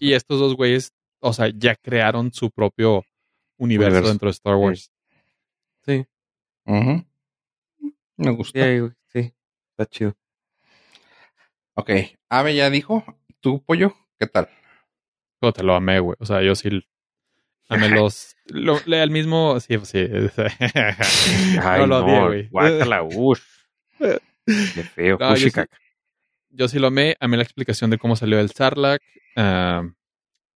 S2: Y estos dos güeyes, o sea, ya crearon su propio universo,
S3: Universo.
S2: dentro de Star Wars.
S3: Sí,
S1: Ujú. Me gustó.
S3: sí, sí, está chido.
S1: Ok. Ave ya dijo, ¿tú, pollo? ¿Qué tal?
S2: Pero te lo amé, güey. O sea, yo sí amé los... Lo, al mismo... Sí, sí.
S3: Ay,
S2: no lo odié, güey.
S3: guácala, ush. Qué feo.
S2: No, yo sí-. Yo lo amé. Amé la explicación de cómo salió el Sarlacc. ah,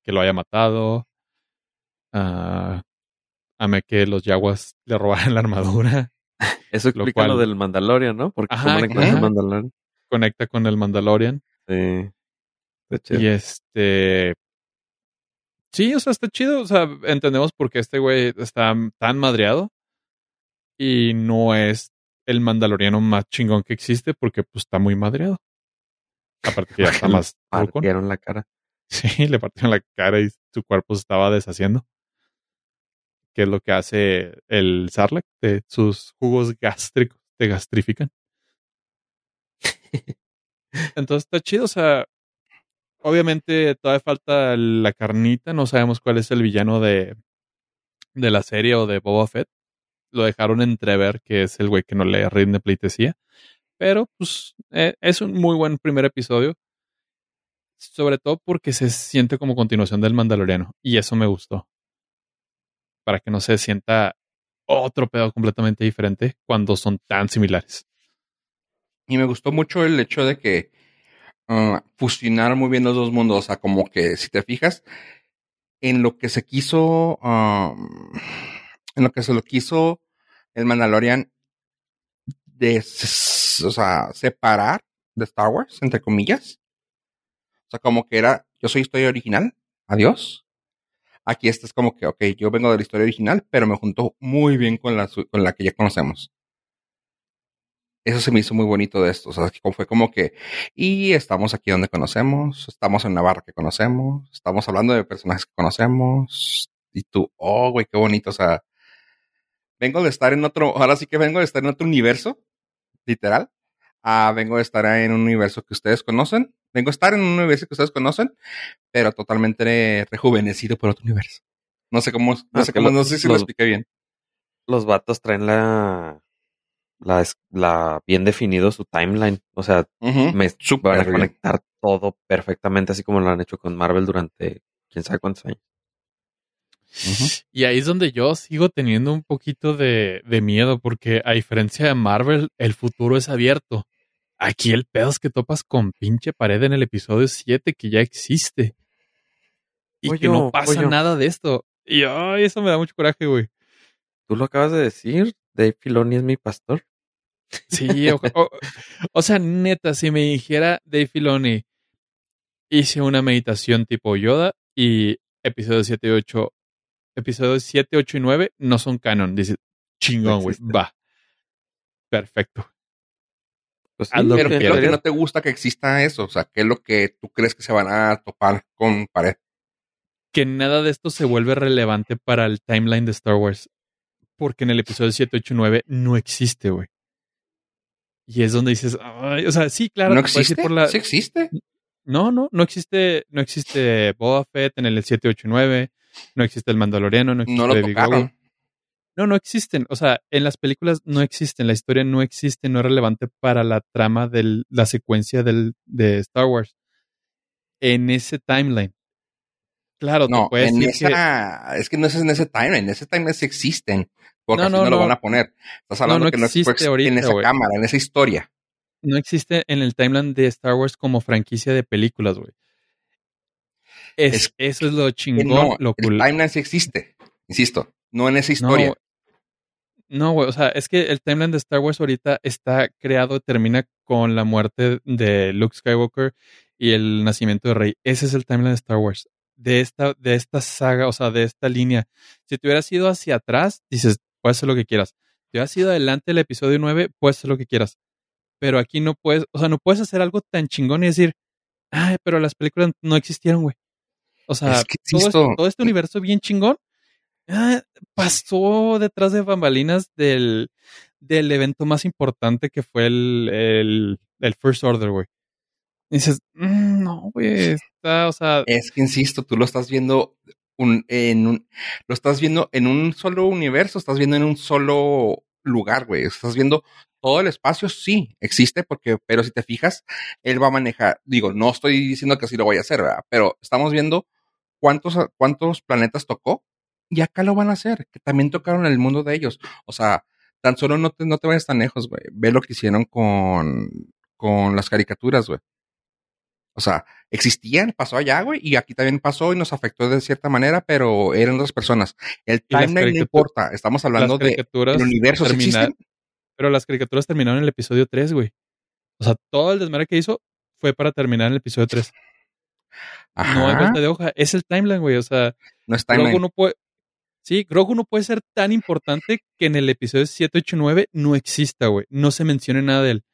S2: que lo haya matado. ah, amé que los Yaguas le robaran la armadura.
S3: Eso explica lo,
S2: cual-
S3: del Mandalorian, ¿no? Porque
S2: Ajá,
S3: cómo le encuentra el
S1: ajá.
S3: Mandalorian.
S2: Conecta con el Mandalorian.
S3: Sí. Está chido.
S2: Y este. Sí, o sea, está chido. O sea, entendemos por qué este güey está tan madreado. Y no es el mandaloriano más chingón que existe porque pues está muy madreado. Aparte que ya está
S3: Le
S2: más rucón.
S3: Partieron la cara.
S2: Sí, le partieron la cara y su cuerpo se estaba deshaciendo. Que es lo que hace el Sarlacc. De sus jugos gástricos te gastrifican. Entonces está chido, o sea, obviamente todavía falta la carnita, no sabemos cuál es el villano de, de la serie o de Boba Fett. Lo dejaron entrever que es el güey que no le rinde pleitesía. Pero pues eh, es un muy buen primer episodio. Sobre todo porque se siente como continuación del Mandaloriano. Y eso me gustó. Para que no se sienta otro pedo completamente diferente cuando son tan similares.
S1: Y me gustó mucho el hecho de que ah, fusionaron muy bien los dos mundos. O sea, como que si te fijas en lo que se quiso, en lo que se lo quiso el Mandalorian de, o sea, separar de Star Wars, entre comillas. O sea, como que era, yo soy historia original, adiós. Aquí este es como que, ok, yo vengo de la historia original, pero me junto muy bien con la, con la que ya conocemos eso se me hizo muy bonito de esto. O sea, fue como que, y estamos aquí donde conocemos, estamos en una barra que conocemos, estamos hablando de personajes que conocemos, y tú, oh, güey, qué bonito. O sea, vengo de estar en otro, ahora sí que vengo de estar en otro universo, literal, Ah, vengo de estar en un universo que ustedes conocen. Vengo a estar en un universo que ustedes conocen, pero totalmente rejuvenecido por otro universo. No sé cómo, no
S3: Ah,
S1: sé cómo,
S3: lo-
S1: no sé si lo expliqué bien.
S3: Los vatos traen la, la, bien definido su timeline. O sea,
S1: Ujú.
S3: me
S1: Súper
S3: van a
S1: bien.
S3: conectar todo perfectamente, así como lo han hecho con Marvel durante quién sabe cuántos años.
S2: Y ahí es donde yo sigo teniendo un poquito de, de miedo, porque a diferencia de Marvel, el futuro es abierto. Aquí el pedo es que topas con pinche pared en el episodio 7 que ya existe. Y que no pasa nada de esto. Y ay, eso me da mucho coraje, güey.
S3: Tú lo acabas de decir, Dave Filoni es mi pastor.
S2: Sí, o, o- o sea, neta, si me dijera Dave Filoni, hice una meditación tipo Yoda y episodios 7 y 8, episodios 7, 8 y 9 no son canon. Dice, chingón, güey, va. Perfecto.
S3: Pues
S2: lo
S1: Pero
S2: que
S1: ¿qué es lo que
S2: quieras.
S1: no te gusta que exista eso? O sea, ¿qué es lo que tú crees que se van a topar con pared?
S2: Que nada de esto se vuelve relevante para el timeline de Star Wars. Porque en el episodio 7, 8 y 9 no existe, güey. Y es donde dices, ay, o sea, sí, claro,
S1: ¿No existe?
S2: por la-
S1: Sí existe.
S2: No, no, no existe, no existe Boba Fett en el 7, 8 y 9, no existe el Mandaloriano, no existe
S1: No lo tocaron.
S2: No, no existen. O sea, en las películas no existen, la historia no existe, no es relevante para la trama de la secuencia del, de Star Wars. En ese timeline. Claro,
S1: No,
S2: te
S1: en
S2: que
S1: esa, es que no es en ese timeline, en ese timeline sí existen, porque
S2: No,
S1: así
S2: no,
S1: no, lo van a poner. Estás hablando que no
S2: existe ahorita,
S1: en esa cámara, en esa historia.
S2: no existe en el timeline de Star Wars como franquicia de películas, güey. Es,
S1: Es
S2: eso es lo chingón,
S1: no,
S2: lo
S1: el
S2: cool.
S1: timeline sí existe, insisto, no en esa historia.
S2: No, güey, o sea, es que el timeline de Star Wars ahorita está creado, termina con la muerte de Luke Skywalker y el nacimiento de Rey. Ese es el timeline de Star Wars. De esta, de esta saga, o sea, de esta línea. Si te hubieras ido hacia atrás, dices, puedes hacer lo que quieras. Si te hubieras ido adelante del episodio 9, puedes hacer lo que quieras. Pero aquí no puedes, o sea, no puedes hacer algo tan chingón y decir, ay, pero las películas no existieron, güey. O sea,
S1: Es que
S2: todo, esto- todo este universo bien chingón ah, pasó detrás de bambalinas del, del evento más importante que fue el, el, el First Order, güey. Dices, "Mm, no, güey, está, o sea,
S1: Es que insisto, tú lo estás viendo un, en un, lo estás viendo en un solo universo, estás viendo en un solo lugar, güey. Estás viendo todo el espacio, sí, existe, porque, pero si te fijas, él va a manejar, digo, no estoy diciendo que así lo vaya a hacer. Pero estamos viendo cuántos, cuántos planetas tocó y acá lo van a hacer, que también tocaron el mundo de ellos. O sea, tan solo no te, no te vayas tan lejos, güey. Ve lo que hicieron con, con las caricaturas, güey. O sea, existían, pasó allá, güey, y aquí también pasó y nos afectó de cierta manera, pero eran otras personas. El timeline no importa, estamos hablando de el universo, ¿sí
S2: terminar- pero las caricaturas terminaron en el episodio 3, güey. O sea, todo el desmadre que hizo fue para terminar en el episodio 3. No hay
S1: Ajá,
S2: vuelta de hoja. Es el timeline, güey. O sea,
S1: no es
S2: Grogu
S1: timeline.
S2: no puede. Sí, Grogu no puede ser tan importante que en el episodio 7, 8 y 9 no exista, güey. No se mencione nada de él.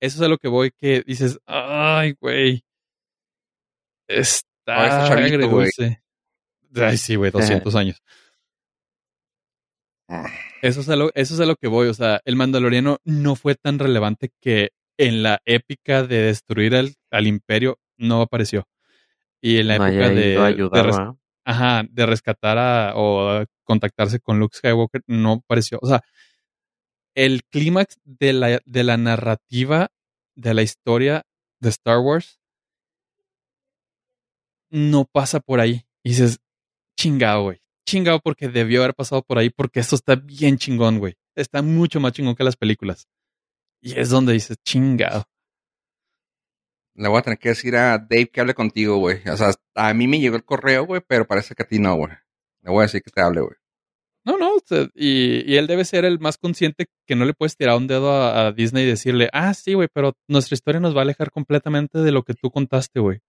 S2: Eso es a lo que voy, que dices, ay, güey. Está
S1: Ah, está chavito, güey.
S2: agridulce. Ay, sí, güey, 200 años.
S1: Ah.
S2: Eso es, a lo, eso es a lo que voy. O sea, el Mandaloriano no fue tan relevante que en la épica de destruir al, al imperio no apareció. Y en la
S3: no
S2: época de, de
S3: ayudar, ¿va?
S2: ajá, de rescatar a, o a contactarse con Luke Skywalker no apareció. O sea, el clímax de la, de la narrativa de la historia de Star Wars no pasa por ahí. Y dices, chingado, güey. Chingado porque debió haber pasado por ahí porque esto está bien chingón, güey. Está mucho más chingón que las películas. Y es donde dices, chingado.
S1: Le voy a tener que decir a Dave que hable contigo, güey. O sea, a mí me llegó el correo, güey, pero parece que a ti no, güey. Le voy a decir que te hable, güey.
S2: No, no, y, y él debe ser el más consciente que no le puedes tirar un dedo a, a Disney y decirle, ah, sí, güey, pero nuestra historia nos va a alejar completamente de lo que tú contaste, güey.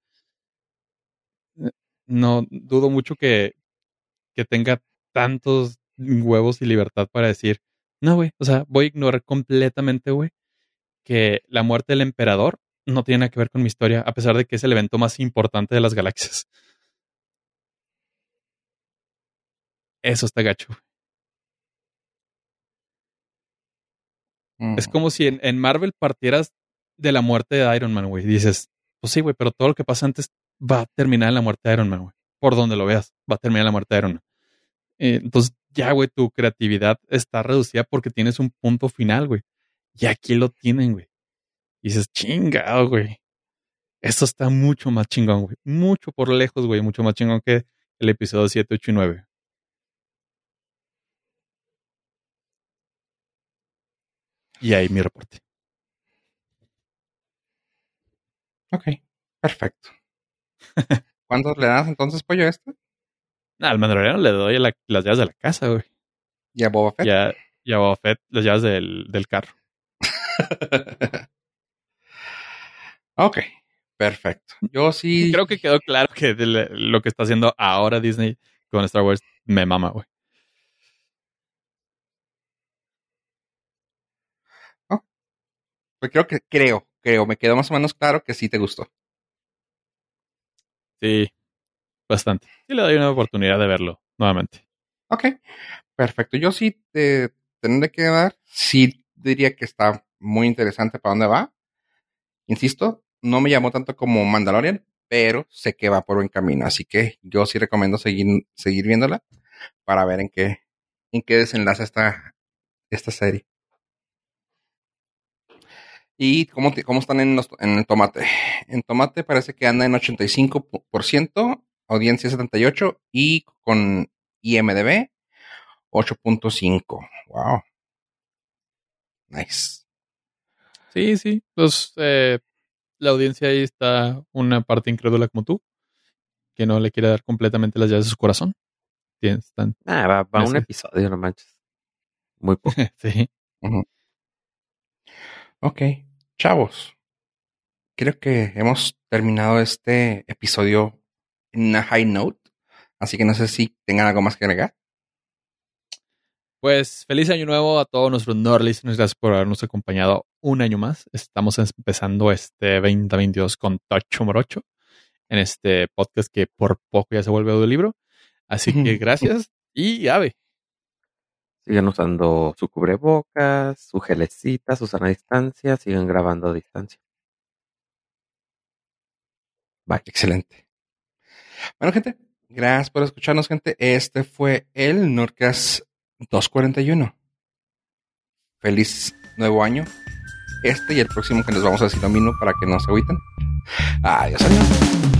S2: No, dudo mucho que, que tenga tantos huevos y libertad para decir, no, güey, o sea, voy a ignorar completamente, güey, que la muerte del emperador no tiene nada que ver con mi historia, a pesar de que es el evento más importante de las galaxias. Eso está gacho.
S1: Mm.
S2: Es como si en, en Marvel partieras de la muerte de Iron Man, güey. Dices, pues sí, güey, pero todo lo que pasa antes va a terminar la muerte de Iron Man, güey. Por donde lo veas, va a terminar la muerte de Iron Man. Eh, entonces, ya, güey, tu creatividad está reducida porque tienes un punto final, güey. Y aquí lo tienen, güey. Y dices, chingado, güey. Esto está mucho más chingón, güey. Mucho por lejos, güey. Mucho más chingón que el episodio 7, 8 y 9. Y ahí mi reporte.
S1: Ok, perfecto. ¿Cuántos le das entonces pollo a este?
S2: al Mandaloriano le doy la, las llaves de la casa, güey.
S1: ¿Y a Boba Fett?
S2: Y a Boba Fett las llaves del, del carro.
S1: ok, perfecto. Yo sí.
S2: Creo que quedó claro que lo que está haciendo ahora Disney con Star Wars me mama, güey.
S1: Pues creo que, creo, creo, me quedó más o menos claro que sí te gustó.
S2: Sí, bastante. Sí le doy una oportunidad de verlo nuevamente.
S1: Ok, perfecto. Yo sí te tendré que dar, sí diría que está muy interesante para dónde va. Insisto, no me llamó tanto como Mandalorian, pero sé que va por buen camino. Así que yo sí recomiendo seguir, seguir viéndola para ver en qué, en qué desenlaza esta, esta serie. ¿Y cómo, cómo están en, en el tomate? En tomate parece que anda en 85%, audiencia 78% y con IMDB 8.5. Wow. Nice.
S2: Sí, sí. Pues eh, la audiencia ahí está una parte incrédula como tú, que no le quiere dar completamente las llaves de su corazón. Están
S3: ah, va, va un episodio, no manches. Muy poco.
S2: sí.
S1: Ok chavos, creo que hemos terminado este episodio en una high note, así que no sé si tengan algo más que agregar.
S2: Pues feliz año nuevo a todos nuestros Nord listeners. Gracias por habernos acompañado un año más. Estamos empezando este 2022 con Tocho Morocho en este podcast que por poco ya se vuelve libro. Así que gracias y ave.
S3: Sigan usando su cubrebocas, su gelecita, su sana distancia, sigan grabando a distancia.
S1: Bye. Excelente. Bueno, gente, gracias por escucharnos, gente. Este fue el Norcas 241. Feliz nuevo año. Este y el próximo que les vamos a decir lo mismo para que no se agüiten. Adiós, adiós.